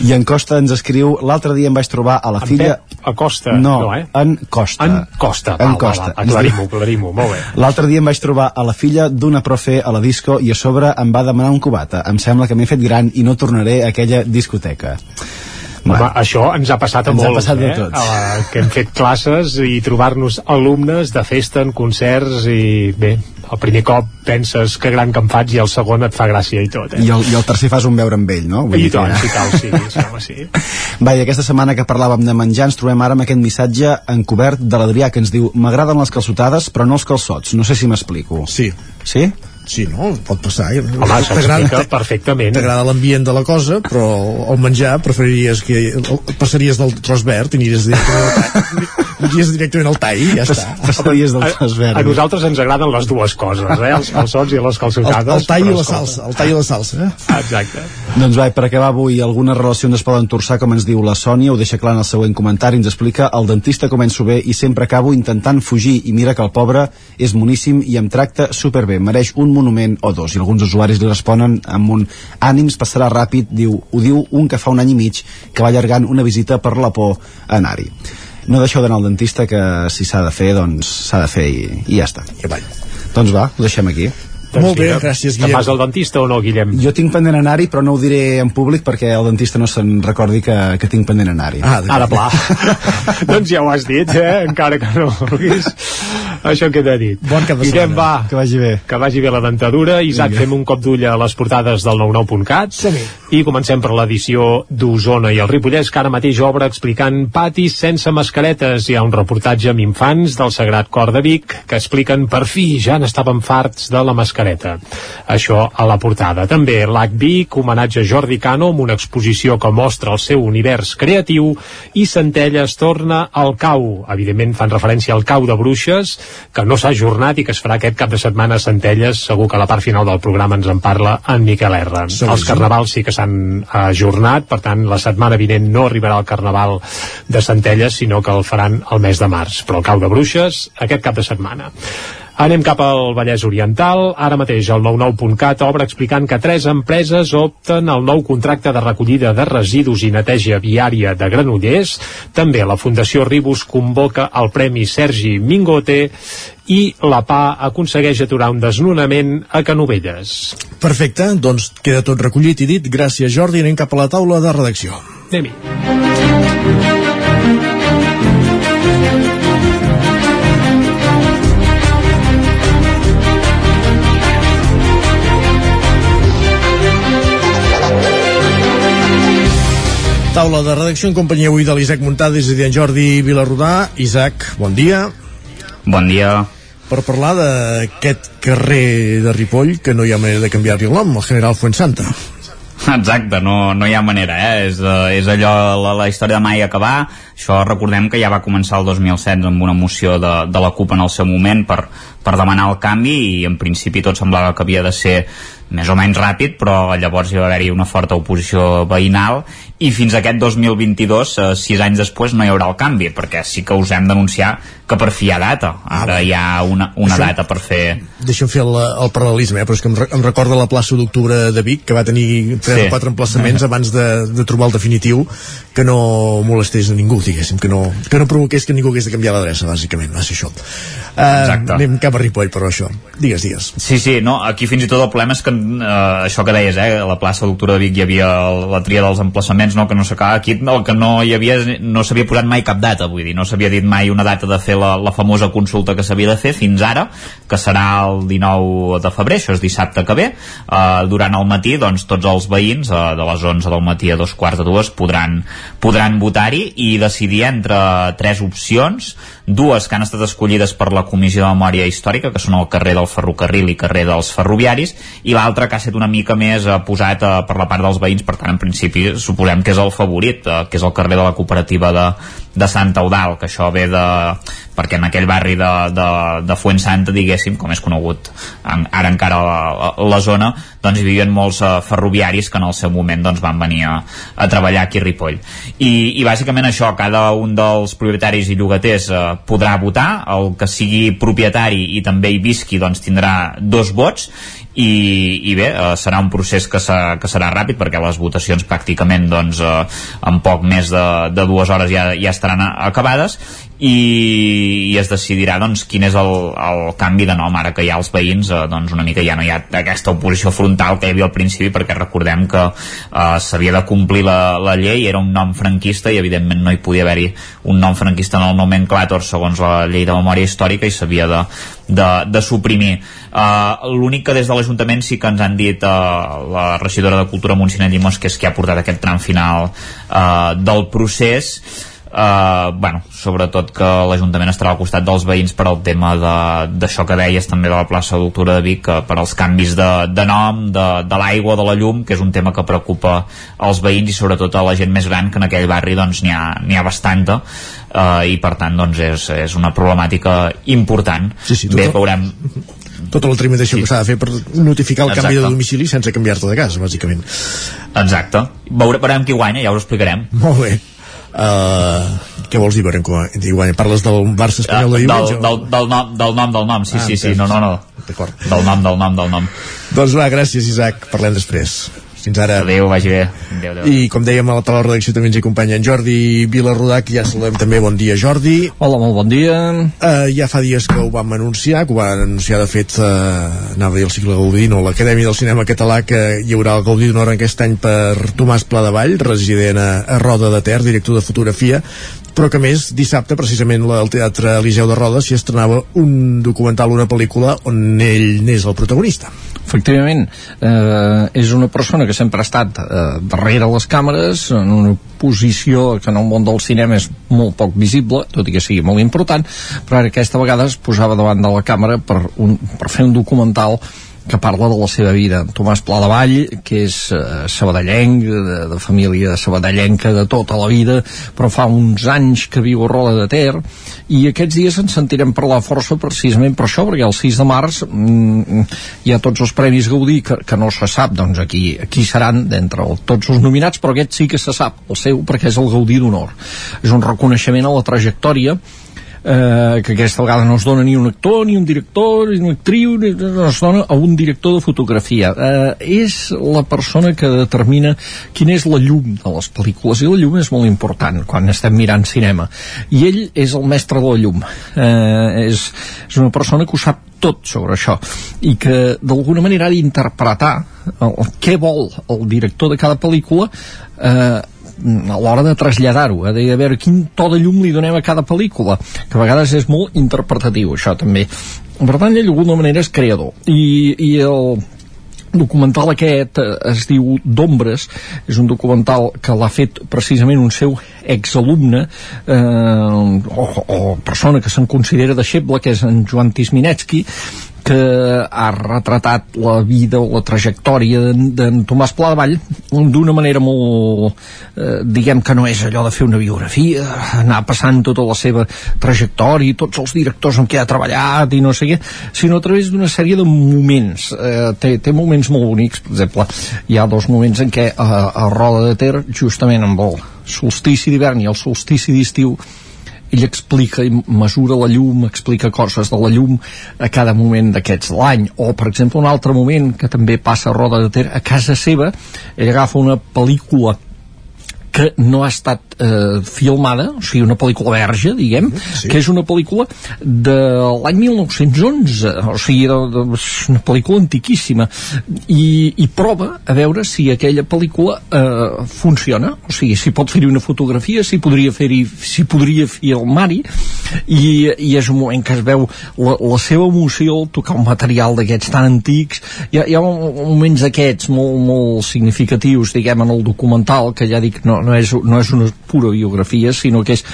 I en Costa ens escriu, l'altre dia em vaig trobar a la En filla... Pep Acosta, no, no, eh? en Costa. En Costa, En val, Costa. val, val. aclarim-ho, aclarim-ho, molt bé. L'altre dia em vaig trobar a la filla d'una profe a la disco i a sobre em va demanar un cubata. Em sembla que m'he fet gran i no tornaré a aquella discoteca. Home, això ens ha passat a Ens ha molts, passat a eh? tots. A, que hem fet classes i trobar-nos alumnes de festa en concerts i bé, el primer cop penses que gran que em faig i el segon et fa gràcia i tot, eh? I el, I el tercer fas un veure amb ell, no? I dir tant, que- si cal, sí, sí, home, sí. Va, i aquesta setmana que parlàvem de menjar ens trobem ara amb aquest missatge encobert de l'Adrià que ens diu m'agraden les calçotades però no els calçots, no sé si m'explico. Sí. Sí? Sí, no? Pot passar. eh? Home, s'explica perfectament. T'agrada l'ambient de la cosa, però el menjar preferiries que... passaries del tros verd i aniries directament al tall. Aniries directament al tall i ja està. Passaries del A, tros verd. a nosaltres ens agraden les dues coses, eh? Els calçots i les calçotades. el tall i la salsa. El tall i la salsa. Eh? Exacte. Doncs va, per acabar avui, algunes relacions es poden torçar, com ens diu la Sònia, ho deixa clar en el següent comentari, ens explica, el dentista començo bé i sempre acabo intentant fugir, i mira que el pobre és moníssim i em tracta superbé, mereix un monument o dos, i alguns usuaris li responen amb un ànims, passarà ràpid, diu, ho diu un que fa un any i mig que va allargant una visita per la por a anar-hi. No deixeu d'anar al dentista, que si s'ha de fer, doncs s'ha de fer i, i ja està. Doncs va, ho deixem aquí. Doncs Molt bé, mira, gràcies, Te'n Guillem. vas al dentista o no, Guillem? Jo tinc pendent anar-hi, però no ho diré en públic perquè el dentista no se'n recordi que, que tinc pendent anar-hi. Ah, Ara pla. doncs ja ho has dit, eh? Encara que no vulguis. Això queda dit. Bon cap de Guillem, setmana. va. Que vagi bé. Que vagi bé la dentadura. Isaac, Vinga. fem un cop d'ull a les portades del 99.cat. Som-hi. I comencem per l'edició d'Osona i el Ripollès, que ara mateix obre explicant patis sense mascaretes. Hi ha un reportatge amb infants del Sagrat Cor de Vic que expliquen per fi ja n'estaven farts de la mascareta. Això a la portada. També l'Ac Vic, homenatge a Jordi Cano amb una exposició que mostra el seu univers creatiu i Centelles torna al cau. Evidentment fan referència al cau de bruixes, que no s'ha ajornat i que es farà aquest cap de setmana a Centelles. Segur que a la part final del programa ens en parla en Miquel R. Segur, Els carnavals sí que s'han ajornat, per tant la setmana vinent no arribarà el carnaval de Centelles, sinó que el faran el mes de març. Però el cau de bruixes aquest cap de setmana. Anem cap al Vallès Oriental. Ara mateix el 99.cat obre explicant que tres empreses opten al nou contracte de recollida de residus i neteja viària de Granollers. També la Fundació Ribus convoca el Premi Sergi Mingote i la PA aconsegueix aturar un desnonament a Canovelles. Perfecte, doncs queda tot recollit i dit. Gràcies, Jordi. Anem cap a la taula de redacció. Anem-hi. Taula de redacció en companyia avui de l'Isaac Muntades i d'en Jordi Vilarrodà. Isaac, bon dia. Bon dia. Per parlar d'aquest carrer de Ripoll, que no hi ha manera de canviar-li el nom, el General Fuensanta. Exacte, no, no hi ha manera, eh? És, uh, és allò, la, la història de mai acabar. Això recordem que ja va començar el 2016 amb una moció de, de la CUP en el seu moment per, per demanar el canvi i en principi tot semblava que havia de ser més o menys ràpid, però llavors hi va haver-hi una forta oposició veïnal i fins aquest 2022, eh, sis anys després, no hi haurà el canvi, perquè sí que us hem d'anunciar que per fi hi ha data. Ara ah, hi ha una, una Això, data per fer... Deixa'm fer el, el paral·lelisme, eh? però és que em, em recorda la plaça d'octubre de Vic, que va tenir tres sí. o quatre emplaçaments abans de, de trobar el definitiu, que no molestés a ningú, diguéssim, que no, que no provoqués que ningú hagués de canviar l'adreça, bàsicament, va ser això. Uh, Exacte. Anem cap a Ripoll, però això. Digues, digues. Sí, sí, no, aquí fins i tot el problema és que uh, això que deies, eh, a la plaça d'octubre de Vic hi havia la tria dels emplaçaments, no, que no s'acaba, aquí el que no hi havia no s'havia posat mai cap data, vull dir, no s'havia dit mai una data de fer la, la famosa consulta que s'havia de fer fins ara, que serà el 19 de febrer, això és dissabte que ve, uh, durant el matí, doncs tots els veïns uh, de les 11 del matí a dos quarts de dues podran, podran votar-hi i decidir entre tres opcions, dues que han estat escollides per la Comissió de Memòria Històrica, que són el carrer del Ferrocarril i carrer dels Ferroviaris, i l'altra que ha estat una mica més uh, posat uh, per la part dels veïns, per tant, en principi, suposem que és el favorit, uh, que és el carrer de la cooperativa de, de Sant Eudal, que això ve de... perquè en aquell barri de, de, de Fuensanta, diguéssim, com és conegut en, ara encara la, la zona, doncs hi vivien molts uh, ferroviaris que en el seu moment doncs, van venir a, a treballar aquí a Ripoll. I, I bàsicament això, cada un dels propietaris i llogaters uh, podrà votar, el que sigui propietari i també hi visqui doncs tindrà dos vots i, i bé, eh, serà un procés que, se, que serà ràpid perquè les votacions pràcticament doncs, eh, en poc més de, de dues hores ja, ja estaran acabades i, i es decidirà doncs, quin és el, el canvi de nom ara que hi ha els veïns eh, doncs una mica ja no hi ha aquesta oposició frontal que hi havia al principi perquè recordem que eh, s'havia de complir la, la llei era un nom franquista i evidentment no hi podia haver-hi un nom franquista en el nomenclàtor segons la llei de memòria històrica i s'havia de, de, de suprimir. Uh, L'únic que des de l'Ajuntament sí que ens han dit uh, la regidora de Cultura Montsinell Llimós que és qui ha portat aquest tram final uh, del procés Uh, bueno, sobretot que l'Ajuntament estarà al costat dels veïns per al tema d'això que deies també de la plaça d'Octubre de Vic, per als canvis de, de nom, de, de l'aigua, de la llum, que és un tema que preocupa els veïns i sobretot a la gent més gran, que en aquell barri doncs n'hi ha, ha bastanta, uh, i per tant doncs és, és una problemàtica important. Sí, sí, Bé, veurem tota la tramitació sí. que s'ha de fer per notificar el Exacte. canvi de domicili sense canviar-te de casa, bàsicament. Exacte. Veure, veurem qui guanya, ja us ho explicarem. Molt bé. Uh, què vols dir, qui guanya? Parles del Barça espanyol de diumenge? Del, del, del, nom, del nom, del nom, sí, ah, sí, sí, no, no, no. D'acord. Del nom, del nom, del nom. Doncs va, gràcies, Isaac. Parlem després. Fins ara. Adéu, vagi bé. Adéu, adéu. I com dèiem, a la taula redacció també ens acompanya en Jordi Vilarrodac, ja saludem també. Bon dia, Jordi. Hola, molt bon dia. Uh, ja fa dies que ho vam anunciar, que ho van anunciar, de fet, uh, anava a dir el cicle Gaudí, no, l'Acadèmia del Cinema Català, que hi haurà el Gaudí d'hora aquest any per Tomàs Pladevall, resident a, a Roda de Ter, director de fotografia, però que més dissabte precisament al Teatre Eliseu de Roda s'hi estrenava un documental, una pel·lícula on ell n'és el protagonista efectivament eh, és una persona que sempre ha estat eh, darrere les càmeres en una posició que en el món del cinema és molt poc visible, tot i que sigui molt important, però aquesta vegada es posava davant de la càmera per, un, per fer un documental que parla de la seva vida. Tomàs Pla de Vall, que és eh, sabadellenc, de, de família sabadellenca de tota la vida, però fa uns anys que viu a Roda de Ter, i aquests dies ens sentirem parlar força precisament per això, perquè el 6 de març mm, hi ha tots els Premis Gaudí que, que no se sap, doncs aquí, aquí seran d'entre tots els nominats, però aquest sí que se sap, el seu, perquè és el Gaudí d'honor. És un reconeixement a la trajectòria eh, que aquesta vegada no es dona ni un actor, ni un director, ni una actriu, ni, no es dona a un director de fotografia. Eh, és la persona que determina quina és la llum de les pel·lícules, i la llum és molt important quan estem mirant cinema. I ell és el mestre de la llum. Eh, és, és una persona que ho sap tot sobre això i que d'alguna manera ha d'interpretar què vol el director de cada pel·lícula eh, a l'hora de traslladar-ho, eh, de veure quin to de llum li donem a cada pel·lícula, que a vegades és molt interpretatiu, això també. Per tant, ell d'alguna manera és creador. I, i el, documental aquest eh, es diu D'ombres, és un documental que l'ha fet precisament un seu exalumne eh, o, o persona que se'n considera deixeble, que és en Joan Tisminetsky, que ha retratat la vida o la trajectòria d'en Tomàs Pla de Vall d'una manera molt eh, diguem que no és allò de fer una biografia anar passant tota la seva trajectòria tots els directors amb què ha treballat i no sé què, sinó a través d'una sèrie de moments. Eh, té, té moments molt bonics per exemple, hi ha dos moments en què a, a Roda de Ter justament amb el solstici d'hivern i el solstici d'estiu ell explica i mesura la llum, explica coses de la llum a cada moment d'aquests l'any. O, per exemple, un altre moment que també passa a Roda de Ter, a casa seva, ell agafa una pel·lícula que no ha estat eh, filmada, o sigui, una pel·lícula verge, diguem, sí. que és una pel·lícula de l'any 1911, o sigui, de, de, una pel·lícula antiquíssima, i, i prova a veure si aquella pel·lícula eh, funciona, o sigui, si pot fer-hi una fotografia, si podria fer-hi, si podria filmar-hi, i, i és un moment que es veu la, la seva emoció tocar un material d'aquests tan antics, hi ha, hi ha moments d'aquests molt, molt significatius, diguem, en el documental, que ja dic, no, no, és, no és una pura biografia, sinó que és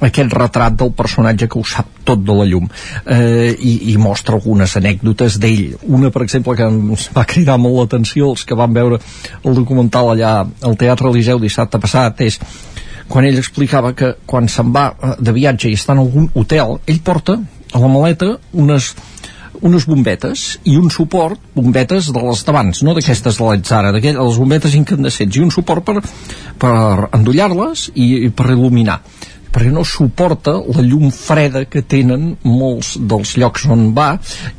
aquest retrat del personatge que ho sap tot de la llum. Eh, i, i mostra algunes anècdotes d'ell. Una per exemple que ens va cridar molt l'atenció els que van veure el documental allà al Teatre Eliseu dissabte passat és quan ell explicava que quan se'n va eh, de viatge i està en algun hotel ell porta a la maleta unes unes bombetes i un suport, bombetes de les d'abans, no d'aquestes de l'Atzara, les bombetes incandescents, i un suport per, per endollar-les i, i per il·luminar perquè no suporta la llum freda que tenen molts dels llocs on va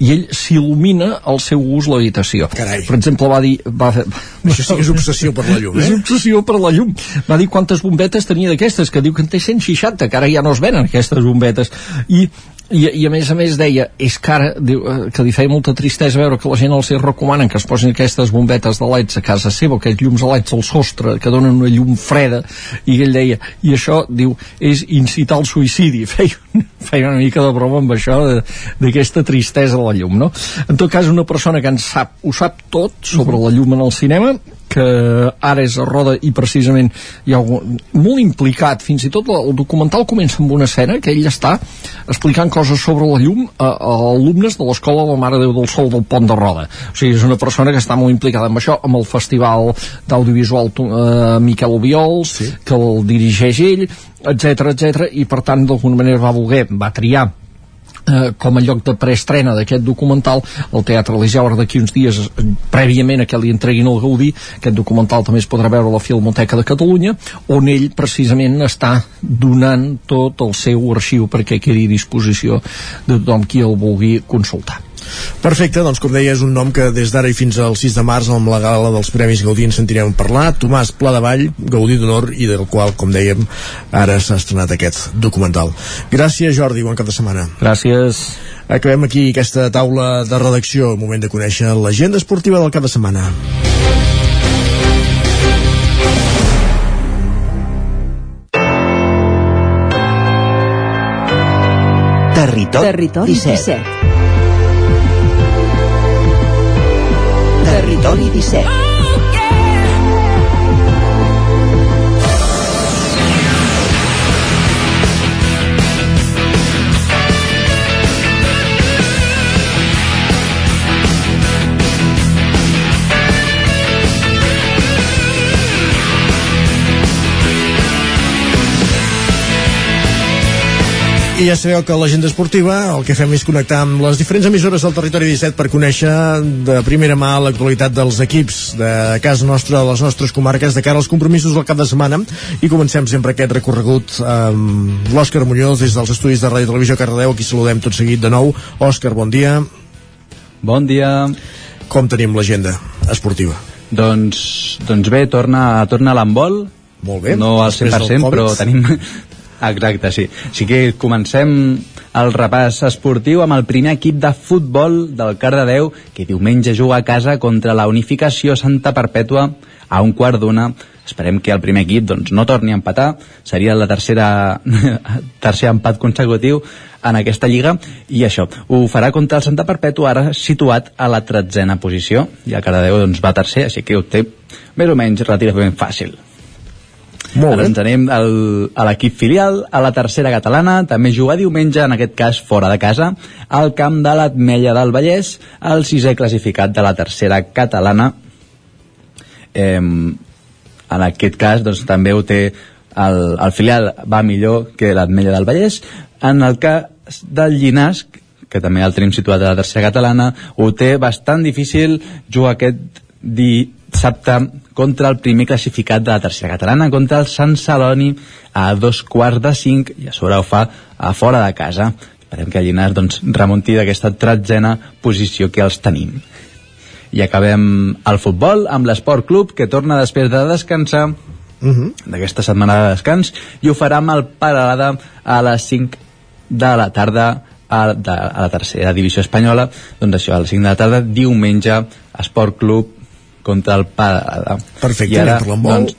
i ell s'il·lumina al seu ús l'habitació. Per exemple, va dir... Va, Això sí que és obsessió per la llum, eh? És obsessió per la llum. Va dir quantes bombetes tenia d'aquestes, que diu que en té 160, que ara ja no es venen aquestes bombetes. I i, i a més a més deia és que ara, diu, eh, que li feia molta tristesa veure que la gent els recomanen que es posin aquestes bombetes de leds a casa seva, aquests llums de leds al sostre que donen una llum freda i ell deia, i això, diu és incitar al suïcidi feia, feia una mica de broma amb això d'aquesta tristesa de la llum no? en tot cas una persona que en sap, ho sap tot sobre la llum en el cinema que ara és a Roda i precisament hi ha algun, molt implicat fins i tot el documental comença amb una escena que ell està explicant coses sobre la llum a, a alumnes de l'escola de la Mare Déu del Sol del Pont de Roda o sigui, és una persona que està molt implicada amb això amb el festival d'audiovisual eh, Miquel Obiols sí. que el dirigeix ell etc etc i per tant d'alguna manera va voler, va triar eh, com a lloc de preestrena d'aquest documental el Teatre Liceu ara d'aquí uns dies prèviament a que li entreguin el Gaudí. Aquest documental també es podrà veure a la Filmoteca de Catalunya on ell precisament està donant tot el seu arxiu perquè quedi a disposició de tothom qui el vulgui consultar Perfecte, doncs com deia és un nom que des d'ara i fins al 6 de març amb la gala dels Premis Gaudí en sentirem parlar Tomàs Pla de Vall, Gaudí d'Honor i del qual, com dèiem, ara s'ha estrenat aquest documental. Gràcies Jordi, bon cap de setmana. Gràcies. Acabem aquí aquesta taula de redacció, moment de conèixer l'agenda esportiva del cap de setmana. Territori, Territori 17. 17. Territori 17. I ja sabeu que a l'agenda esportiva el que fem és connectar amb les diferents emissores del territori 17 per conèixer de primera mà l'actualitat dels equips de casa nostra, de les nostres comarques, de cara als compromisos del cap de setmana. I comencem sempre aquest recorregut amb l'Òscar Muñoz des dels estudis de Ràdio Televisió Cardedeu. Aquí saludem tot seguit de nou. Òscar, bon dia. Bon dia. Com tenim l'agenda esportiva? Doncs, doncs bé, torna, torna l'handbol. Molt bé. No al Després del 100%, però tenim, Exacte, sí. Així que comencem el repàs esportiu amb el primer equip de futbol del Cardedeu que diumenge juga a casa contra la Unificació Santa Perpètua a un quart d'una. Esperem que el primer equip doncs, no torni a empatar. Seria la tercera tercer empat consecutiu en aquesta lliga i això, ho farà contra el Santa Perpètua ara situat a la tretzena posició i el Cardedeu doncs, va tercer, així que ho té més o menys relativament fàcil Molt Ara bé. ens anem al, a l'equip filial, a la tercera catalana, també juga diumenge, en aquest cas fora de casa, al camp de l'Atmella del Vallès, el sisè classificat de la tercera catalana. Eh, en aquest cas, doncs, també ho té el, el filial va millor que l'Atmella del Vallès. En el cas del Llinàs, que també el tenim situat a la tercera catalana, ho té bastant difícil jugar aquest dissabte contra el primer classificat de la tercera catalana, contra el Sant Celoni a dos quarts de cinc i a sobre ho fa a fora de casa. Esperem que el Llinàs doncs, remunti d'aquesta tretzena posició que els tenim. I acabem el futbol amb l'Esport Club, que torna després de descansar Uh -huh. d'aquesta setmana de descans i ho farà amb el Paralada a les 5 de la tarda a, de, a la tercera divisió espanyola doncs això, a les 5 de la tarda diumenge Esport Club contra el Paralada Perfecte, ara, per l'handbol. doncs,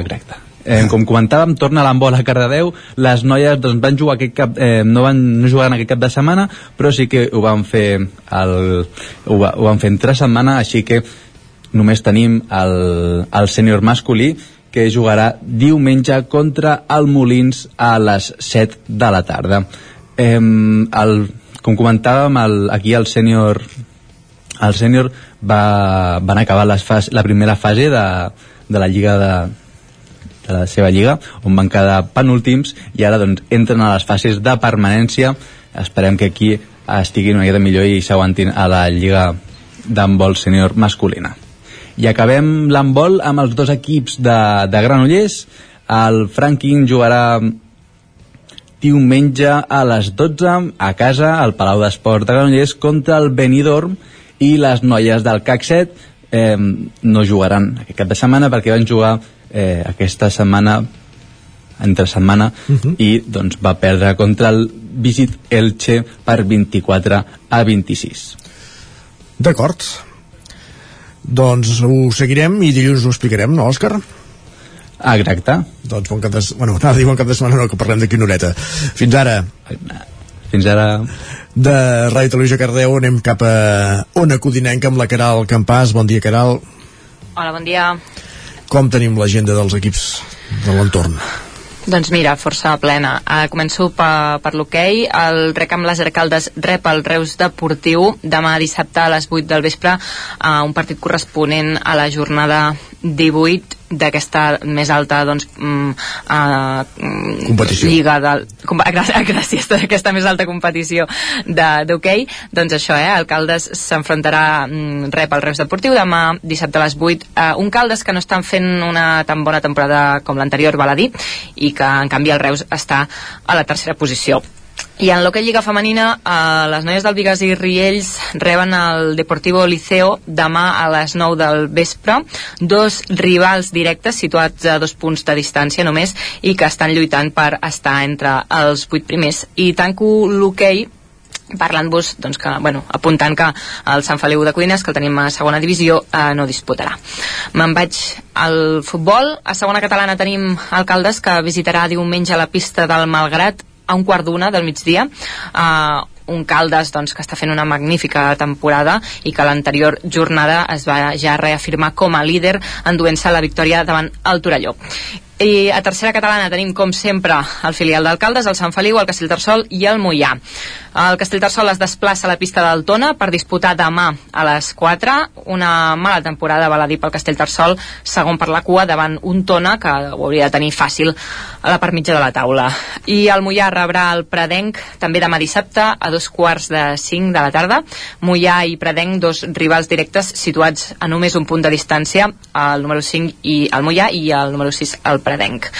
exacte. Eh, com comentàvem, torna l'handbol a Cardedeu. Les noies doncs, van jugar aquest cap eh, no van no jugaran aquest cap de setmana però sí que ho van fer el, ho, va, ho van fer entre setmana així que només tenim el, el sènior masculí que jugarà diumenge contra el Molins a les 7 de la tarda. Eh, el, com comentàvem el, aquí el sènior el sènior va, van acabar les fas, la primera fase de, de la lliga de, de la seva lliga, on van quedar penúltims i ara doncs entren a les fases de permanència. Esperem que aquí estiguin una miqueta millor i s'aguantin a la lliga d'handbol sènior masculina. I acabem l'handbol amb els dos equips de, de Granollers. El Franklin jugarà diumenge a les 12 a casa al Palau d'Esport de Granollers contra el Benidorm i les noies del CAC 7 eh, no jugaran aquest cap de setmana perquè van jugar eh, aquesta setmana entre setmana uh -huh. i doncs va perdre contra el Visit Elche per 24 a 26 D'acord. Doncs ho seguirem i dilluns ho explicarem, no, Òscar? Exacte. Doncs bon cap de... Bueno, anava a dir bon cap de setmana, no, que parlem d'aquí una horeta. Fins ara. Fins ara. De Ràdio Televisió Cardeu anem cap a Ona Codinenca amb la Caral Campàs. Bon dia, Caral. Hola, bon dia. Com tenim l'agenda dels equips de l'entorn? Doncs mira, força plena. Uh, començo per, per l'hoquei. El rec amb les Arcaldes rep el Reus Deportiu demà dissabte a les 8 del vespre uh, un partit corresponent a la jornada 18 d'aquesta més alta doncs, mm, uh, Competició. lliga del, com, gràcies, d'aquesta més alta competició de- d'hoquei doncs això, eh, el Caldes s'enfrontarà mm, rep el Reus Deportiu demà dissabte a les 8 uh, un Caldes que no estan fent una tan bona temporada com l'anterior val a dir i que en canvi el Reus està a la tercera posició i en l'hoquei Lliga Femenina, eh, les noies del Vigas i Riells reben el Deportivo Liceo demà a les 9 del vespre. Dos rivals directes situats a dos punts de distància només i que estan lluitant per estar entre els vuit primers. I tanco l'hoquei parlant-vos, doncs que, bueno, apuntant que el Sant Feliu de Codines, que el tenim a segona divisió, eh, no disputarà. Me'n vaig al futbol. A segona catalana tenim Alcaldes, que visitarà diumenge la pista del Malgrat a un quart d'una del migdia. Uh, un Caldes doncs, que està fent una magnífica temporada i que l'anterior jornada es va ja reafirmar com a líder enduent-se la victòria davant el Torelló. I a tercera catalana tenim, com sempre, el filial d'alcaldes, el Sant Feliu, el Castellterçol i el Moià. El Castellterçol es desplaça a la pista del Tona per disputar demà a les 4. Una mala temporada, val a dir, pel Castellterçol, segon per la cua, davant un Tona que ho hauria de tenir fàcil a la part mitja de la taula. I el Moià rebrà el Predenc també demà dissabte a dos quarts de 5 de la tarda. Moià i Predenc, dos rivals directes situats a només un punt de distància, el número 5 i el Moià i el número 6 el Predenc.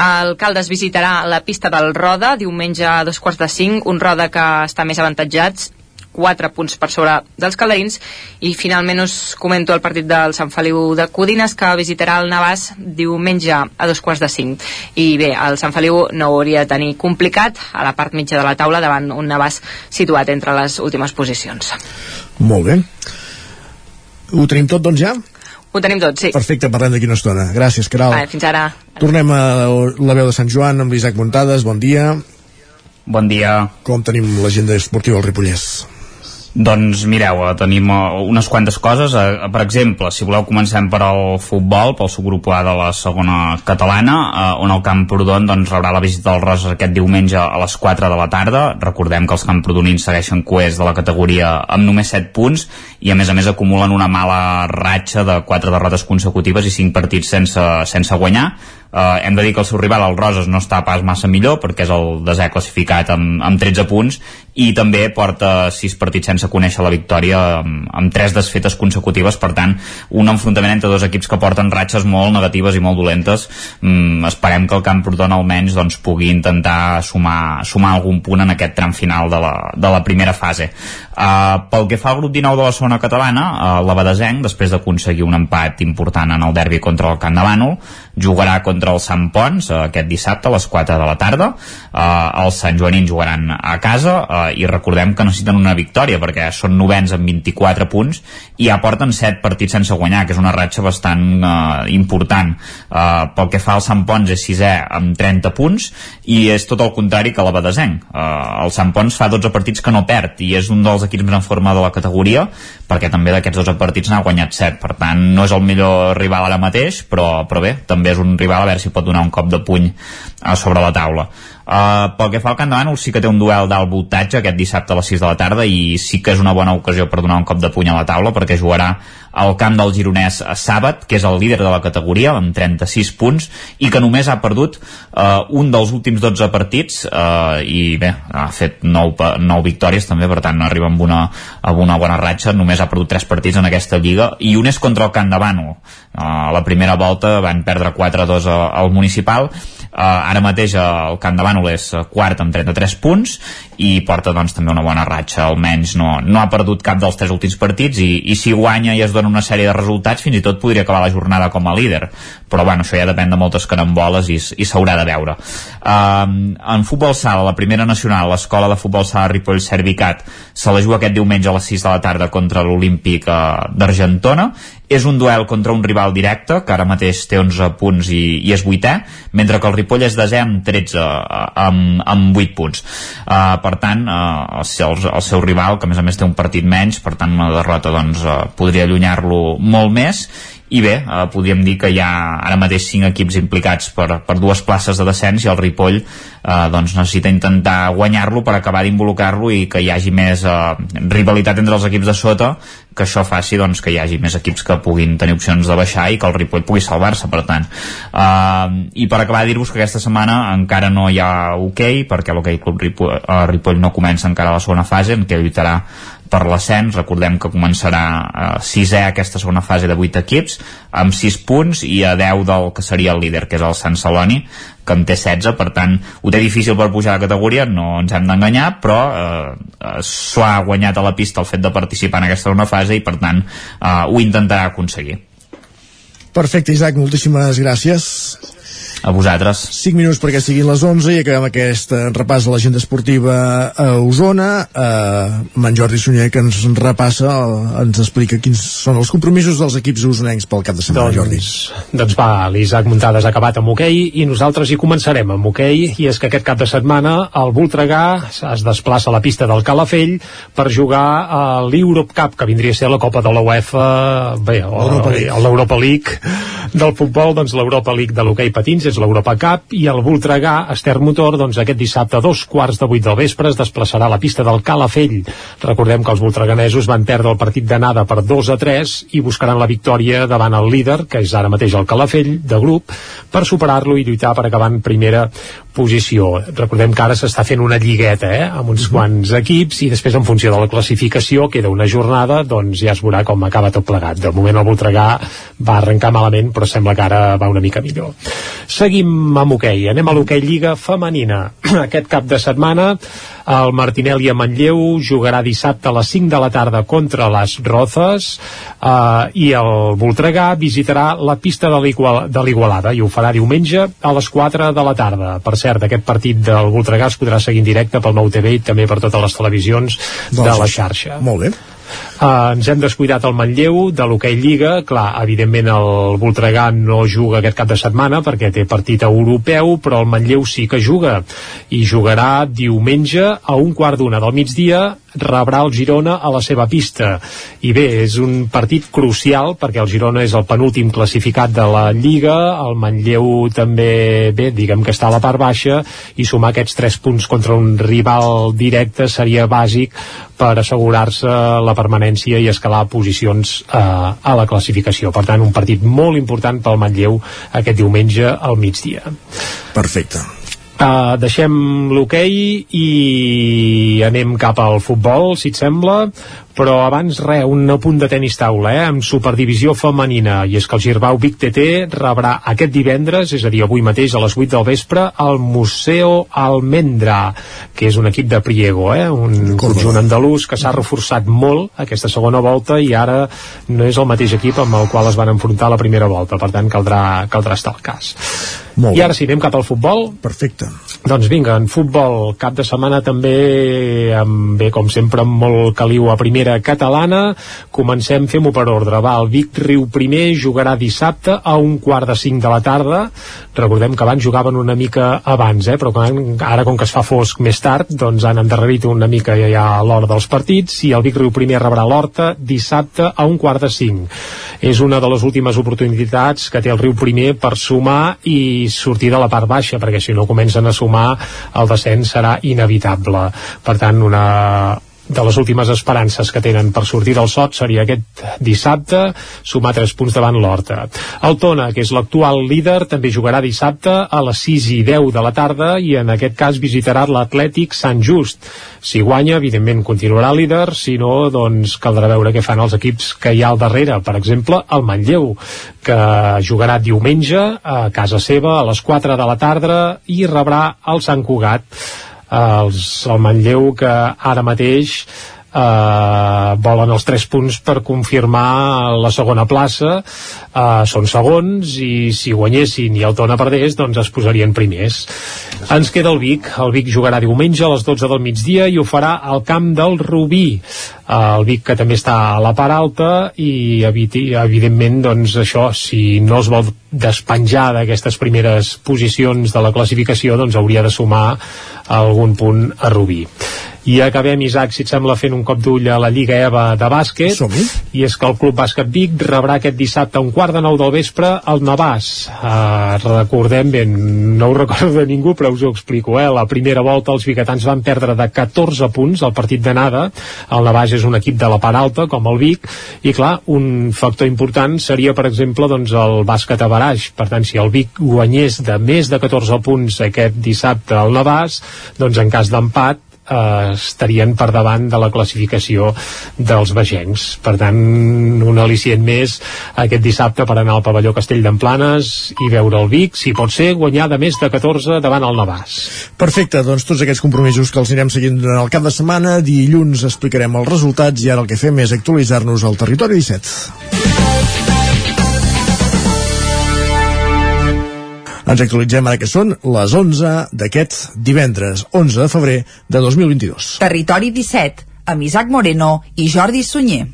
El Caldes visitarà la pista del Roda diumenge a dos quarts de 5, un Roda que està més avantatjats 4 punts per sobre dels calderins i finalment us comento el partit del Sant Feliu de Codines que visitarà el Navàs diumenge a dos quarts de 5 i bé, el Sant Feliu no ho hauria de tenir complicat a la part mitja de la taula davant un Navàs situat entre les últimes posicions Molt bé. Ho tenim tot, doncs, ja? Ho tenim tot, sí Perfecte, parlem d'aquí una estona. Gràcies, Caral. Vale, fins ara Tornem a la veu de Sant Joan amb l'Isaac Montades. Bon dia. Bon dia. Com tenim l'agenda esportiva al Ripollès? Doncs mireu, eh, tenim eh, unes quantes coses. Eh, per exemple, si voleu comencem per al futbol, pel subgrup A de la segona catalana, on el Camprodon doncs, rebrà la visita dels Roses aquest diumenge a les 4 de la tarda. Recordem que els camprodonins segueixen coers de la categoria amb només 7 punts i a més a més acumulen una mala ratxa de 4 derrotes consecutives i 5 partits sense, sense guanyar Uh, hem de dir que el seu rival, el Roses, no està pas massa millor perquè és el desè classificat amb, amb 13 punts i també porta 6 partits sense conèixer la victòria amb, amb 3 desfetes consecutives, per tant un enfrontament entre dos equips que porten ratxes molt negatives i molt dolentes. Mm, esperem que el Camprodon almenys doncs, pugui intentar sumar, sumar algun punt en aquest tram final de la, de la primera fase. Uh, pel que fa al grup 19 de la zona catalana uh, l'Abadesenc, després d'aconseguir un empat important en el derbi contra el Camp de Bànol jugarà contra el Sant Pons eh, aquest dissabte a les 4 de la tarda. Eh, els Sant Joanins jugaran a casa eh, i recordem que necessiten una victòria perquè són novens amb 24 punts i ja porten 7 partits sense guanyar que és una ratxa bastant eh, important. Eh, pel que fa al Sant Pons és sisè amb 30 punts i és tot el contrari que la Badesenc. Eh, el Sant Pons fa 12 partits que no perd i és un dels equips en forma de la categoria perquè també d'aquests 12 partits n'ha guanyat 7 per tant no és el millor rival ara mateix però, però bé, també és un rival a veure si pot donar un cop de puny a sobre la taula Uh, pel que fa al Camp de Bànol sí que té un duel d'alt voltatge aquest dissabte a les 6 de la tarda i sí que és una bona ocasió per donar un cop de puny a la taula perquè jugarà al camp del Gironès a Sàbat, que és el líder de la categoria amb 36 punts i que només ha perdut uh, un dels últims 12 partits uh, i bé, ha fet 9, 9 victòries també, per tant arriba amb una, amb una bona ratxa, només ha perdut 3 partits en aquesta lliga i un és contra el Camp de Bànol uh, a la primera volta van perdre 4-2 al municipal Uh, ara mateix el Camp de Bànol és quart amb 33 punts i porta doncs també una bona ratxa. Almenys no, no ha perdut cap dels tres últims partits i, i si guanya i es dona una sèrie de resultats fins i tot podria acabar la jornada com a líder. Però bueno, això ja depèn de moltes caramboles i, i s'haurà de veure. Uh, en futbol sala, la primera nacional l'escola de futbol sala Ripoll Servicat se la juga aquest diumenge a les 6 de la tarda contra l'Olímpic uh, d'Argentona és un duel contra un rival directe que ara mateix té 11 punts i, i és vuitè mentre que el Ripoll és desè amb 13 amb, amb 8 punts. Uh, per tant uh, el, el seu rival que a més a més té un partit menys per tant una derrota doncs, uh, podria allunyar-lo molt més i bé, eh, podríem dir que hi ha ara mateix cinc equips implicats per, per dues places de descens i el Ripoll eh, doncs necessita intentar guanyar-lo per acabar d'involucrar-lo i que hi hagi més eh, rivalitat entre els equips de sota que això faci doncs, que hi hagi més equips que puguin tenir opcions de baixar i que el Ripoll pugui salvar-se, per tant. Uh, I per acabar, dir-vos que aquesta setmana encara no hi ha hoquei, okay, perquè l'hoquei Club Ripoll, uh, Ripoll no comença encara la segona fase, en què lluitarà per l'ascens, recordem que començarà eh, sisè aquesta segona fase de 8 equips, amb 6 punts i a 10 del que seria el líder, que és el Sant Celoni, que en té 16, per tant ho té difícil per pujar a la categoria, no ens hem d'enganyar, però eh, eh, s'ho ha guanyat a la pista el fet de participar en aquesta segona fase i per tant eh, ho intentarà aconseguir. Perfecte, Isaac, moltíssimes gràcies a vosaltres. 5 minuts perquè siguin les 11 i acabem aquest repàs de l'agenda esportiva a Osona eh, amb en Jordi Sunyer que ens repassa, ens explica quins són els compromisos dels equips usonencs pel cap de setmana, doncs, Jordi. Doncs va, l'Isaac Muntades ha acabat amb hoquei i nosaltres hi començarem amb hoquei i és que aquest cap de setmana el Voltregà es desplaça a la pista del Calafell per jugar a l'Europe Cup que vindria a ser la Copa de la UEFA bé, l'Europa League del futbol, doncs l'Europa League de l'hoquei patins és l'Europa Cup i el Voltregà Ester Motor doncs aquest dissabte a dos quarts de vuit del vespre es desplaçarà a la pista del Calafell. Recordem que els voltreganesos van perdre el partit d'anada per 2 a 3 i buscaran la victòria davant el líder que és ara mateix el Calafell de grup per superar-lo i lluitar per acabar en primera posició. Recordem que ara s'està fent una lligueta eh, amb uns quants equips i després en funció de la classificació queda una jornada, doncs ja es veurà com acaba tot plegat. De moment el Voltregà va arrencar malament però sembla que ara va una mica millor. Seguim amb hoquei, anem a l'hoquei Lliga Femenina. Aquest cap de setmana el Martinelli a Manlleu jugarà dissabte a les 5 de la tarda contra les Rozes eh, i el Voltregà visitarà la pista de l'Igualada i ho farà diumenge a les 4 de la tarda. Per cert, aquest partit del Voltregà es podrà seguir en directe pel Nou TV i també per totes les televisions doncs, de la xarxa. Molt bé. Uh, ens hem descuidat el Manlleu de l'hoquei Lliga, clar, evidentment el Voltregà no juga aquest cap de setmana perquè té partit europeu, però el Manlleu sí que juga. I jugarà diumenge a un quart d'una del migdia rebrà el Girona a la seva pista. I bé, és un partit crucial perquè el Girona és el penúltim classificat de la Lliga, el Manlleu també, bé, diguem que està a la part baixa, i sumar aquests tres punts contra un rival directe seria bàsic per assegurar-se la permanència i escalar posicions eh, a la classificació. Per tant, un partit molt important pel Manlleu aquest diumenge al migdia. Perfecte. Uh, deixem l'hoquei i anem cap al futbol, si et sembla, però abans, re, un apunt de tenis taula, eh, amb superdivisió femenina, i és que el Girbau Vic TT rebrà aquest divendres, és a dir, avui mateix a les 8 del vespre, al Museo Almendra, que és un equip de Priego, eh, un conjunt andalús que s'ha reforçat molt aquesta segona volta i ara no és el mateix equip amb el qual es van enfrontar la primera volta, per tant caldrà, caldrà estar al cas. Molt I ara sí, anem cap al futbol. Perfecte. Doncs vinga, en futbol, cap de setmana també, amb, bé, com sempre, amb molt caliu a primera catalana. Comencem, fem-ho per ordre. Va, el Vic Riu primer jugarà dissabte a un quart de cinc de la tarda. Recordem que abans jugaven una mica abans, eh? però quan, ara, com que es fa fosc més tard, doncs han endarrerit una mica ja a l'hora dels partits i el Vic Riu primer rebrà l'Horta dissabte a un quart de cinc. És una de les últimes oportunitats que té el Riu primer per sumar i sortir de la part baixa, perquè si no comencen a sumar el descens serà inevitable. Per tant, una, de les últimes esperances que tenen per sortir del sot seria aquest dissabte sumar 3 punts davant l'Horta. El Tona, que és l'actual líder, també jugarà dissabte a les 6 i 10 de la tarda i en aquest cas visitarà l'Atlètic Sant Just. Si guanya, evidentment continuarà líder, si no, doncs caldrà veure què fan els equips que hi ha al darrere. Per exemple, el Manlleu, que jugarà diumenge a casa seva a les 4 de la tarda i rebrà el Sant Cugat els, el Manlleu que ara mateix eh, volen els 3 punts per confirmar la segona plaça eh, són segons i si guanyessin i el Tona perdés doncs es posarien primers. Ens queda el Vic, el Vic jugarà diumenge a les 12 del migdia i ho farà al camp del Rubí. El Vic que també està a la part alta i evidentment doncs això, si no es vol despenjar d'aquestes primeres posicions de la classificació doncs hauria de sumar algun punt a Rubí i acabem, Isaac, si et sembla, fent un cop d'ull a la Lliga EVA de bàsquet. I és que el Club Bàsquet Vic rebrà aquest dissabte a un quart de nou del vespre al Navàs. Uh, recordem, ben, no ho recordo de ningú, però us ho explico. Eh? La primera volta els biguetans van perdre de 14 punts al partit d'anada. El Navàs és un equip de la part alta, com el Vic, i clar, un factor important seria, per exemple, doncs, el bàsquet a baraix. Per tant, si el Vic guanyés de més de 14 punts aquest dissabte al Navàs, doncs en cas d'empat eh, estarien per davant de la classificació dels vegencs. Per tant, un al·licient més aquest dissabte per anar al pavelló Castell d'Emplanes i veure el Vic, si pot ser, guanyar de més de 14 davant el Navàs. Perfecte, doncs tots aquests compromisos que els anirem seguint durant el cap de setmana, dilluns explicarem els resultats i ara el que fem és actualitzar-nos al territori 17. Ens actualitzem ara que són les 11 d'aquest divendres, 11 de febrer de 2022. Territori 17, amb Isaac Moreno i Jordi Sunyer.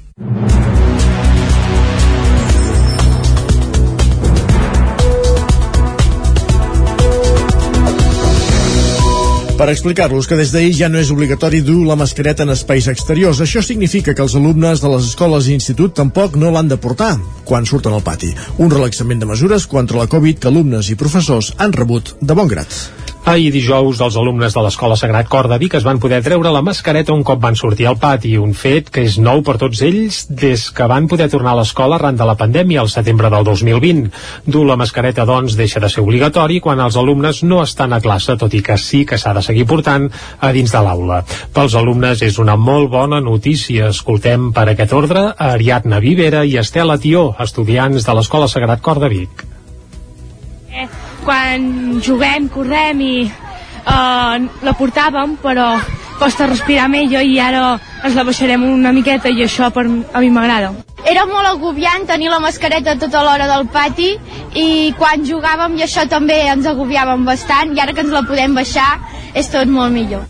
Per explicar-los que des d'ahir ja no és obligatori dur la mascareta en espais exteriors. Això significa que els alumnes de les escoles i institut tampoc no l'han de portar quan surten al pati. Un relaxament de mesures contra la Covid que alumnes i professors han rebut de bon grat. Ahir dijous, els alumnes de l'Escola Sagrat Cor de Vic es van poder treure la mascareta un cop van sortir al pati, un fet que és nou per tots ells des que van poder tornar a l'escola arran de la pandèmia al setembre del 2020. Dur la mascareta, doncs, deixa de ser obligatori quan els alumnes no estan a classe, tot i que sí que s'ha de seguir portant a dins de l'aula. Pels alumnes és una molt bona notícia. Escoltem per aquest ordre Ariadna Vivera i Estela Tió, estudiants de l'Escola Sagrat Cor de Vic quan juguem, correm i uh, la portàvem, però costa respirar millor i ara ens la baixarem una miqueta i això per, a mi m'agrada. Era molt agobiant tenir la mascareta tota l'hora del pati i quan jugàvem i això també ens agobiàvem bastant i ara que ens la podem baixar és tot molt millor.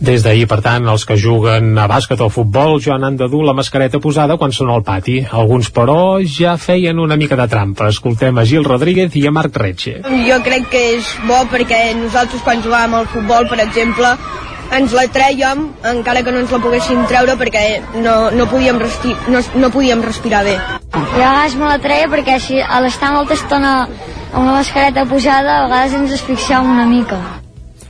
Des d'ahir, per tant, els que juguen a bàsquet o futbol ja han de dur la mascareta posada quan són al pati. Alguns, però, ja feien una mica de trampa. Escoltem a Gil Rodríguez i a Marc Retxe. Jo crec que és bo perquè nosaltres quan jugàvem al futbol, per exemple, ens la trèiem encara que no ens la poguéssim treure perquè no, no, podíem, resti no, no podíem respirar bé. Jo a vegades me la treia perquè si a l'estar molta estona amb la mascareta posada a vegades ens asfixiàvem una mica.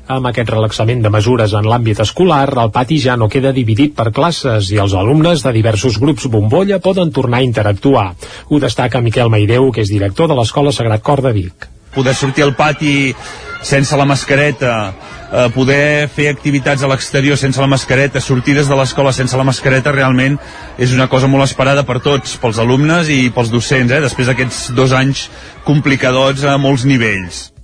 Amb aquest relaxament de mesures en l'àmbit escolar, el pati ja no queda dividit per classes i els alumnes de diversos grups bombolla poden tornar a interactuar. Ho destaca Miquel Maideu, que és director de l'Escola Sagrat Cor de Vic. Poder sortir al pati sense la mascareta, eh, poder fer activitats a l'exterior sense la mascareta, sortides de l'escola sense la mascareta, realment és una cosa molt esperada per tots, pels alumnes i pels docents, eh, després d'aquests dos anys complicadors a molts nivells.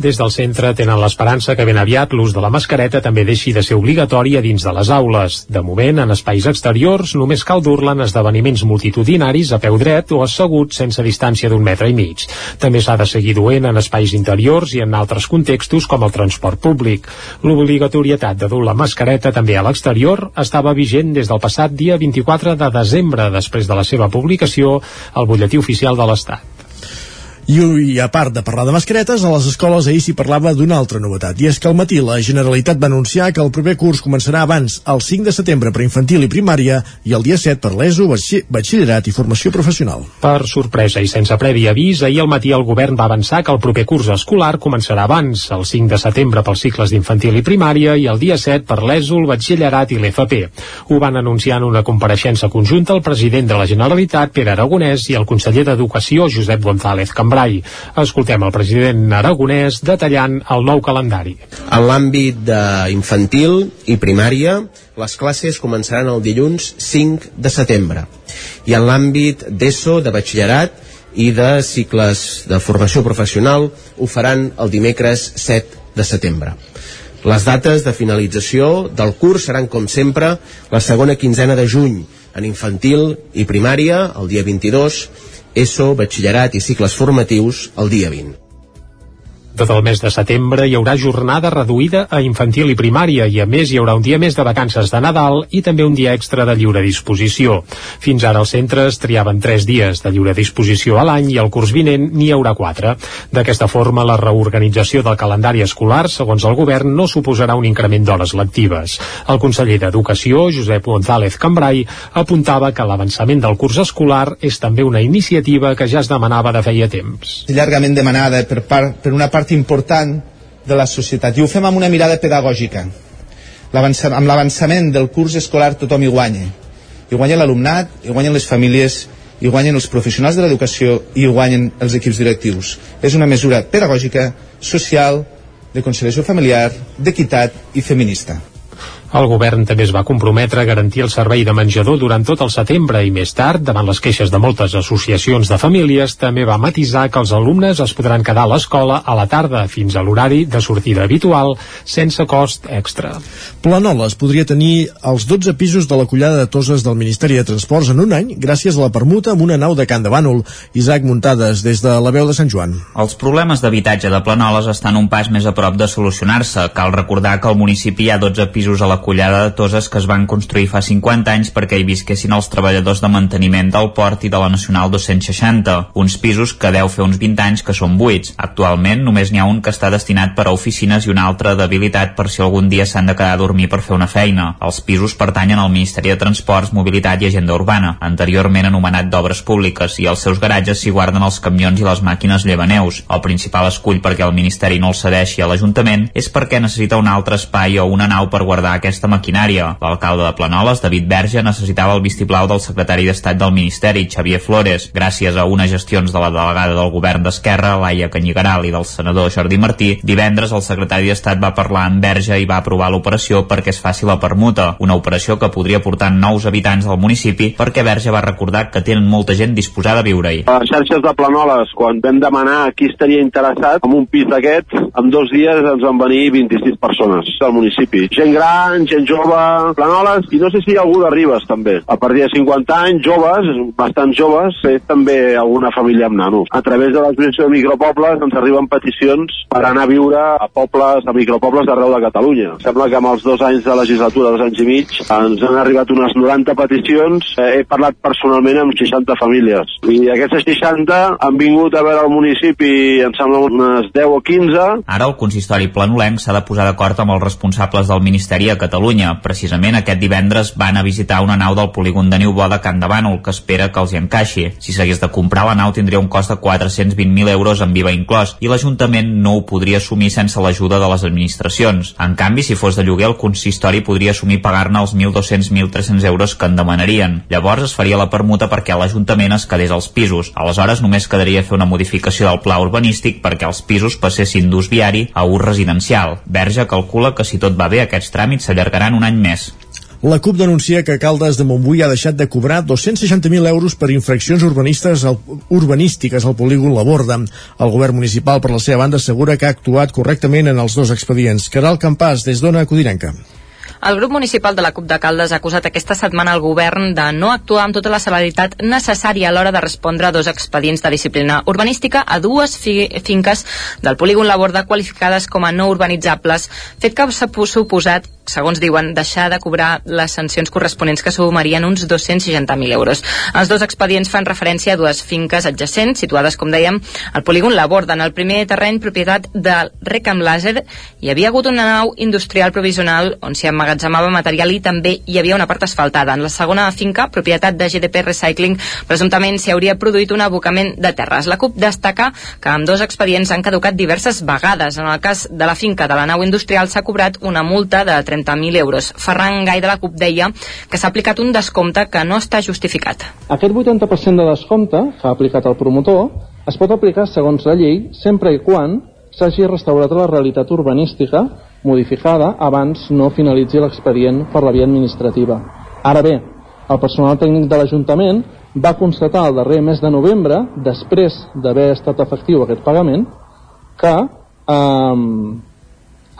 Des del centre tenen l'esperança que ben aviat l'ús de la mascareta també deixi de ser obligatori a dins de les aules. De moment, en espais exteriors, només cal dur-la en esdeveniments multitudinaris a peu dret o assegut sense distància d'un metre i mig. També s'ha de seguir duent en espais interiors i en altres contextos com el transport públic. L'obligatorietat de dur la mascareta també a l'exterior estava vigent des del passat dia 24 de desembre, després de la seva publicació al butlletí oficial de l'Estat. I, I a part de parlar de mascaretes, a les escoles ahir s'hi parlava d'una altra novetat. I és que al matí la Generalitat va anunciar que el proper curs començarà abans, el 5 de setembre per infantil i primària i el dia 7 per l'ESO, batxillerat i formació professional. Per sorpresa i sense previ avís, ahir al matí el govern va avançar que el proper curs escolar començarà abans, el 5 de setembre pels cicles d'infantil i primària i el dia 7 per l'ESO, el batxillerat i l'FP. Ho van anunciar en una compareixença conjunta el president de la Generalitat, Pere Aragonès, i el conseller d'Educació, Josep González Cambrai Blai. Escoltem el president aragonès detallant el nou calendari. En l'àmbit d'infantil i primària, les classes començaran el dilluns 5 de setembre. I en l'àmbit d'ESO, de batxillerat, i de cicles de formació professional ho faran el dimecres 7 de setembre. Les dates de finalització del curs seran, com sempre, la segona quinzena de juny, en infantil i primària, el dia 22, ESO, batxillerat i cicles formatius el dia 20. Tot el mes de setembre hi haurà jornada reduïda a infantil i primària i a més hi haurà un dia més de vacances de Nadal i també un dia extra de lliure disposició. Fins ara els centres triaven 3 dies de lliure disposició a l'any i el curs vinent n'hi haurà 4. D'aquesta forma, la reorganització del calendari escolar, segons el govern, no suposarà un increment d'hores lectives. El conseller d'Educació, Josep González Cambrai, apuntava que l'avançament del curs escolar és també una iniciativa que ja es demanava de feia temps. Llargament demanada per, part, per una part important de la societat. I ho fem amb una mirada pedagògica. Amb l'avançament del curs escolar tothom hi guanya. Hi guanya l'alumnat, hi guanyen les famílies hi guanyen els professionals de l'educació i hi guanyen els equips directius. És una mesura pedagògica, social de conciliació familiar, d'equitat i feminista el govern també es va comprometre a garantir el servei de menjador durant tot el setembre i més tard, davant les queixes de moltes associacions de famílies, també va matisar que els alumnes es podran quedar a l'escola a la tarda fins a l'horari de sortida habitual sense cost extra. Planoles podria tenir els 12 pisos de la collada de Toses del Ministeri de Transports en un any gràcies a la permuta amb una nau de Can de Bànol. Isaac Muntades, des de la veu de Sant Joan. Els problemes d'habitatge de Planoles estan un pas més a prop de solucionar-se. Cal recordar que al municipi hi ha 12 pisos a la collada de Toses que es van construir fa 50 anys perquè hi visquessin els treballadors de manteniment del port i de la Nacional 260, uns pisos que deu fer uns 20 anys que són buits. Actualment només n'hi ha un que està destinat per a oficines i un altre d'habilitat per si algun dia s'han de quedar a dormir per fer una feina. Els pisos pertanyen al Ministeri de Transports, Mobilitat i Agenda Urbana, anteriorment anomenat d'Obres Públiques, i als seus garatges s'hi guarden els camions i les màquines llevaneus. El principal escull perquè el Ministeri no el cedeixi a l'Ajuntament és perquè necessita un altre espai o una nau per guardar aquest aquesta maquinària. L'alcalde de Planoles, David Verge, necessitava el vistiplau del secretari d'Estat del Ministeri, Xavier Flores. Gràcies a unes gestions de la delegada del govern d'Esquerra, Laia Canyigaral, i del senador Jordi Martí, divendres el secretari d'Estat va parlar amb Verge i va aprovar l'operació perquè es faci la permuta, una operació que podria portar nous habitants del municipi perquè Verge va recordar que tenen molta gent disposada a viure-hi. A les xarxes de Planoles, quan vam demanar qui estaria interessat en un pis d'aquests, en dos dies ens van venir 26 persones del municipi. Gent gran, anys, gent jove, planoles, i no sé si hi ha algú de Ribes també. A partir de 50 anys, joves, bastant joves, és també alguna família amb nanos. A través de l'associació de micropobles ens arriben peticions per anar a viure a pobles, a micropobles d'arreu de Catalunya. Sembla que amb els dos anys de legislatura, dos anys i mig, ens han arribat unes 90 peticions. Eh, he parlat personalment amb 60 famílies. I aquestes 60 han vingut a veure el municipi, em sembla unes 10 o 15. Ara el consistori planolenc s'ha de posar d'acord amb els responsables del Ministeri a Catalunya. Precisament aquest divendres van a visitar una nau del polígon de Niubó de Can de Bànol, que espera que els hi encaixi. Si s'hagués de comprar la nau tindria un cost de 420.000 euros amb IVA inclòs i l'Ajuntament no ho podria assumir sense l'ajuda de les administracions. En canvi, si fos de lloguer, el consistori podria assumir pagar-ne els 1.200-1.300 euros que en demanarien. Llavors es faria la permuta perquè l'Ajuntament es quedés als pisos. Aleshores només quedaria fer una modificació del pla urbanístic perquè els pisos passessin d'ús viari a ús residencial. Verge calcula que si tot va bé aquests tràmits s'allargaran un any més. La CUP denuncia que Caldes de Montbui ha deixat de cobrar 260.000 euros per infraccions urbanistes al, urbanístiques al polígon La Borda. El govern municipal, per la seva banda, assegura que ha actuat correctament en els dos expedients. Caral Campàs, des d'Ona Codinenca. El grup municipal de la CUP de Caldes ha acusat aquesta setmana al govern de no actuar amb tota la celeritat necessària a l'hora de respondre a dos expedients de disciplina urbanística a dues fi finques del polígon La Borda qualificades com a no urbanitzables, fet que s'ha suposat segons diuen, deixar de cobrar les sancions corresponents que sumarien uns 260.000 euros. Els dos expedients fan referència a dues finques adjacents, situades, com dèiem, al polígon La Borda. En el primer terreny, propietat de Recam Laser, hi havia hagut una nau industrial provisional on s'hi emmagatzemava material i també hi havia una part asfaltada. En la segona finca, propietat de GDP Recycling, presumptament s'hi hauria produït un abocament de terres. La CUP destaca que amb dos expedients han caducat diverses vegades. En el cas de la finca de la nau industrial s'ha cobrat una multa de 30.000 euros. Ferran Gai de la CUP deia que s'ha aplicat un descompte que no està justificat. Aquest 80% de descompte que ha aplicat el promotor es pot aplicar segons la llei sempre i quan s'hagi restaurat la realitat urbanística modificada abans no finalitzi l'expedient per la via administrativa. Ara bé, el personal tècnic de l'Ajuntament va constatar el darrer mes de novembre, després d'haver estat efectiu aquest pagament, que eh,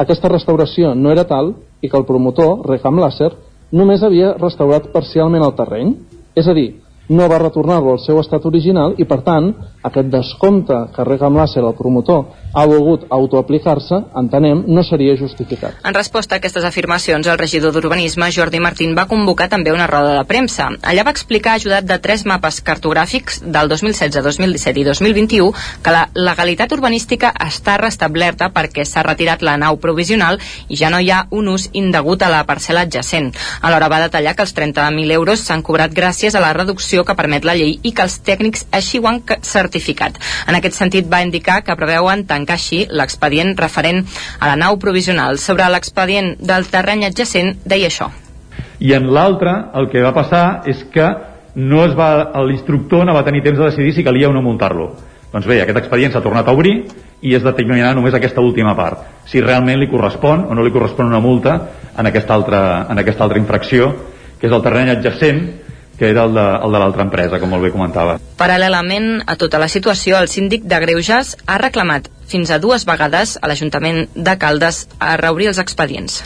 aquesta restauració no era tal i que el promotor, Recam Láser, només havia restaurat parcialment el terreny. És a dir, no va retornar-lo al seu estat original i, per tant, aquest descompte que Recam Láser, el promotor, ha volgut autoaplicar-se, entenem, no seria justificat. En resposta a aquestes afirmacions, el regidor d'Urbanisme, Jordi Martín, va convocar també una roda de premsa. Allà va explicar, ajudat de tres mapes cartogràfics del 2016, 2017 i 2021, que la legalitat urbanística està restablerta perquè s'ha retirat la nau provisional i ja no hi ha un ús indegut a la parcel·la adjacent. Alhora va detallar que els 30.000 euros s'han cobrat gràcies a la reducció que permet la llei i que els tècnics així ho han certificat. En aquest sentit va indicar que preveuen tancar així l'expedient referent a la nau provisional. Sobre l'expedient del terreny adjacent deia això. I en l'altre el que va passar és que no es va, l'instructor no va tenir temps de decidir si calia o no multar-lo. Doncs bé, aquest expedient s'ha tornat a obrir i es determinarà només aquesta última part, si realment li correspon o no li correspon una multa en aquesta altra, en aquesta altra infracció, que és el terreny adjacent que era el de, el de l'altra empresa, com molt bé comentava. Paral·lelament a tota la situació, el síndic de Greuges ha reclamat fins a dues vegades a l'Ajuntament de Caldes a reobrir els expedients.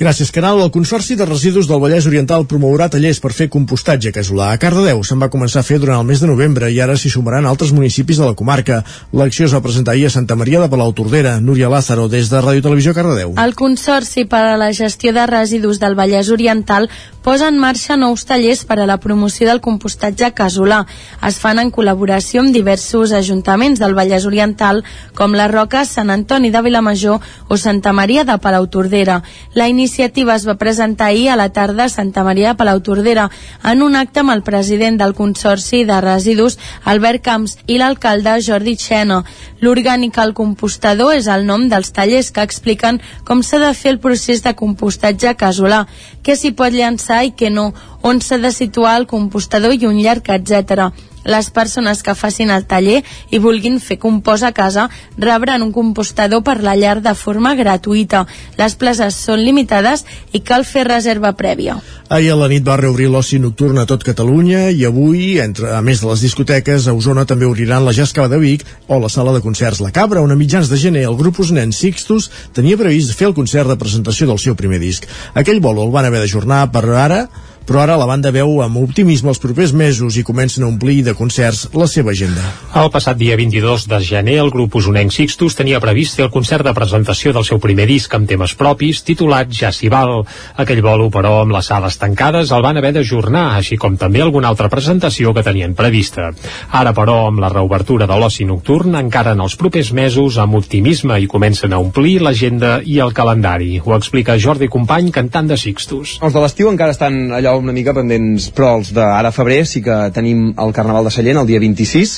Gràcies, Canal. El Consorci de Residus del Vallès Oriental promourà tallers per fer compostatge casolà. A Cardedeu se'n va començar a fer durant el mes de novembre i ara s'hi sumaran altres municipis de la comarca. L'acció es va presentar ahir a Santa Maria de Palau Tordera. Núria Lázaro, des de Ràdio Televisió Cardedeu. El Consorci per a la gestió de residus del Vallès Oriental posa en marxa nous tallers per a la promoció del compostatge casolà. Es fan en col·laboració amb diversos ajuntaments del Vallès Oriental, com la Roca, Sant Antoni de Vilamajor o Santa Maria de Palau Tordera. La iniciativa es va presentar ahir a la tarda a Santa Maria de Palautordera en un acte amb el president del Consorci de Residus, Albert Camps, i l'alcalde Jordi Xena. L'orgànic al compostador és el nom dels tallers que expliquen com s'ha de fer el procés de compostatge casolà, què s'hi pot llançar i què no, on s'ha de situar el compostador i un llarg, etc. Les persones que facin el taller i vulguin fer compost a casa rebran un compostador per la llar de forma gratuïta. Les places són limitades i cal fer reserva prèvia. Ahir a la nit va reobrir l'oci nocturn a tot Catalunya i avui, entre, a més de les discoteques, a Osona també obriran la Jascava de Vic o la sala de concerts La Cabra, on a mitjans de gener el grup Osnen Sixtus tenia previst fer el concert de presentació del seu primer disc. Aquell bolo el van haver d'ajornar per ara però ara la banda veu amb optimisme els propers mesos i comencen a omplir de concerts la seva agenda. El passat dia 22 de gener, el grup usonenc Sixtus tenia previst fer el concert de presentació del seu primer disc amb temes propis, titulat Ja s'hi val. Aquell bolo, però, amb les sales tancades, el van haver d'ajornar, així com també alguna altra presentació que tenien prevista. Ara, però, amb la reobertura de l'oci nocturn, encara en els propers mesos, amb optimisme, i comencen a omplir l'agenda i el calendari. Ho explica Jordi Company, cantant de Sixtus. Els de l'estiu encara estan allò una mica pendents, però els d'ara febrer sí que tenim el Carnaval de Sallent el dia 26,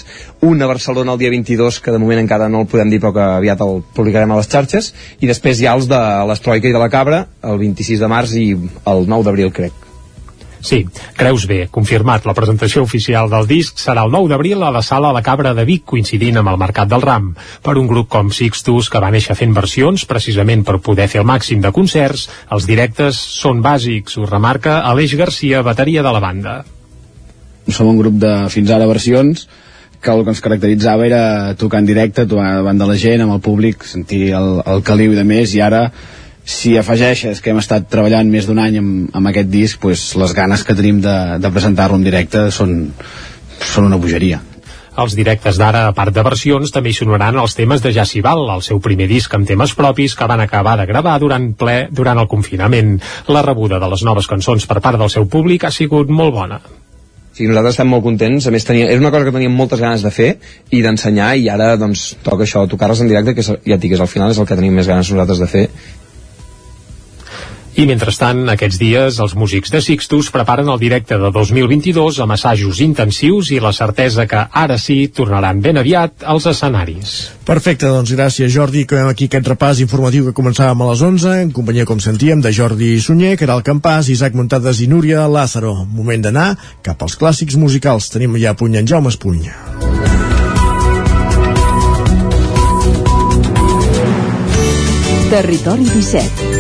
un a Barcelona el dia 22, que de moment encara no el podem dir però que aviat el publicarem a les xarxes, i després hi ha els de l'Estroika i de la Cabra, el 26 de març i el 9 d'abril, crec. Sí, creus bé, confirmat. La presentació oficial del disc serà el 9 d'abril a la sala La Cabra de Vic, coincidint amb el Mercat del Ram. Per un grup com Sixtus, que va néixer fent versions, precisament per poder fer el màxim de concerts, els directes són bàsics, ho remarca Aleix Garcia, bateria de la banda. Som un grup de fins ara versions, que el que ens caracteritzava era tocar en directe, tocar davant de la gent, amb el públic, sentir el, el caliu i de més, i ara si afegeixes que hem estat treballant més d'un any amb, amb aquest disc, pues, les ganes que tenim de, de presentar-lo en directe són, són una bogeria. Els directes d'ara, a part de versions, també hi sonaran els temes de Ja s'hi val, el seu primer disc amb temes propis que van acabar de gravar durant ple durant el confinament. La rebuda de les noves cançons per part del seu públic ha sigut molt bona. Sí, nosaltres estem molt contents, a més tenia, és una cosa que teníem moltes ganes de fer i d'ensenyar i ara doncs toca això, tocar-les en directe que és, ja et dic, és al final és el que tenim més ganes nosaltres de fer i mentrestant, aquests dies, els músics de Sixtus preparen el directe de 2022 amb assajos intensius i la certesa que ara sí tornaran ben aviat als escenaris. Perfecte, doncs gràcies Jordi. Acabem aquí aquest repàs informatiu que començàvem a les 11, en companyia, com sentíem, de Jordi Sunyer, Caral Campàs, Isaac Muntades i Núria Lázaro. Moment d'anar cap als clàssics musicals. Tenim ja a puny en Jaume Espuny. Territori 17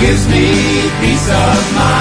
Gives me peace of mind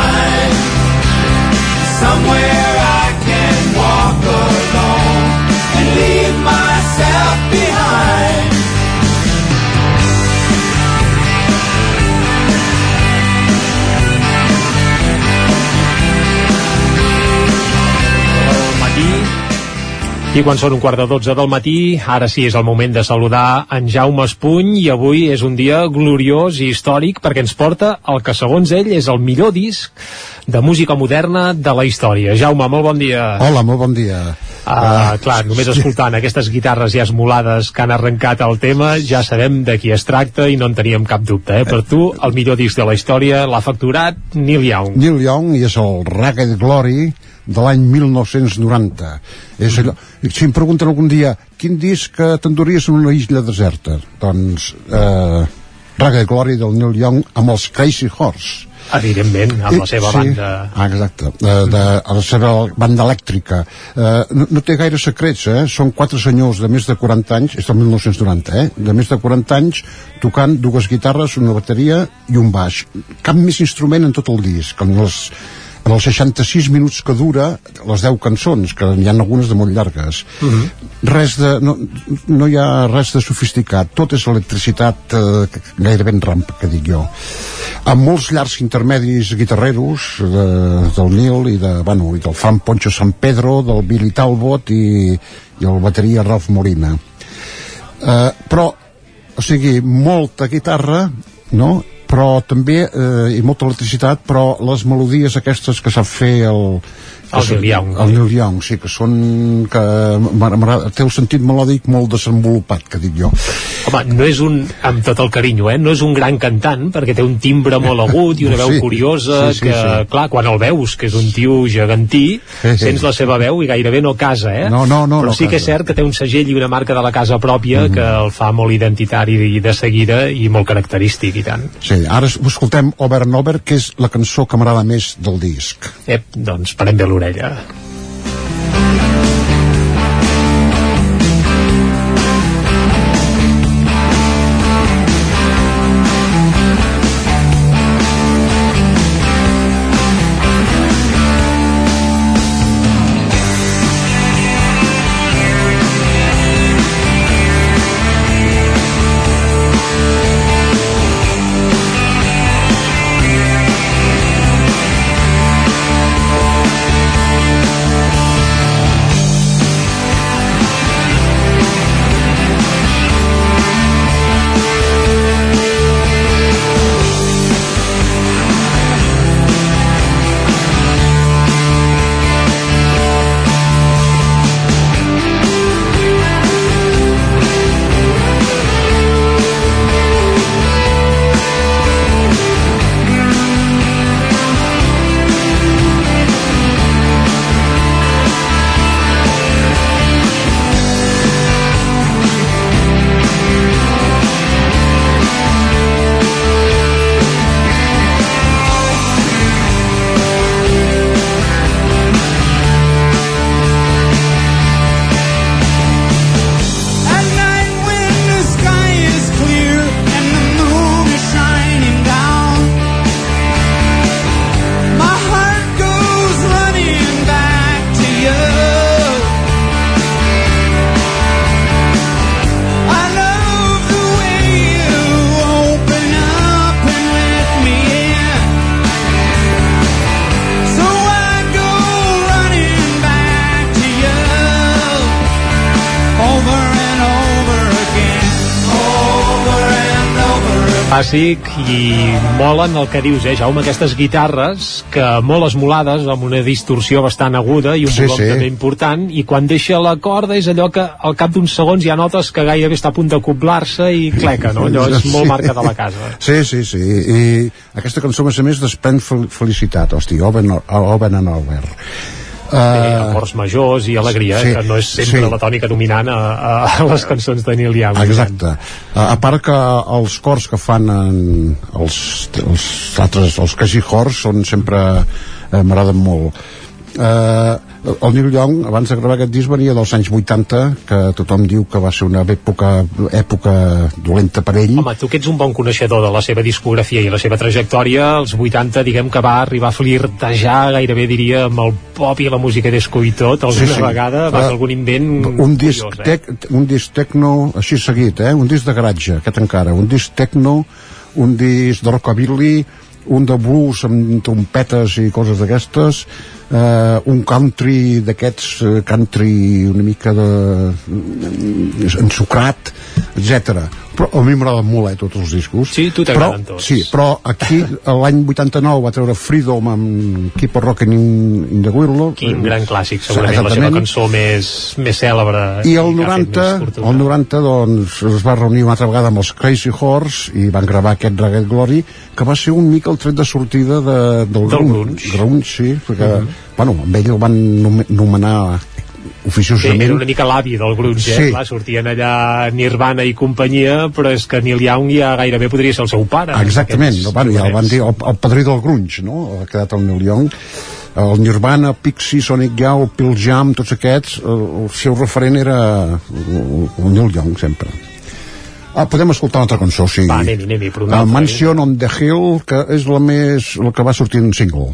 i quan són un quart de dotze del matí, ara sí és el moment de saludar en Jaume Espuny i avui és un dia gloriós i històric perquè ens porta el que segons ell és el millor disc de música moderna de la història. Jaume, molt bon dia. Hola, molt bon dia. Uh, clar, només escoltant aquestes guitarres ja esmolades que han arrencat el tema, ja sabem de qui es tracta i no en teníem cap dubte. Eh? Per tu, el millor disc de la història l'ha facturat Neil Young. Neil Young i és el Ragged Glory de l'any 1990 és allò, si em pregunten algun dia quin disc eh, t'enduries en una isla deserta doncs eh, Ragged Glory del Neil Young amb els Crazy Horse Evidentment, amb la seva sí, banda. Ah, exacte, de, de, a la seva banda elèctrica. Eh, no, no té gaire secrets, eh? Són quatre senyors de més de 40 anys, és del 1990, eh? De més de 40 anys tocant dues guitarres, una bateria i un baix. Cap més instrument en tot el disc. En les, en els 66 minuts que dura les 10 cançons, que hi ha algunes de molt llargues Uh -huh. res de, no, no hi ha res de sofisticat tot és electricitat eh, gairebé en rampa que dic jo amb molts llargs intermedis guitarreros de, del Nil i, de, bueno, i del fan Poncho San Pedro del Billy Talbot i, i el bateria Ralph Molina eh, però o sigui, molta guitarra no? Però també eh, i molta electricitat però les melodies aquestes que sap fer el, El Neil Young. el Neil Young, sí, que són que té el sentit melòdic molt desenvolupat, que dic jo Home, no és un, amb tot el carinyo, eh? no és un gran cantant, perquè té un timbre molt agut i una veu Sí, curiosa, sí, sí, que, sí. clar, quan el veus, que és un tio gegantí, Sí, sí. sents la seva veu i gairebé no casa, eh? No, no, no, Però no sí que és casa. cert que té un segell i una marca de la casa pròpia que el fa molt identitari i de seguida i molt característic, i tant. sí, ara es- escoltem Over and Over que és la cançó que m'agrada més del disc Ep, doncs parem bé l'orella. Bàsic i molen el que dius, eh, Jaume, aquestes guitarres que molt esmolades, amb una distorsió bastant aguda i un Sí, volum sí. també important, i quan deixa la corda és allò que al cap d'uns segons ja notes que gairebé està a punt d'acoblar-se i cleca, no? Allò és molt marca de la casa. Sí, sí, sí. I aquesta cançó, a més a més, desprèn fel felicitat. Hosti, Oven, Oven and Over. Uh, acords majors i alegria, sí, que no és sempre sí. la tònica dominant a, a les cançons de Neil Young. Exacte. A, a part que els cors que fan en els, els altres, els Casi Horse són sempre eh, m'agraden molt. Eh, el Neil Young, abans de gravar aquest disc, venia dels anys 80, que tothom diu que va ser una època, època dolenta per ell. Home, tu que ets un bon coneixedor de la seva discografia i la seva trajectòria, als 80, diguem que va arribar a flirtejar, gairebé diria, amb el pop i la música disco i tot, alguna vegada va fer Eh, algun invent un disc, curiós, eh? tec, un disc tecno així seguit, eh? un disc de garatge aquest encara, un disc tecno un disc de rockabilly un de blues amb trompetes i coses d'aquestes eh, un country d'aquests eh, country una mica de ensucrat etc. però a mi m'agraden molt, eh, tots els discos. Sí, tu t'agraden tots. Sí, però aquí, l'any 89, va treure Freedom amb Keep a Rockin' in, in the Wheel. Quin gran clàssic, segurament la seva cançó més, més cèlebre. I el que ha fet 90, més fortuna. el 90 doncs, es va reunir una altra vegada amb els Crazy Horse i van gravar aquest Ragged Glory, que va ser un mica el tret de sortida de, del, Del grunge. grunge. sí, perquè, Mhm. bueno, amb ell el van nome- nomenar Sí, oficiosament. era una mica l'avi del grunge, eh? Sí. Clar, sortien allà Nirvana i companyia, però és que Neil Young ja gairebé podria ser el seu pare. Exactament, Aquests bueno, ja el van dir el, el padrí del grunge, no? Ha quedat el Neil Young. El Nirvana, Pixie, Sonic Youth, Pearl Jam, tots aquests, el, el seu referent era el, Neil Young, sempre. Ah, podem escoltar una altra cançó, sí. Va, anem-hi, anem-hi, altra, Mansion on the Hill, que és la més, la que va sortir en single.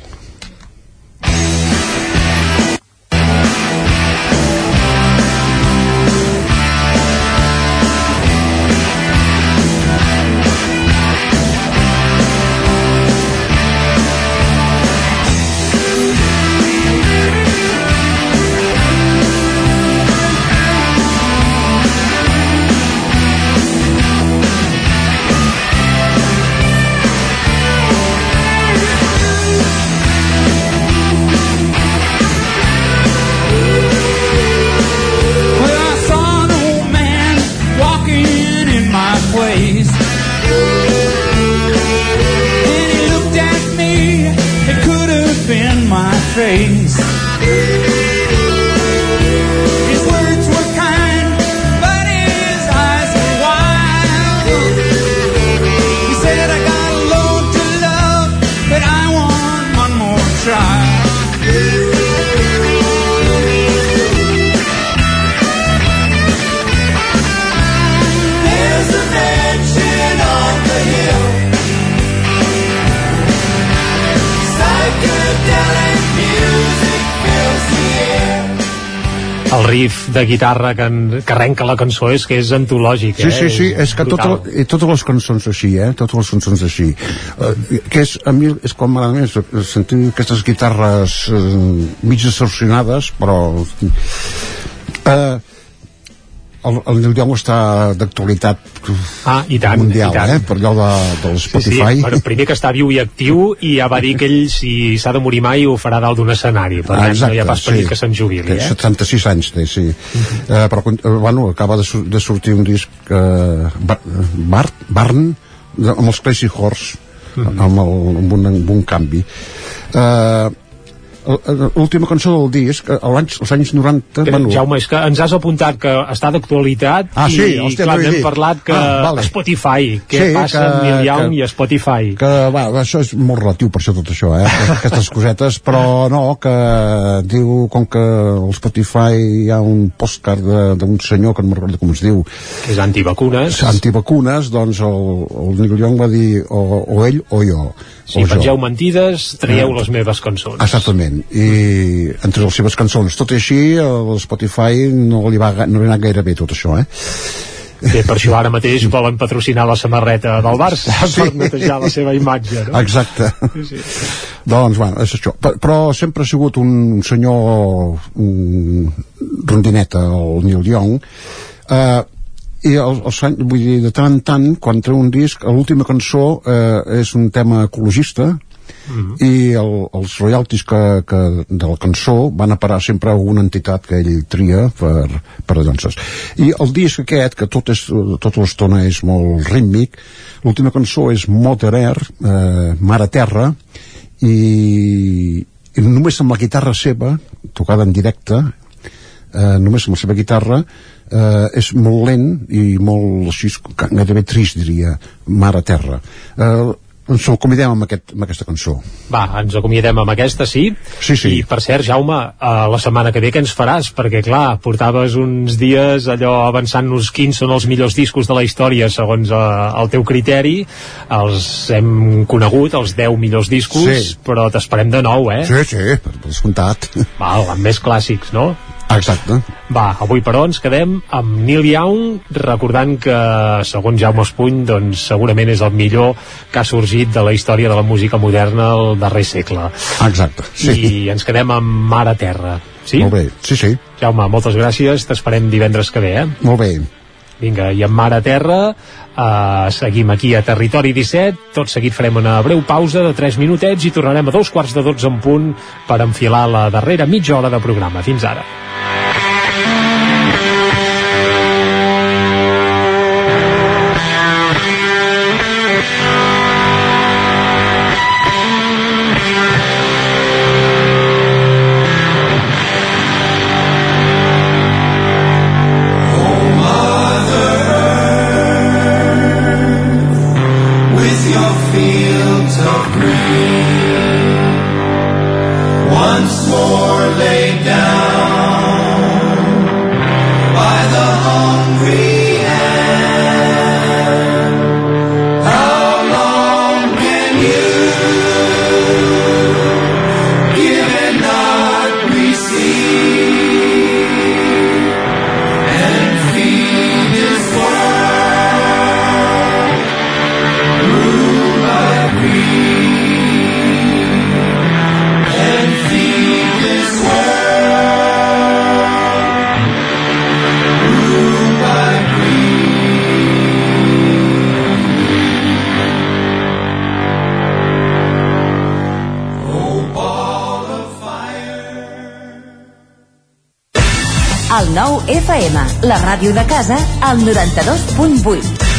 De guitarra que, en, que arrenca la cançó és que és antològic, Sí, eh? sí, sí, és que tota, totes les cançons així, eh? Totes les cançons així. Uh, que és, a mi és quan m'agrada més eh, sentir aquestes guitarres uh, mig distorsionades, però... Uh, el, el Young està d'actualitat ah, i tant, mundial, i tant. eh? Per allò de, del Sí, sí, Spotify. bueno, primer que està viu i actiu i ja va dir que ell si s'ha de morir mai ho farà dalt d'un escenari per tant no hi ha pas perill que se'n jubili eh? 76 anys té, sí. eh, però, eh, bueno, acaba de, de sortir un disc eh, Bar Bar Barn amb els Crazy Horse amb, el, amb, un, amb un canvi eh, l'última cançó del disc eh, als als anys 90 Però, bueno, Jaume, és que ens has apuntat que està d'actualitat Ah, sí? i Hòstia, clar, no ho he n'hem dit. parlat que Ah, vale. Spotify, què Sí, passa que- amb Neil Young que- i Spotify que va, això és molt relatiu per això tot això, eh? aquestes cosetes, però no, que diu com que al Spotify hi ha un postcard d'un senyor que no me'n recordo com es diu que és antivacunes antivacunes, doncs el, el Neil Young va dir o, o ell o jo si o jo. pengeu mentides, traieu Ah. les meves cançons Exactament, i entre les seves cançons, tot i així, a Spotify no li va, no li ha anat gaire bé tot això, eh? Bé, per això ara mateix volen patrocinar la samarreta del Barça Sí. per netejar la seva imatge no? Exacte. Sí, sí. doncs, bueno, és això. Però, però sempre ha sigut un senyor un rondineta, el Neil Young, eh, i els, els anys, vull dir, de tant en tant, quan treu un disc, l'última cançó eh, és un tema ecologista, Mhm. i el, els royalties que, que de la cançó van a parar sempre a una entitat que ell tria per, per doncs. i el disc aquest, que tot és, tota l'estona és molt rítmic l'última cançó és Mother Air eh, Mar a Terra i, i només amb la guitarra seva tocada en directe eh, només amb la seva guitarra eh, és molt lent i molt així, gairebé trist diria Mar a Terra eh, ens el convidem amb, aquest, amb aquesta cançó Va, ens acomiadem amb aquesta, sí. Sí, sí. I per cert, Jaume, uh, la setmana que ve què ens faràs? Perquè, clar, portaves uns dies allò avançant-nos quins són els millors discos de la història segons uh, el teu criteri. Els hem conegut, els 10 millors discos, Sí. però t'esperem de nou, eh? Sí, sí, per, per descomptat. Val, amb més clàssics, no? Exacte. Va, avui però ens quedem amb Neil Young, recordant que, segons Jaume Espuny, doncs segurament és el millor que ha sorgit de la història de la música moderna el darrer segle. Exacte, sí. I ens quedem amb Mar a Terra. Sí? Molt bé, sí, sí. Jaume, moltes gràcies, t'esperem divendres que ve, eh? Molt bé. Vinga, i amb mar a terra, eh, seguim aquí a Territori 17, tot seguit farem una breu pausa de 3 minutets i tornarem a dos quarts de 12 en punt per enfilar la darrera mitja hora de programa. Fins ara. FM, la ràdio de casa, al 92.8.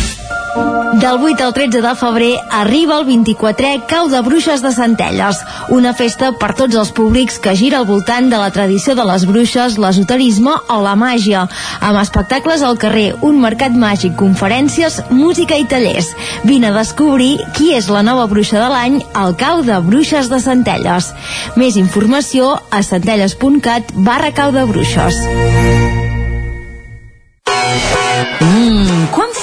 Del 8 al 13 de febrer arriba el 24è Cau de Bruixes de Centelles, una festa per tots els públics que gira al voltant de la tradició de les bruixes, l'esoterisme o la màgia, amb espectacles al carrer, un mercat màgic, conferències, música i tallers. Vine a descobrir qui és la nova bruixa de l'any al Cau de Bruixes de Centelles. Més informació a centelles.cat barra Cau de Bruixes.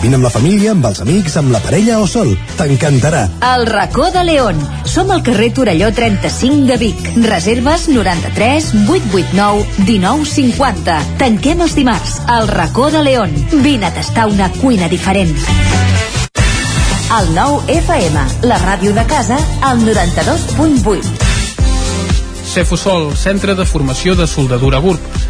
Vine amb la família, amb els amics, amb la parella o sol. T'encantarà. El racó de León. Som al carrer Torelló 35 de Vic. Reserves 93 889 1950. Tanquem els dimarts. El racó de León. Vine a tastar una cuina diferent. El nou FM, la ràdio de casa, al 92.8. Cefusol, centre de formació de soldadura GURB.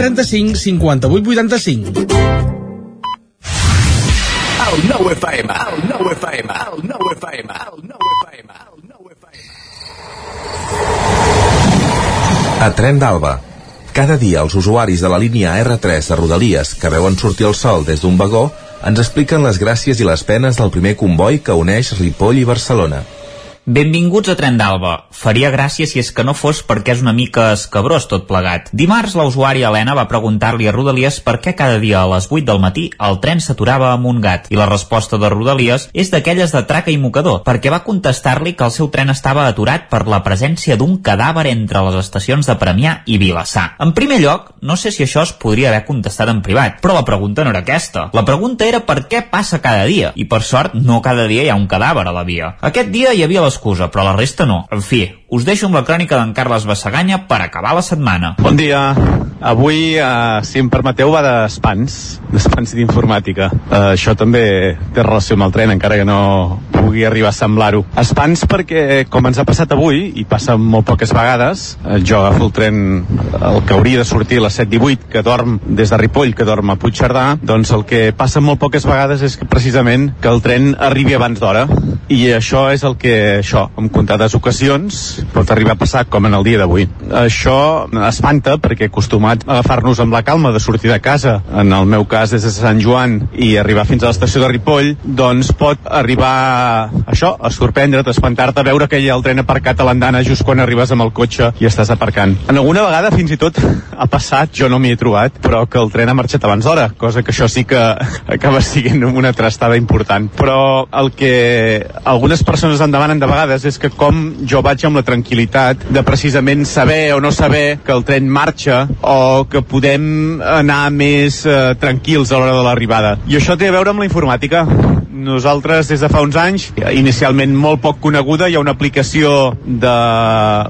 135 58 85. El nou FM, el nou FM, el nou FM, el nou FM, el nou A Tren d'Alba. Cada dia els usuaris de la línia R3 de Rodalies que veuen sortir el sol des d'un vagó ens expliquen les gràcies i les penes del primer comboi que uneix Ripoll i Barcelona. Benvinguts a Tren d'Alba. Faria gràcia si és que no fos perquè és una mica escabrós tot plegat. Dimarts, la usuària Helena va preguntar-li a Rodalies per què cada dia a les 8 del matí el tren s'aturava amb un gat. I la resposta de Rodalies és d'aquelles de traca i mocador, perquè va contestar-li que el seu tren estava aturat per la presència d'un cadàver entre les estacions de Premià i Vilassar. En primer lloc, no sé si això es podria haver contestat en privat, però la pregunta no era aquesta. La pregunta era per què passa cada dia, i per sort no cada dia hi ha un cadàver a la via. Aquest dia hi havia l'excusa, però la resta no. En fi, us deixo amb la crònica d'en Carles Bassaganya per acabar la setmana. Bon dia. Avui, eh, si em permeteu, va d'espans, d'espans d'informàtica. Eh, això també té relació amb el tren, encara que no pugui arribar a semblar-ho. Espans perquè, com ens ha passat avui, i passa molt poques vegades, eh, jo agafo el tren, el que hauria de sortir a les 7.18, que dorm des de Ripoll, que dorm a Puigcerdà, doncs el que passa molt poques vegades és que precisament que el tren arribi abans d'hora. I això és el que, això, en comptades ocasions, pot arribar a passar com en el dia d'avui. Això espanta perquè acostumats a agafar-nos amb la calma de sortir de casa, en el meu cas des de Sant Joan i arribar fins a l'estació de Ripoll, doncs pot arribar això, a sorprendre't, a espantar-te, a veure que hi ha el tren aparcat a l'andana just quan arribes amb el cotxe i estàs aparcant. En alguna vegada fins i tot ha passat, jo no m'hi he trobat, però que el tren ha marxat abans d'hora, cosa que això sí que acaba siguent una trastada important. Però el que algunes persones em demanen de vegades és que com jo vaig amb la tranquil·litat de precisament saber o no saber que el tren marxa o que podem anar més eh, tranquils a l'hora de l'arribada. I això té a veure amb la informàtica. Nosaltres, des de fa uns anys, inicialment molt poc coneguda, hi ha una aplicació de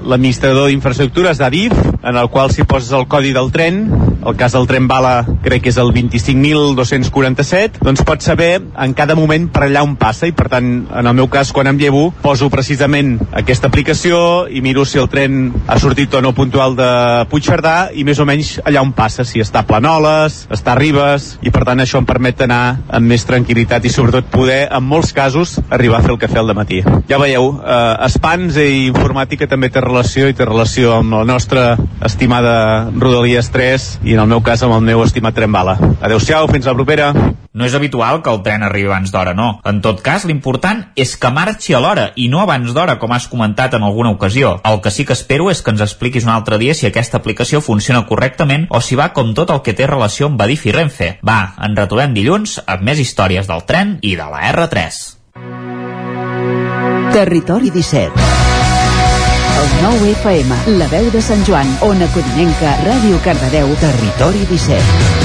l'administrador d'infraestructures, d'Adif, en el qual si poses el codi del tren, el cas del tren bala crec que és el 25.247, doncs pots saber en cada moment per allà on passa i per tant, en el meu cas, quan em llevo, poso precisament aquesta aplicació i miro si el tren ha sortit o no puntual de Puigcerdà i més o menys allà on passa, si està a Planoles, està a Ribes, i per tant això em permet anar amb més tranquil·litat i sobretot poder, en molts casos, arribar a fer el cafè al matí. Ja veieu, eh, espans i informàtica també té relació i té relació amb la nostra estimada Rodalies 3 i en el meu cas amb el meu estimat tren bala. Adéu-siau, fins la propera. No és habitual que el tren arribi abans d'hora, no. En tot cas, l'important és que marxi a l'hora i no abans d'hora, com has comentat en alguna ocasió. El que sí que espero és que ens expliquis un altre dia si aquesta aplicació funciona correctament o si va com tot el que té relació amb Adif i Renfe. Va, ens retrobem dilluns amb més històries del tren i de la R3. Territori 17 El 9 FM, la veu de Sant Joan, Ona Codinenca, Ràdio Cardedeu, Territori 17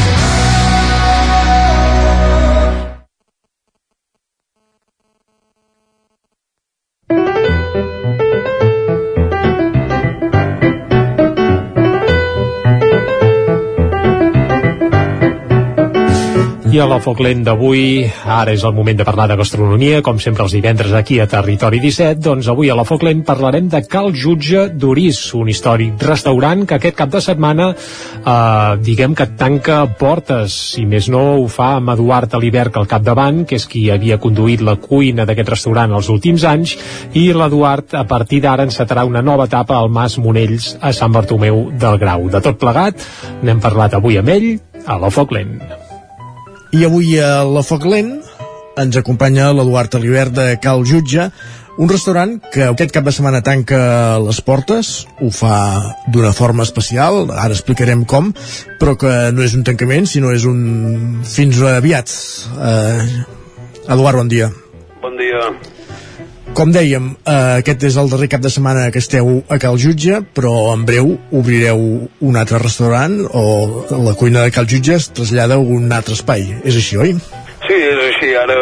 I a la Foc-Lent d'avui, ara és el moment de parlar de gastronomia, com sempre els divendres aquí a Territori 17, doncs avui a la Foc-Lent parlarem de Cal Jutge d'Orís, un històric restaurant que aquest cap de setmana, eh, diguem que tanca portes, si més no ho fa amb Eduard Aliberg al capdavant, que és qui havia conduït la cuina d'aquest restaurant els últims anys, i l'Eduard a partir d'ara encetarà una nova etapa al Mas Monells a Sant Bartomeu del Grau. De tot plegat, n'hem parlat avui amb ell a la Foc-Lent. I avui a la Foc Lent ens acompanya l'Eduard Alibert de Cal Jutge, un restaurant que aquest cap de setmana tanca les portes, ho fa d'una forma especial, ara explicarem com, però que no és un tancament, sinó és un fins aviat. Eh, Eduard, bon dia. Bon dia. Com dèiem, eh, aquest és el darrer cap de setmana que esteu a Cal Jutge, però en breu obrireu un altre restaurant o la cuina de Cal Jutge es trasllada a un altre espai. És així, oi? Sí, és així. Ara,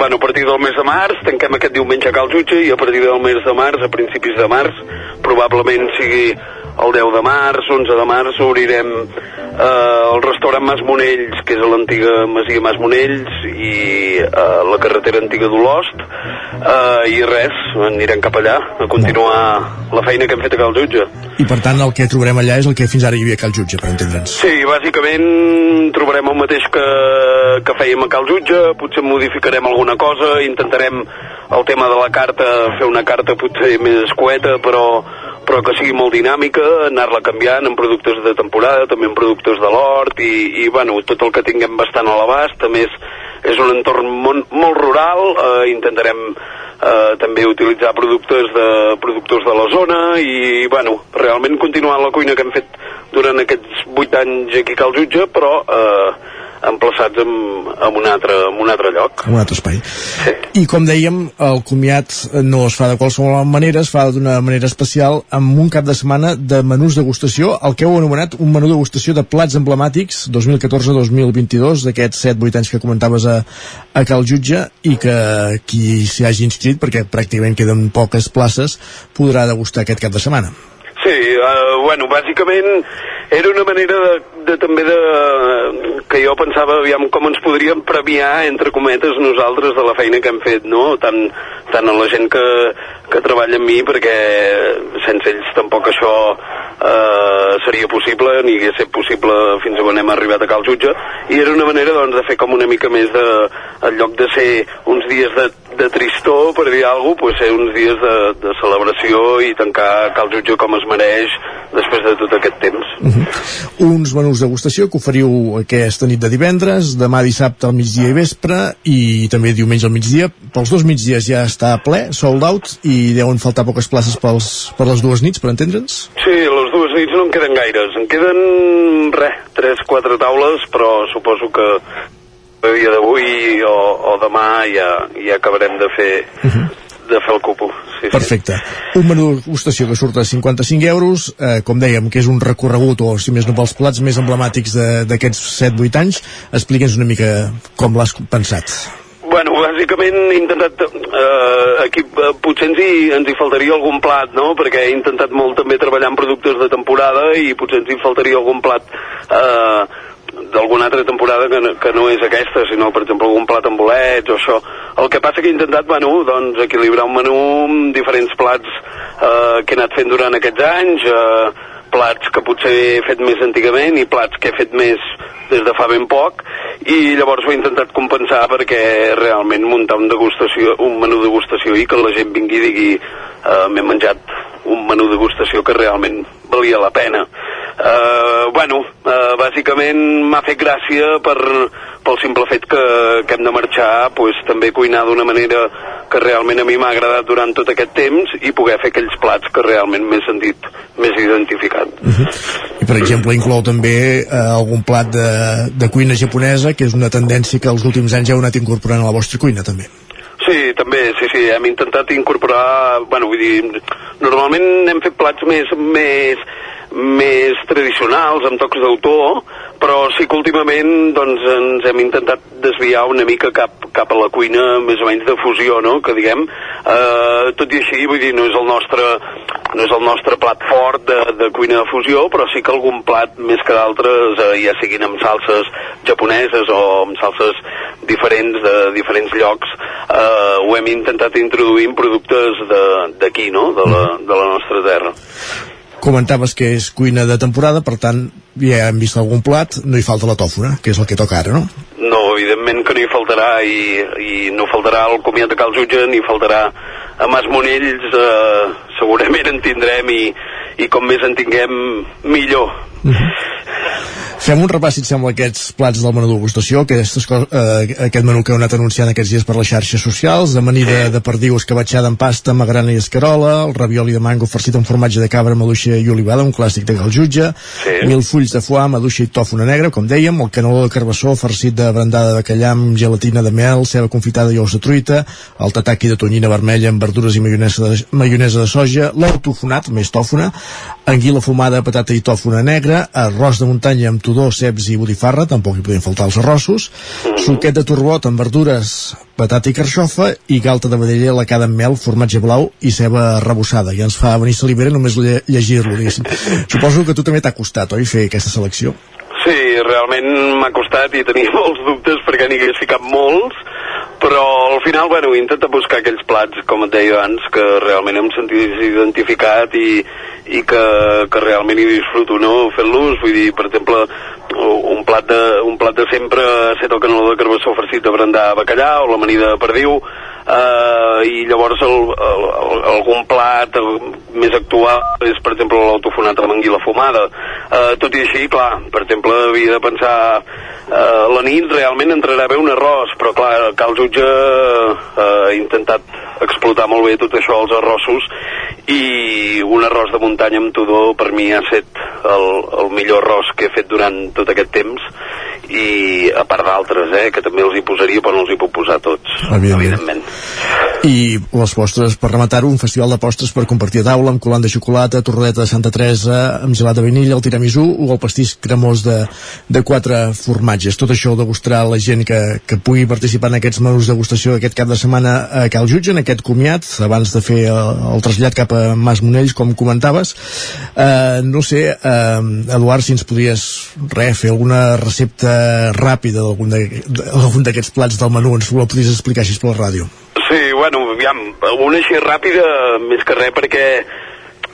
bueno, a partir del mes de març, tanquem aquest diumenge a Cal Jutge i a partir del mes de març, a principis de març, probablement sigui el 10 de març, 11 de març, obrirem eh, el restaurant Mas Monells, que és a l'antiga Masia Mas Monells, i eh, la carretera antiga d'Olost, eh, i res, anirem cap allà a continuar la feina que hem fet a Cal Jutge. I per tant el que trobarem allà és el que fins ara hi havia a Cal Jutge, per entendre'ns. Sí, bàsicament trobarem el mateix que, que fèiem a Cal Jutge, potser modificarem alguna cosa, intentarem el tema de la carta, fer una carta potser més escueta, però, però que sigui molt dinàmica, anar-la canviant en productes de temporada, també en productes de l'hort, i, i bueno, tot el que tinguem bastant a l'abast, a més és un entorn molt, molt rural, eh, intentarem eh, també utilitzar productes de productors de la zona i, bueno, realment continuar la cuina que hem fet durant aquests vuit anys aquí a Cal Jutge, però eh, emplaçats en, en, un altre, en un altre lloc. en un altre espai. Sí. I com dèiem, el comiat no es fa de qualsevol manera, es fa d'una manera especial amb un cap de setmana de menús degustació, el que heu anomenat un menú degustació de plats emblemàtics 2014-2022, d'aquests 7-8 anys que comentaves a, a Cal Jutge i que qui s'hi hagi inscrit, perquè pràcticament queden poques places, podrà degustar aquest cap de setmana. Sí, uh, bueno, bàsicament era una manera de, de també de... que jo pensava, aviam, com ens podríem premiar, entre cometes, nosaltres de la feina que hem fet, no? Tant, tant a la gent que, que treballa amb mi, perquè sense ells tampoc això eh, seria possible, ni hagués estat possible fins on hem arribat a Cal Jutge, i era una manera, doncs, de fer com una mica més de... en lloc de ser uns dies de, de tristor, per dir alguna cosa, pues ser uns dies de, de celebració i tancar Cal Jutge com es mereix després de tot aquest temps. Uh -huh. Uns menús degustació que oferiu aquesta nit de divendres, demà dissabte al migdia i vespre i també diumenge al migdia. Pels dos migdies ja està ple, sold out, i deuen faltar poques places pels, per les dues nits, per entendre'ns? Sí, les dues nits no en queden gaires. En queden, res, tres, quatre taules, però suposo que a dia d'avui o, o demà ja, ja acabarem de fer, uh -huh. De fer el cupo. Sí, Perfecte. Un menú de degustació que surt a 55 euros, eh, com dèiem, que és un recorregut, o si més no pels plats més emblemàtics d'aquests 7-8 anys. Explica'ns una mica com l'has pensat. Bueno, bàsicament he intentat, eh, aquí eh, potser ens hi, ens hi faltaria algun plat, no? Perquè he intentat molt també treballar amb productes de temporada i potser ens hi faltaria algun plat eh, d'alguna altra temporada que no, que no és aquesta, sinó, per exemple, algun plat amb bolets o això. El que passa que he intentat, bueno, doncs, equilibrar un menú amb diferents plats eh, que he anat fent durant aquests anys, eh, plats que potser he fet més antigament i plats que he fet més des de fa ben poc i llavors ho he intentat compensar perquè realment muntar un, degustació, un menú degustació i que la gent vingui i digui eh, m'he menjat un menú degustació que realment valia la pena eh, bueno, eh, bàsicament m'ha fet gràcia per, pel simple fet que, que hem de marxar pues, també cuinar d'una manera que realment a mi m'ha agradat durant tot aquest temps i poder fer aquells plats que realment m'he sentit més identificat I, per exemple, inclou també eh, algun plat de, de cuina japonesa, que és una tendència que els últims anys heu anat incorporant a la vostra cuina, també. Sí, també, sí, sí, hem intentat incorporar, bueno, vull dir, normalment hem fet plats més, més, més tradicionals, amb tocs d'autor, però sí que últimament doncs, ens hem intentat desviar una mica cap, cap a la cuina més o menys de fusió, no?, que diguem, eh, tot i així, vull dir, no és el nostre, no és el nostre plat fort de, de cuina de fusió, però sí que algun plat més que d'altres, eh, ja siguin amb salses japoneses o amb salses diferents de diferents llocs, eh, ho hem intentat introduir en productes d'aquí, no?, de la, de la nostra terra. Comentaves que és cuina de temporada, per tant, ja hem vist algun plat, no hi falta la tòfona, que és el que toca ara, no? No, evidentment que no hi faltarà i, i no faltarà el comiat de Cal Jutge ni faltarà a Mas Monells eh, segurament en tindrem i, i com més en tinguem millor Fem un repàs, si et sembla, aquests plats del menú degustació, aquestes cos, eh, aquest menú que heu anat anunciant aquests dies per les xarxes socials, amanida de perdiu escabatxada amb pasta, magrana i escarola, el ravioli de mango farcit amb formatge de cabra, maduixa i olivada, un clàssic de Cal Jutge, Sí. mil fulls de foie, maduixa i tòfona negra, com dèiem, el caneló de carbassó farcit de brandada de bacallà amb gelatina de mel, ceba confitada i ous de truita, el tataki de tonyina vermella amb verdures i maionesa de, maionesa de soja, l'ou tofonat, més tòfona, anguila fumada, patata i tòfona negra, arròs de muntanya amb tudor, ceps i botifarra, tampoc hi podien faltar els arrossos, suquet de turbot amb verdures, patata i carxofa i galta de vedella lacada amb mel, formatge blau i ceba arrebossada. Ja ens fa venir salivera només lle llegir-lo. Suposo que tu també t'ha costat, oi, fer aquesta selecció? Sí, realment m'ha costat i tenia molts dubtes perquè n'hi hagués ficat molts, però al final, bueno, intenta buscar aquells plats, com et deia abans, que realment em sentís identificat i, i que, que realment hi disfruto, no?, fent-los, vull dir, per exemple, un plat de, un plat de sempre ha estat el caneló de carbassó farcit de brandar bacallà o l'amanida de perdiu, eh, i llavors el, el, el, algun plat més actual és, per exemple, l'autofonat amb anguila fumada. Eh, tot i així, clar, per exemple, havia de pensar eh, la nit realment entrarà bé un arròs, però clar, cal jutge eh, ha intentat explotar molt bé tot això, els arrossos, i un arròs de muntanya amb tudor per mi ha estat el, el millor arròs que he fet durant tot aquest temps i a part d'altres, eh, que també els hi posaria però no els hi puc posar tots, Evidentment. evidentment. I les postres, per rematar-ho, un festival de postres per compartir a taula amb colant de xocolata, torradeta de Santa Teresa, amb gelat de vainilla, el tiramisú o el pastís cremós de, de quatre formatges. Tot això ho degustarà la gent que, que pugui participar en aquests menús de degustació aquest cap de setmana a Cal Jutge, en aquest comiat, abans de fer el, el trasllat cap a Mas Monells, com comentaves. Eh, no sé, eh, Eduard, si ens podries re, fer alguna recepta ràpida d'algun d'aquests plats del menú, ens la podries explicar així per la ràdio. Sí, bueno, aviam, una així ràpida, més que res, perquè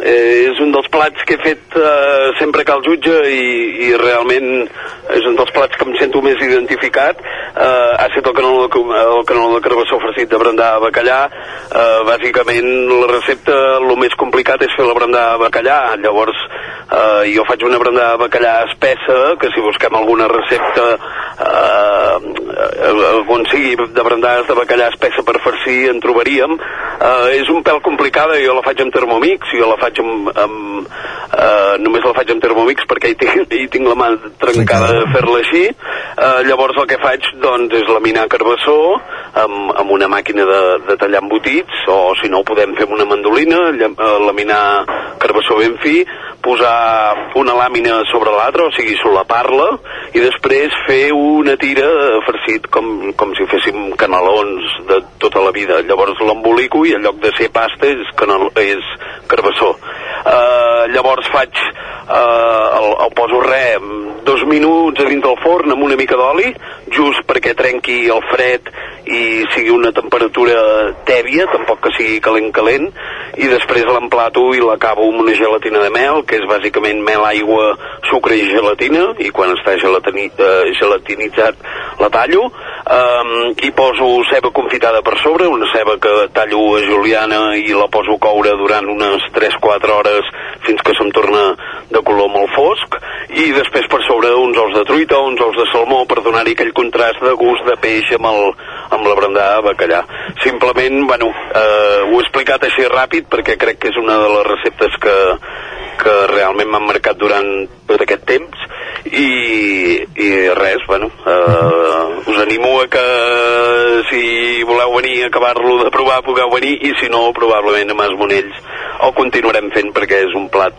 eh, és un dels plats que he fet eh, sempre que el jutge i, i realment és un dels plats que em sento més identificat. Eh, ha estat el canó, de, el canó de carbassó farcit de brandar a bacallà. Eh, bàsicament la recepta, el més complicat és fer la brandar a bacallà. Llavors eh, jo faig una brandar a bacallà espessa, que si busquem alguna recepta eh, eh, on sigui de brandades de bacallà espessa per farcir en trobaríem. Eh, és un pèl complicada, jo la faig amb Thermomix, jo la faig amb... amb eh, només la faig amb Thermomix perquè hi tinc, hi tinc la mà trencada de fer-la així. Eh, llavors el que faig doncs és laminar carbassó amb, amb una màquina de, de tallar embotits o si no ho podem fer amb una mandolina, lla- eh, laminar carbassó ben fi, posar una làmina sobre l'altra, o sigui, solapar-la, i després fer una tira farcit com, com si féssim canelons de tota la vida. Llavors l'embolico i en lloc de ser pasta és, canel, és carbassó. Uh, llavors faig, uh, el, el poso re, dos minuts a dins del forn amb una mica d'oli, just perquè trenqui el fred i sigui una temperatura tèbia, tampoc que sigui calent-calent, i després l'emplato i l'acabo amb una gelatina de mel, que és bàsicament mel, aigua, sucre i gelatina, i quan està gelatini, eh, gelatinitzat la tallo, um, i poso ceba confitada per sobre, una ceba que tallo a juliana i la poso a coure durant unes 3-4 hores fins que se'm torna de color molt fosc, i després per sobre uns ous de truita, uns ous de salmó per donar-hi aquell contrast de gust de peix amb, el, amb la brandada de bacallà. Simplement, bueno, eh, ho he explicat així ràpid perquè crec que és una de les receptes que, que realment m'han marcat durant tot aquest temps i, i res, bueno, eh, us animo a que si voleu venir a acabar-lo de provar pugueu venir i si no, probablement a Mas Monells el continuarem fent perquè és un plat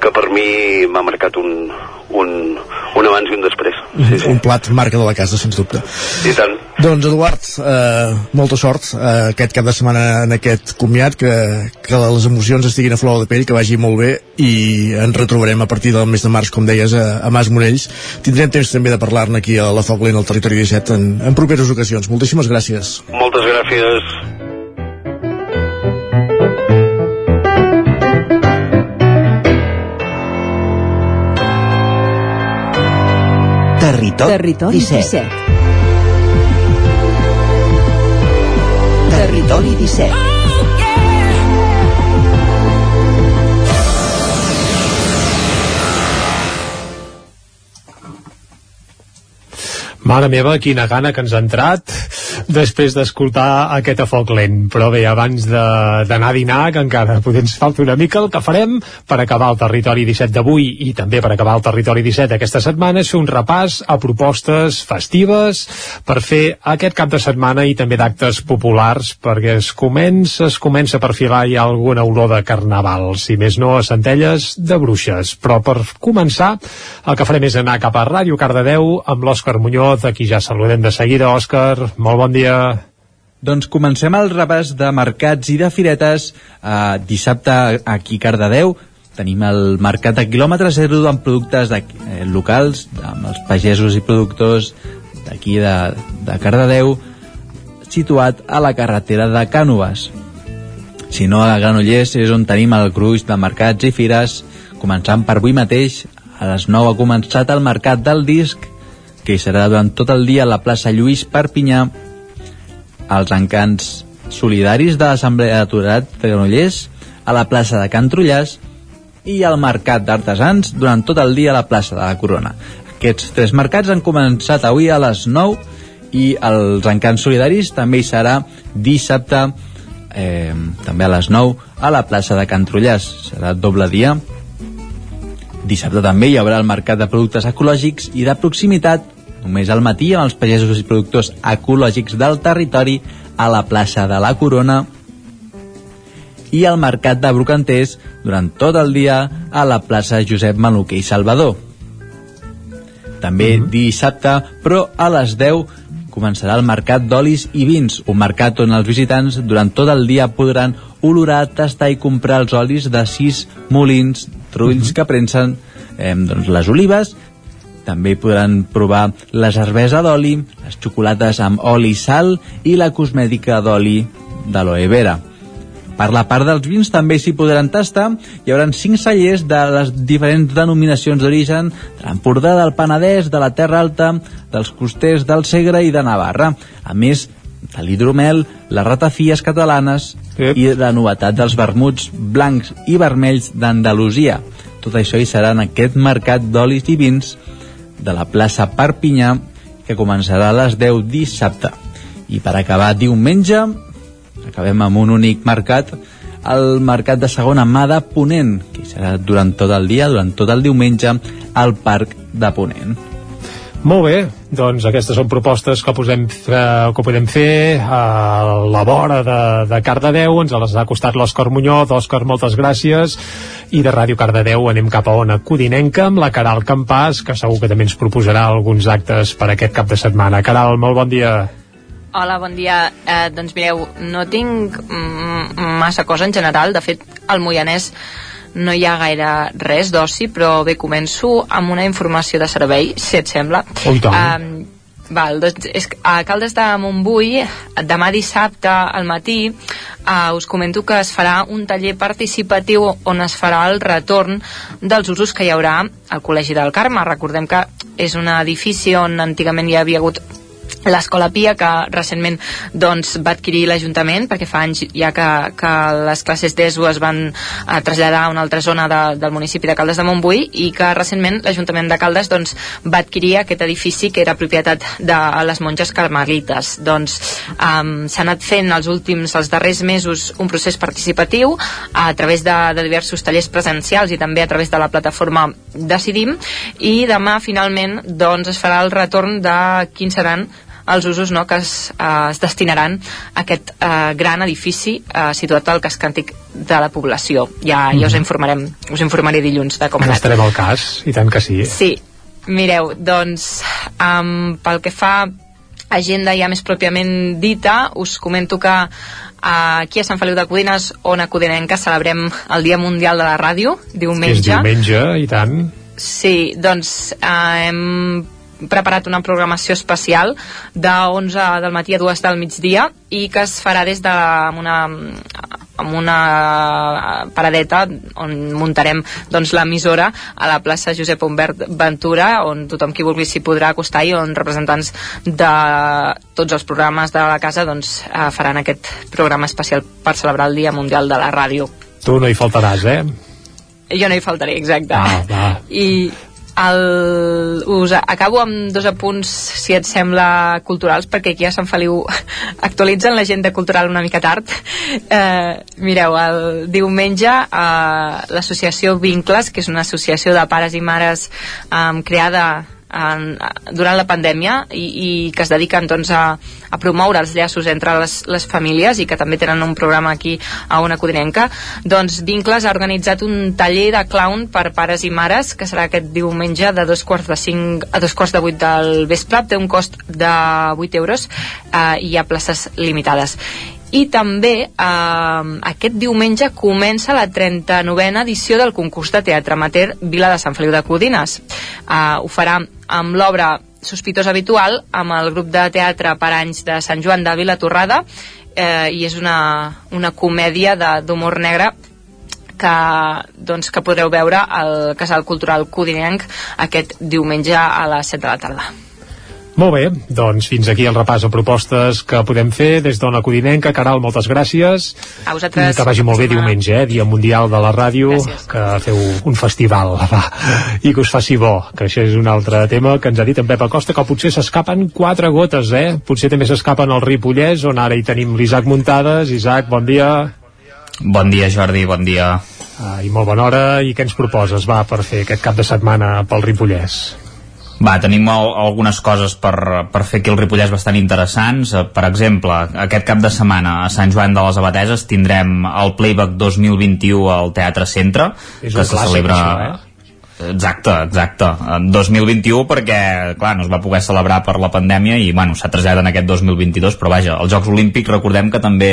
que per mi m'ha marcat un, un, un abans i un després. Sí, sí. Un plat marca de la casa, sens dubte. I tant. Doncs, Eduard, eh, molta sort eh, aquest cap de setmana en aquest comiat, que, que les emocions estiguin a flor de pell, que vagi molt bé i ens retrobarem a partir del mes de març, com deies, a, a Mas Morells. Tindrem temps també de parlar-ne aquí a la Foc Lent, al Territori 17, en, en properes ocasions. Moltíssimes gràcies. Moltes gràcies. Territori, Territori 17. Territori 17. Mare meva, quina gana que ens ha entrat després d'escoltar aquest a foc lent. Però bé, abans d'anar a dinar, que encara potser ens falta una mica, el que farem per acabar el territori 17 d'avui i també per acabar el territori 17 aquesta setmana és fer un repàs a propostes festives per fer aquest cap de setmana i també d'actes populars perquè es comença, es comença a perfilar ja alguna olor de carnaval, si més no a Centelles de Bruixes. Però per començar, el que farem és anar cap a Ràdio Cardedeu amb l'Òscar Muñoz, a qui ja saludem de seguida. Òscar, molt bon dia. Doncs comencem el repàs de mercats i de firetes. Uh, dissabte aquí a Cardedeu tenim el mercat a quilòmetre zero amb productes de, eh, locals, amb els pagesos i productors d'aquí de, de Cardedeu, situat a la carretera de Cànoves. Si no, a Granollers és on tenim el gruix de mercats i fires, començant per avui mateix, a les 9 ha començat el mercat del disc, que hi serà durant tot el dia a la plaça Lluís Perpinyà, els encants solidaris de l'Assemblea d'Aturat de Granollers, a la plaça de Can Trullàs i al Mercat d'Artesans durant tot el dia a la plaça de la Corona. Aquests tres mercats han començat avui a les 9 i els encants solidaris també hi serà dissabte eh, també a les 9 a la plaça de Can Trullàs. Serà doble dia. Dissabte també hi haurà el mercat de productes ecològics i de proximitat només al matí amb els pagesos i productors ecològics del territori a la plaça de la Corona i al mercat de Brocanters durant tot el dia a la plaça Josep Maluquer i Salvador. També mm -hmm. dissabte, però a les 10 començarà el Mercat d'Olis i Vins, un mercat on els visitants durant tot el dia podran olorar, tastar i comprar els olis de sis molins trulls mm -hmm. que prensen eh, doncs les olives, també podran provar la cervesa d'oli, les xocolates amb oli i sal i la cosmètica d'oli d'aloe vera. Per la part dels vins també s'hi podran tastar. Hi haurà cinc cellers de les diferents denominacions d'origen de l'Empordà, del Penedès, de la Terra Alta, dels Costers, del Segre i de Navarra. A més, de l'hidromel, les ratafies catalanes yep. i la novetat dels vermuts blancs i vermells d'Andalusia. Tot això hi serà en aquest mercat d'olis i vins de la plaça Perpinyà que començarà a les 10 dissabte. I per acabar diumenge acabem amb un únic mercat el mercat de segona mà de Ponent que serà durant tot el dia, durant tot el diumenge al Parc de Ponent molt bé, doncs aquestes són propostes que, posem, eh, que podem fer a la vora de, de Cardedeu, ens les ha costat l'Òscar Muñoz, Òscar, moltes gràcies, i de Ràdio Cardedeu anem cap a Ona Codinenca amb la Caral Campàs, que segur que també ens proposarà alguns actes per aquest cap de setmana. Caral, molt bon dia. Hola, bon dia. Eh, doncs mireu, no tinc massa cosa en general. De fet, al Moianès no hi ha gaire res d'oci, però bé, començo amb una informació de servei, si et sembla. Oh, um, val, doncs és, a Caldes de Montbui, demà dissabte al matí, uh, us comento que es farà un taller participatiu on es farà el retorn dels usos que hi haurà al Col·legi del Carme. Recordem que és un edifici on antigament hi havia hagut l'Escola Pia, que recentment doncs, va adquirir l'Ajuntament, perquè fa anys ja que, que les classes d'ESO es van eh, traslladar a una altra zona de, del municipi de Caldes de Montbui i que recentment l'Ajuntament de Caldes doncs, va adquirir aquest edifici que era propietat de les monges carmelites. Doncs um, s'ha anat fent els últims, els darrers mesos un procés participatiu a través de, de diversos tallers presencials i també a través de la plataforma Decidim i demà finalment doncs, es farà el retorn de quins seran els usos no, que es, eh, es destinaran a aquest eh, gran edifici eh, situat al casc antic de la població. Ja, mm. ja us mhm. informarem, us informaré dilluns de com ha anat. Estarem al cas, i tant que sí. Sí, mireu, doncs um, pel que fa agenda ja més pròpiament dita, us comento que aquí a Sant Feliu de Codines, on a Codinenca celebrem el Dia Mundial de la Ràdio, diumenge. És diumenge, i tant. Sí, doncs uh, hem preparat una programació especial de 11 del matí a 2 del migdia i que es farà des de una amb una paradeta on muntarem doncs, l'emissora a la plaça Josep Humbert Ventura on tothom qui vulgui s'hi podrà acostar i on representants de tots els programes de la casa doncs, eh, faran aquest programa especial per celebrar el Dia Mundial de la Ràdio. Tu no hi faltaràs, eh? Jo no hi faltaré, exacte. Ah, va. I el, us acabo amb dos apunts si et sembla culturals perquè aquí a Sant Feliu actualitzen l'agenda cultural una mica tard. Eh, mireu, el diumenge eh, l'associació Vincles que és una associació de pares i mares eh, creada en, durant la pandèmia i, i que es dediquen doncs, a, a promoure els llaços entre les, les famílies i que també tenen un programa aquí a una codinenca doncs Vincles ha organitzat un taller de clown per pares i mares que serà aquest diumenge de dos quarts de cinc a dos quarts de vuit del vespre té un cost de 8 euros eh, i hi ha places limitades i també eh, aquest diumenge comença la 39a edició del concurs de teatre amateur Vila de Sant Feliu de Codines. Eh, ho farà amb l'obra Sospitós Habitual amb el grup de teatre per anys de Sant Joan de Vila Torrada eh, i és una, una comèdia d'humor negre que, doncs, que podreu veure al Casal Cultural Codinenc aquest diumenge a les 7 de la tarda. Molt bé, doncs fins aquí el repàs a propostes que podem fer des d'Ona Codinenca. Caral, moltes gràcies. A vosaltres. I que vagi molt bé diumenge, eh? Dia Mundial de la Ràdio, Gràcies. que feu un festival, va, i que us faci bo, que això és un altre tema que ens ha dit en Pep Acosta, que potser s'escapen quatre gotes, eh? Potser també s'escapen al Ripollès, on ara hi tenim l'Isaac Muntades. Isaac, bon dia. Bon dia, Jordi, bon dia. Ah, I molt bona hora. I què ens proposes, va, per fer aquest cap de setmana pel Ripollès? Va, tenim al algunes coses per, per fer aquí al Ripollès bastant interessants. Eh, Per exemple, aquest cap de setmana a Sant Joan de les Abateses tindrem el Playback 2021 al Teatre Centre, És que se clàssic, celebra... això, eh? Exacte, exacte. En 2021 perquè, clar, no es va poder celebrar per la pandèmia i, bueno, s'ha traslladat en aquest 2022, però vaja, els Jocs Olímpics recordem que també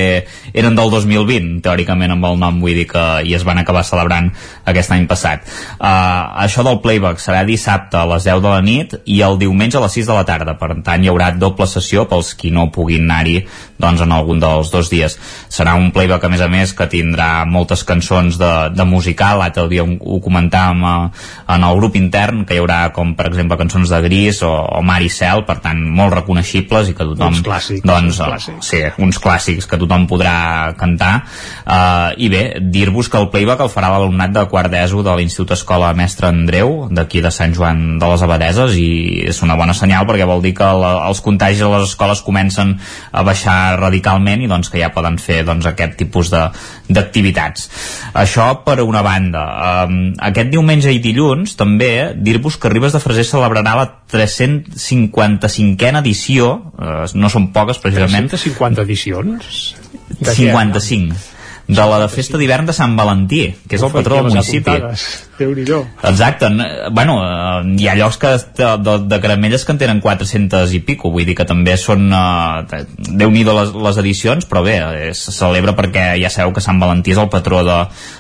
eren del 2020, teòricament amb el nom, vull dir que i es van acabar celebrant aquest any passat. Uh, això del playback serà dissabte a les 10 de la nit i el diumenge a les 6 de la tarda, per tant hi haurà doble sessió pels qui no puguin anar-hi doncs en algun dels dos dies. Serà un playback a més a més que tindrà moltes cançons de, de musical, l'altre dia ho, comentàvem eh, en el grup intern, que hi haurà com per exemple cançons de Gris o, o Mar i Cel, per tant molt reconeixibles i que tothom Uns clàssics, doncs, uns clàssics. sí, uns clàssics que tothom podrà cantar. Uh, i bé, dir-vos que el playback el farà l'alumnat de quart d'ESO de l'Institut Escola Mestre Andreu d'aquí de Sant Joan de les Abadeses i és una bona senyal perquè vol dir que la, els contagis a les escoles comencen a baixar radicalment i doncs que ja poden fer doncs, aquest tipus d'activitats. Això per una banda. Um, aquest diumenge i dilluns també dir-vos que Ribes de Freser celebrarà la 355a edició uh, no són poques precisament 350 edicions? De què? 55 de la de festa d'hivern de Sant Valentí que és el patró del municipi déu nhi Exacte, bueno, eh, hi ha llocs que de, de, caramelles que en tenen 400 i pico, vull dir que també són eh, déu nhi les, les edicions, però bé, eh, se celebra perquè ja sabeu que Sant Valentí és el patró de,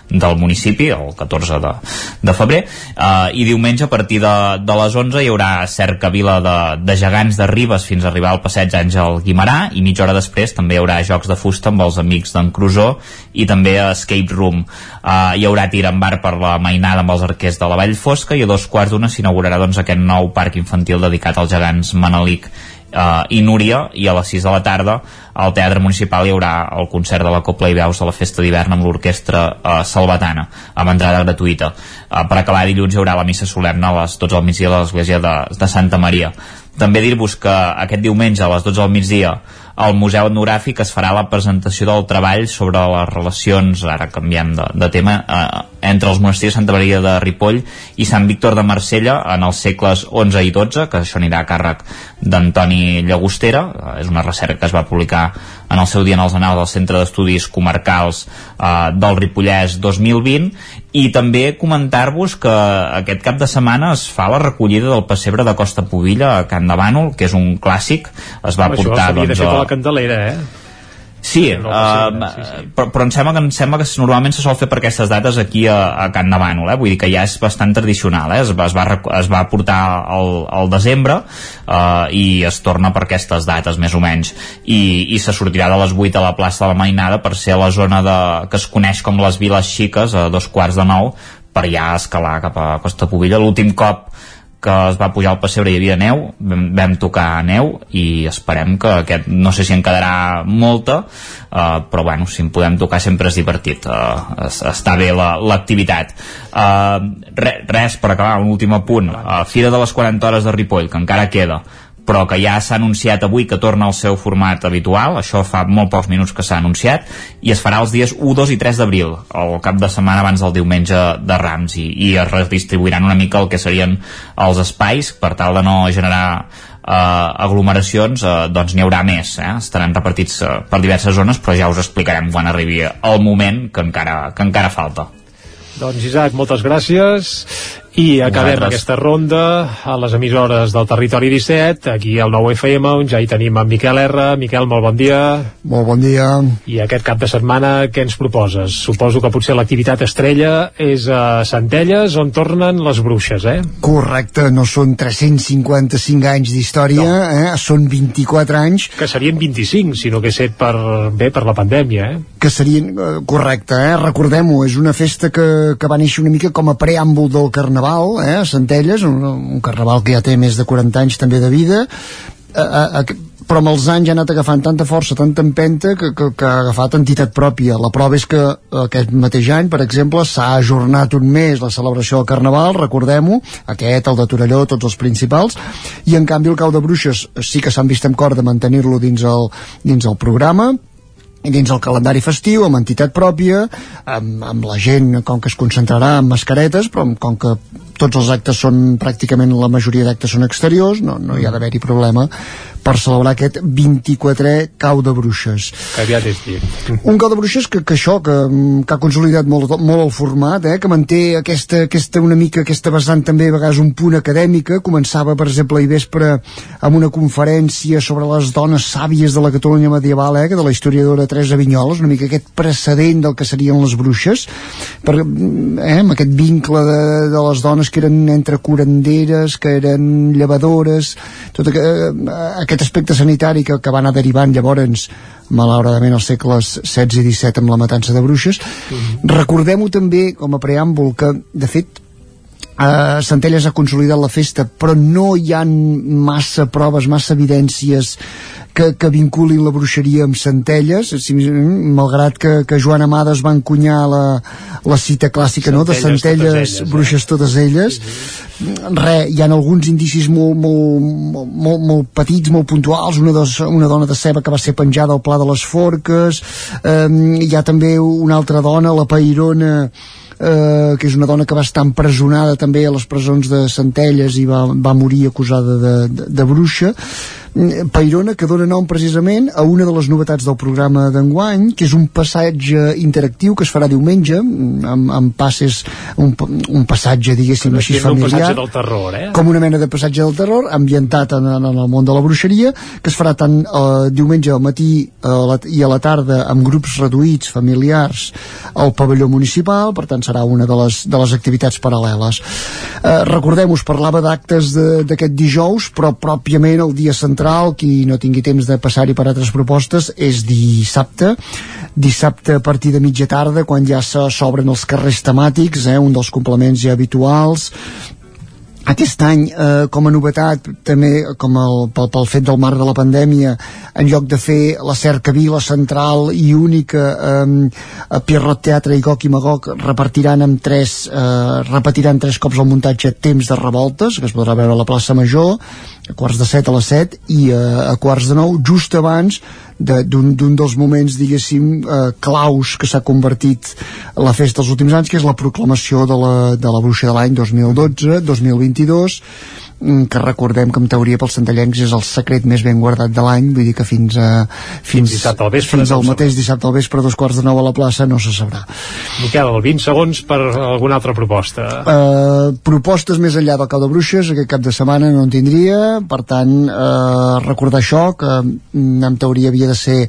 del municipi, el 14 de, de febrer, eh, i diumenge a partir de, de les 11 hi haurà cercavila de, de gegants de Ribes fins a arribar al passeig Àngel Guimarà i mitja hora després també hi haurà jocs de fusta amb els amics d'en Crusó i també escape room. Uh, hi haurà tir en bar per la mainada amb els arquers de la Vall Fosca i a dos quarts d'una s'inaugurarà doncs, aquest nou parc infantil dedicat als gegants Manelic uh, i Núria i a les 6 de la tarda al Teatre Municipal hi haurà el concert de la Copla i Veus a la festa d'hivern amb l'orquestra uh, salvatana amb entrada gratuïta. Uh, per acabar dilluns hi haurà la missa solemne a les 12 del migdia a l'església de, de Santa Maria. També dir-vos que aquest diumenge a les 12 del migdia al Museu Etnogràfic es farà la presentació del treball sobre les relacions, ara canviant de, de tema, eh, entre els monestirs de Santa Maria de Ripoll i Sant Víctor de Marsella en els segles 11 i 12, que això anirà a càrrec d'Antoni Llagostera, eh, és una recerca que es va publicar en el seu dia en els anals del Centre d'Estudis Comarcals eh, del Ripollès 2020 i també comentar-vos que aquest cap de setmana es fa la recollida del pessebre de Costa Pobilla a Can de Bànol, que és un clàssic. Es va Això portar de doncs, a- la Candelera, eh? Sí, No, uh, sí, sí. Però, però em sembla que em sembla que normalment se sol fer per aquestes dates aquí a, a Can de Bànol, eh? vull dir que ja és bastant tradicional, eh? es, va, es, va, es va portar al, al desembre uh, i es torna per aquestes dates més o menys i, i se sortirà de les 8 a la plaça de la Mainada per ser a la zona de, que es coneix com les Viles Xiques a dos quarts de nou per ja escalar cap a Costa Pobilla l'últim cop que es va pujar al pessebre hi havia neu, vam, vam tocar neu i esperem que aquest, no sé si en quedarà molta, uh, però bueno, si en podem tocar sempre és divertit, uh, es, està bé la- l'activitat. La, uh, re, res, per acabar, un últim apunt, uh, Fira de les 40 hores de Ripoll, que encara queda, però que ja s'ha anunciat avui que torna al seu format habitual, això fa molt pocs minuts que s'ha anunciat, i es farà els dies 1, 2 i 3 d'abril, el cap de setmana abans del diumenge de Rams, i, i es redistribuiran una mica el que serien els espais, per tal de no generar eh, aglomeracions, eh, doncs n'hi haurà més, eh? estaran repartits eh, per diverses zones, però ja us explicarem quan arribi el moment que encara, que encara falta. Doncs Isaac, moltes gràcies i acabem Vosaltres. aquesta ronda a les emissores del Territori 17 aquí al 9FM on ja hi tenim en Miquel R Miquel, molt bon dia Molt bon dia. i aquest cap de setmana què ens proposes? Suposo que potser l'activitat estrella és a Centelles on tornen les bruixes, eh? Correcte, no són 355 anys d'història, no. eh? són 24 anys Que serien 25, si no hagués set per, bé per la pandèmia, eh? que serien eh, correcte, eh? recordem-ho, és una festa que, que va néixer una mica com a preàmbul del Carnaval, eh? a Centelles, un, un Carnaval que ja té més de 40 anys també de vida, a, a, però amb els anys ha anat agafant tanta força, tanta empenta que, que, que ha agafat entitat pròpia. La prova és que aquest mateix any, per exemple, s'ha ajornat un mes la celebració del Carnaval, recordem-ho, aquest, el de Torelló, tots els principals, i en canvi el Cau de Bruixes sí que s'han vist amb cor de mantenir-lo dins, el, dins el programa, dins el calendari festiu, amb entitat pròpia, amb, amb la gent com que es concentrarà en mascaretes, però com que tots els actes són, pràcticament la majoria d'actes són exteriors, no, no hi ha d'haver-hi problema per celebrar aquest 24è cau de bruixes. Que aviat és dir. Un cau de bruixes que, que això, que, que ha consolidat molt, molt el format, eh, que manté aquesta, aquesta, una mica aquesta vessant també a vegades un punt acadèmica, començava per exemple ahir vespre amb una conferència sobre les dones sàvies de la Catalunya medieval, eh, de la historiadora Teresa Vinyoles, una mica aquest precedent del que serien les bruixes, per, eh, amb aquest vincle de, de les dones que eren entre curanderes, que eren llevadores, tot aquest, aquest aspecte sanitari que, que va anar derivant llavors malauradament als segles XVI i XVII amb la matança de bruixes. Mm -hmm. Recordem-ho també com a preàmbul que, de fet, Uh, Centelles ha consolidat la festa però no hi han massa proves, massa evidències que, que vinculin la bruixeria amb Centelles si, malgrat que, que Joan Amades va encunyar la, la cita clàssica no? de Centelles, totes elles, bruixes eh? totes elles re, hi ha alguns indicis molt, molt, molt, molt, petits, molt puntuals una, dos, una dona de ceba que va ser penjada al Pla de les Forques um, hi ha també una altra dona, la Pairona eh, que és una dona que va estar empresonada també a les presons de Centelles i va, va morir acusada de, de, de bruixa Pairona que dona nom precisament a una de les novetats del programa d'enguany que és un passatge interactiu que es farà diumenge amb, amb passes un, un passatge diguéssim així un familiar passatge del terror, eh? com una mena de passatge del terror ambientat en, en el món de la bruixeria que es farà tant eh, diumenge al matí eh, la, i a la tarda amb grups reduïts familiars al pavelló municipal per tant serà una de les, de les activitats paral·leles eh, recordem us parlava d'actes d'aquest dijous però pròpiament el dia central central, qui no tingui temps de passar-hi per altres propostes, és dissabte, dissabte a partir de mitja tarda, quan ja s'obren els carrers temàtics, eh, un dels complements ja habituals, aquest any, eh, com a novetat, també com el, pel, pel fet del marc de la pandèmia, en lloc de fer la cerca vila central i única eh, a Pierrot Teatre i Goc i Magog repartiran amb tres, eh, repetiran tres cops el muntatge Temps de revoltes, que es podrà veure a la plaça Major, a quarts de set a les set i eh, a quarts de nou, just abans d'un dels moments, diguéssim, eh, claus que s'ha convertit la festa dels últims anys, que és la proclamació de la, de la bruixa de l'any 2012-2022, mm, que recordem que en teoria pels centellencs és el secret més ben guardat de l'any, vull dir que fins a, fins, fins, al, vespre, fins al mateix dissabte al vespre, dos quarts de nou a la plaça, no se sabrà. Miquel, 20 segons per alguna altra proposta. Uh, propostes més enllà del Cau de Bruixes, aquest cap de setmana no en tindria, per tant, uh, recordar això, que mm, en teoria havia de ser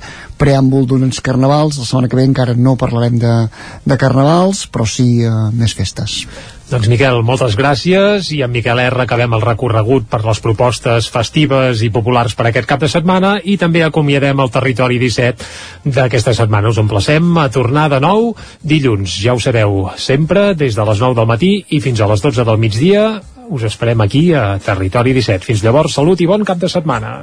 preàmbul d'uns carnavals, la setmana que ve encara no parlarem de, de carnavals, però sí uh, més festes. Doncs Miquel, moltes gràcies i amb Miquel R acabem el recorregut per les propostes festives i populars per aquest cap de setmana i també acomiadem el territori 17 d'aquesta setmana. Us emplacem a tornar de nou dilluns. Ja ho sabeu, sempre des de les 9 del matí i fins a les 12 del migdia us esperem aquí a Territori 17. Fins llavors, salut i bon cap de setmana.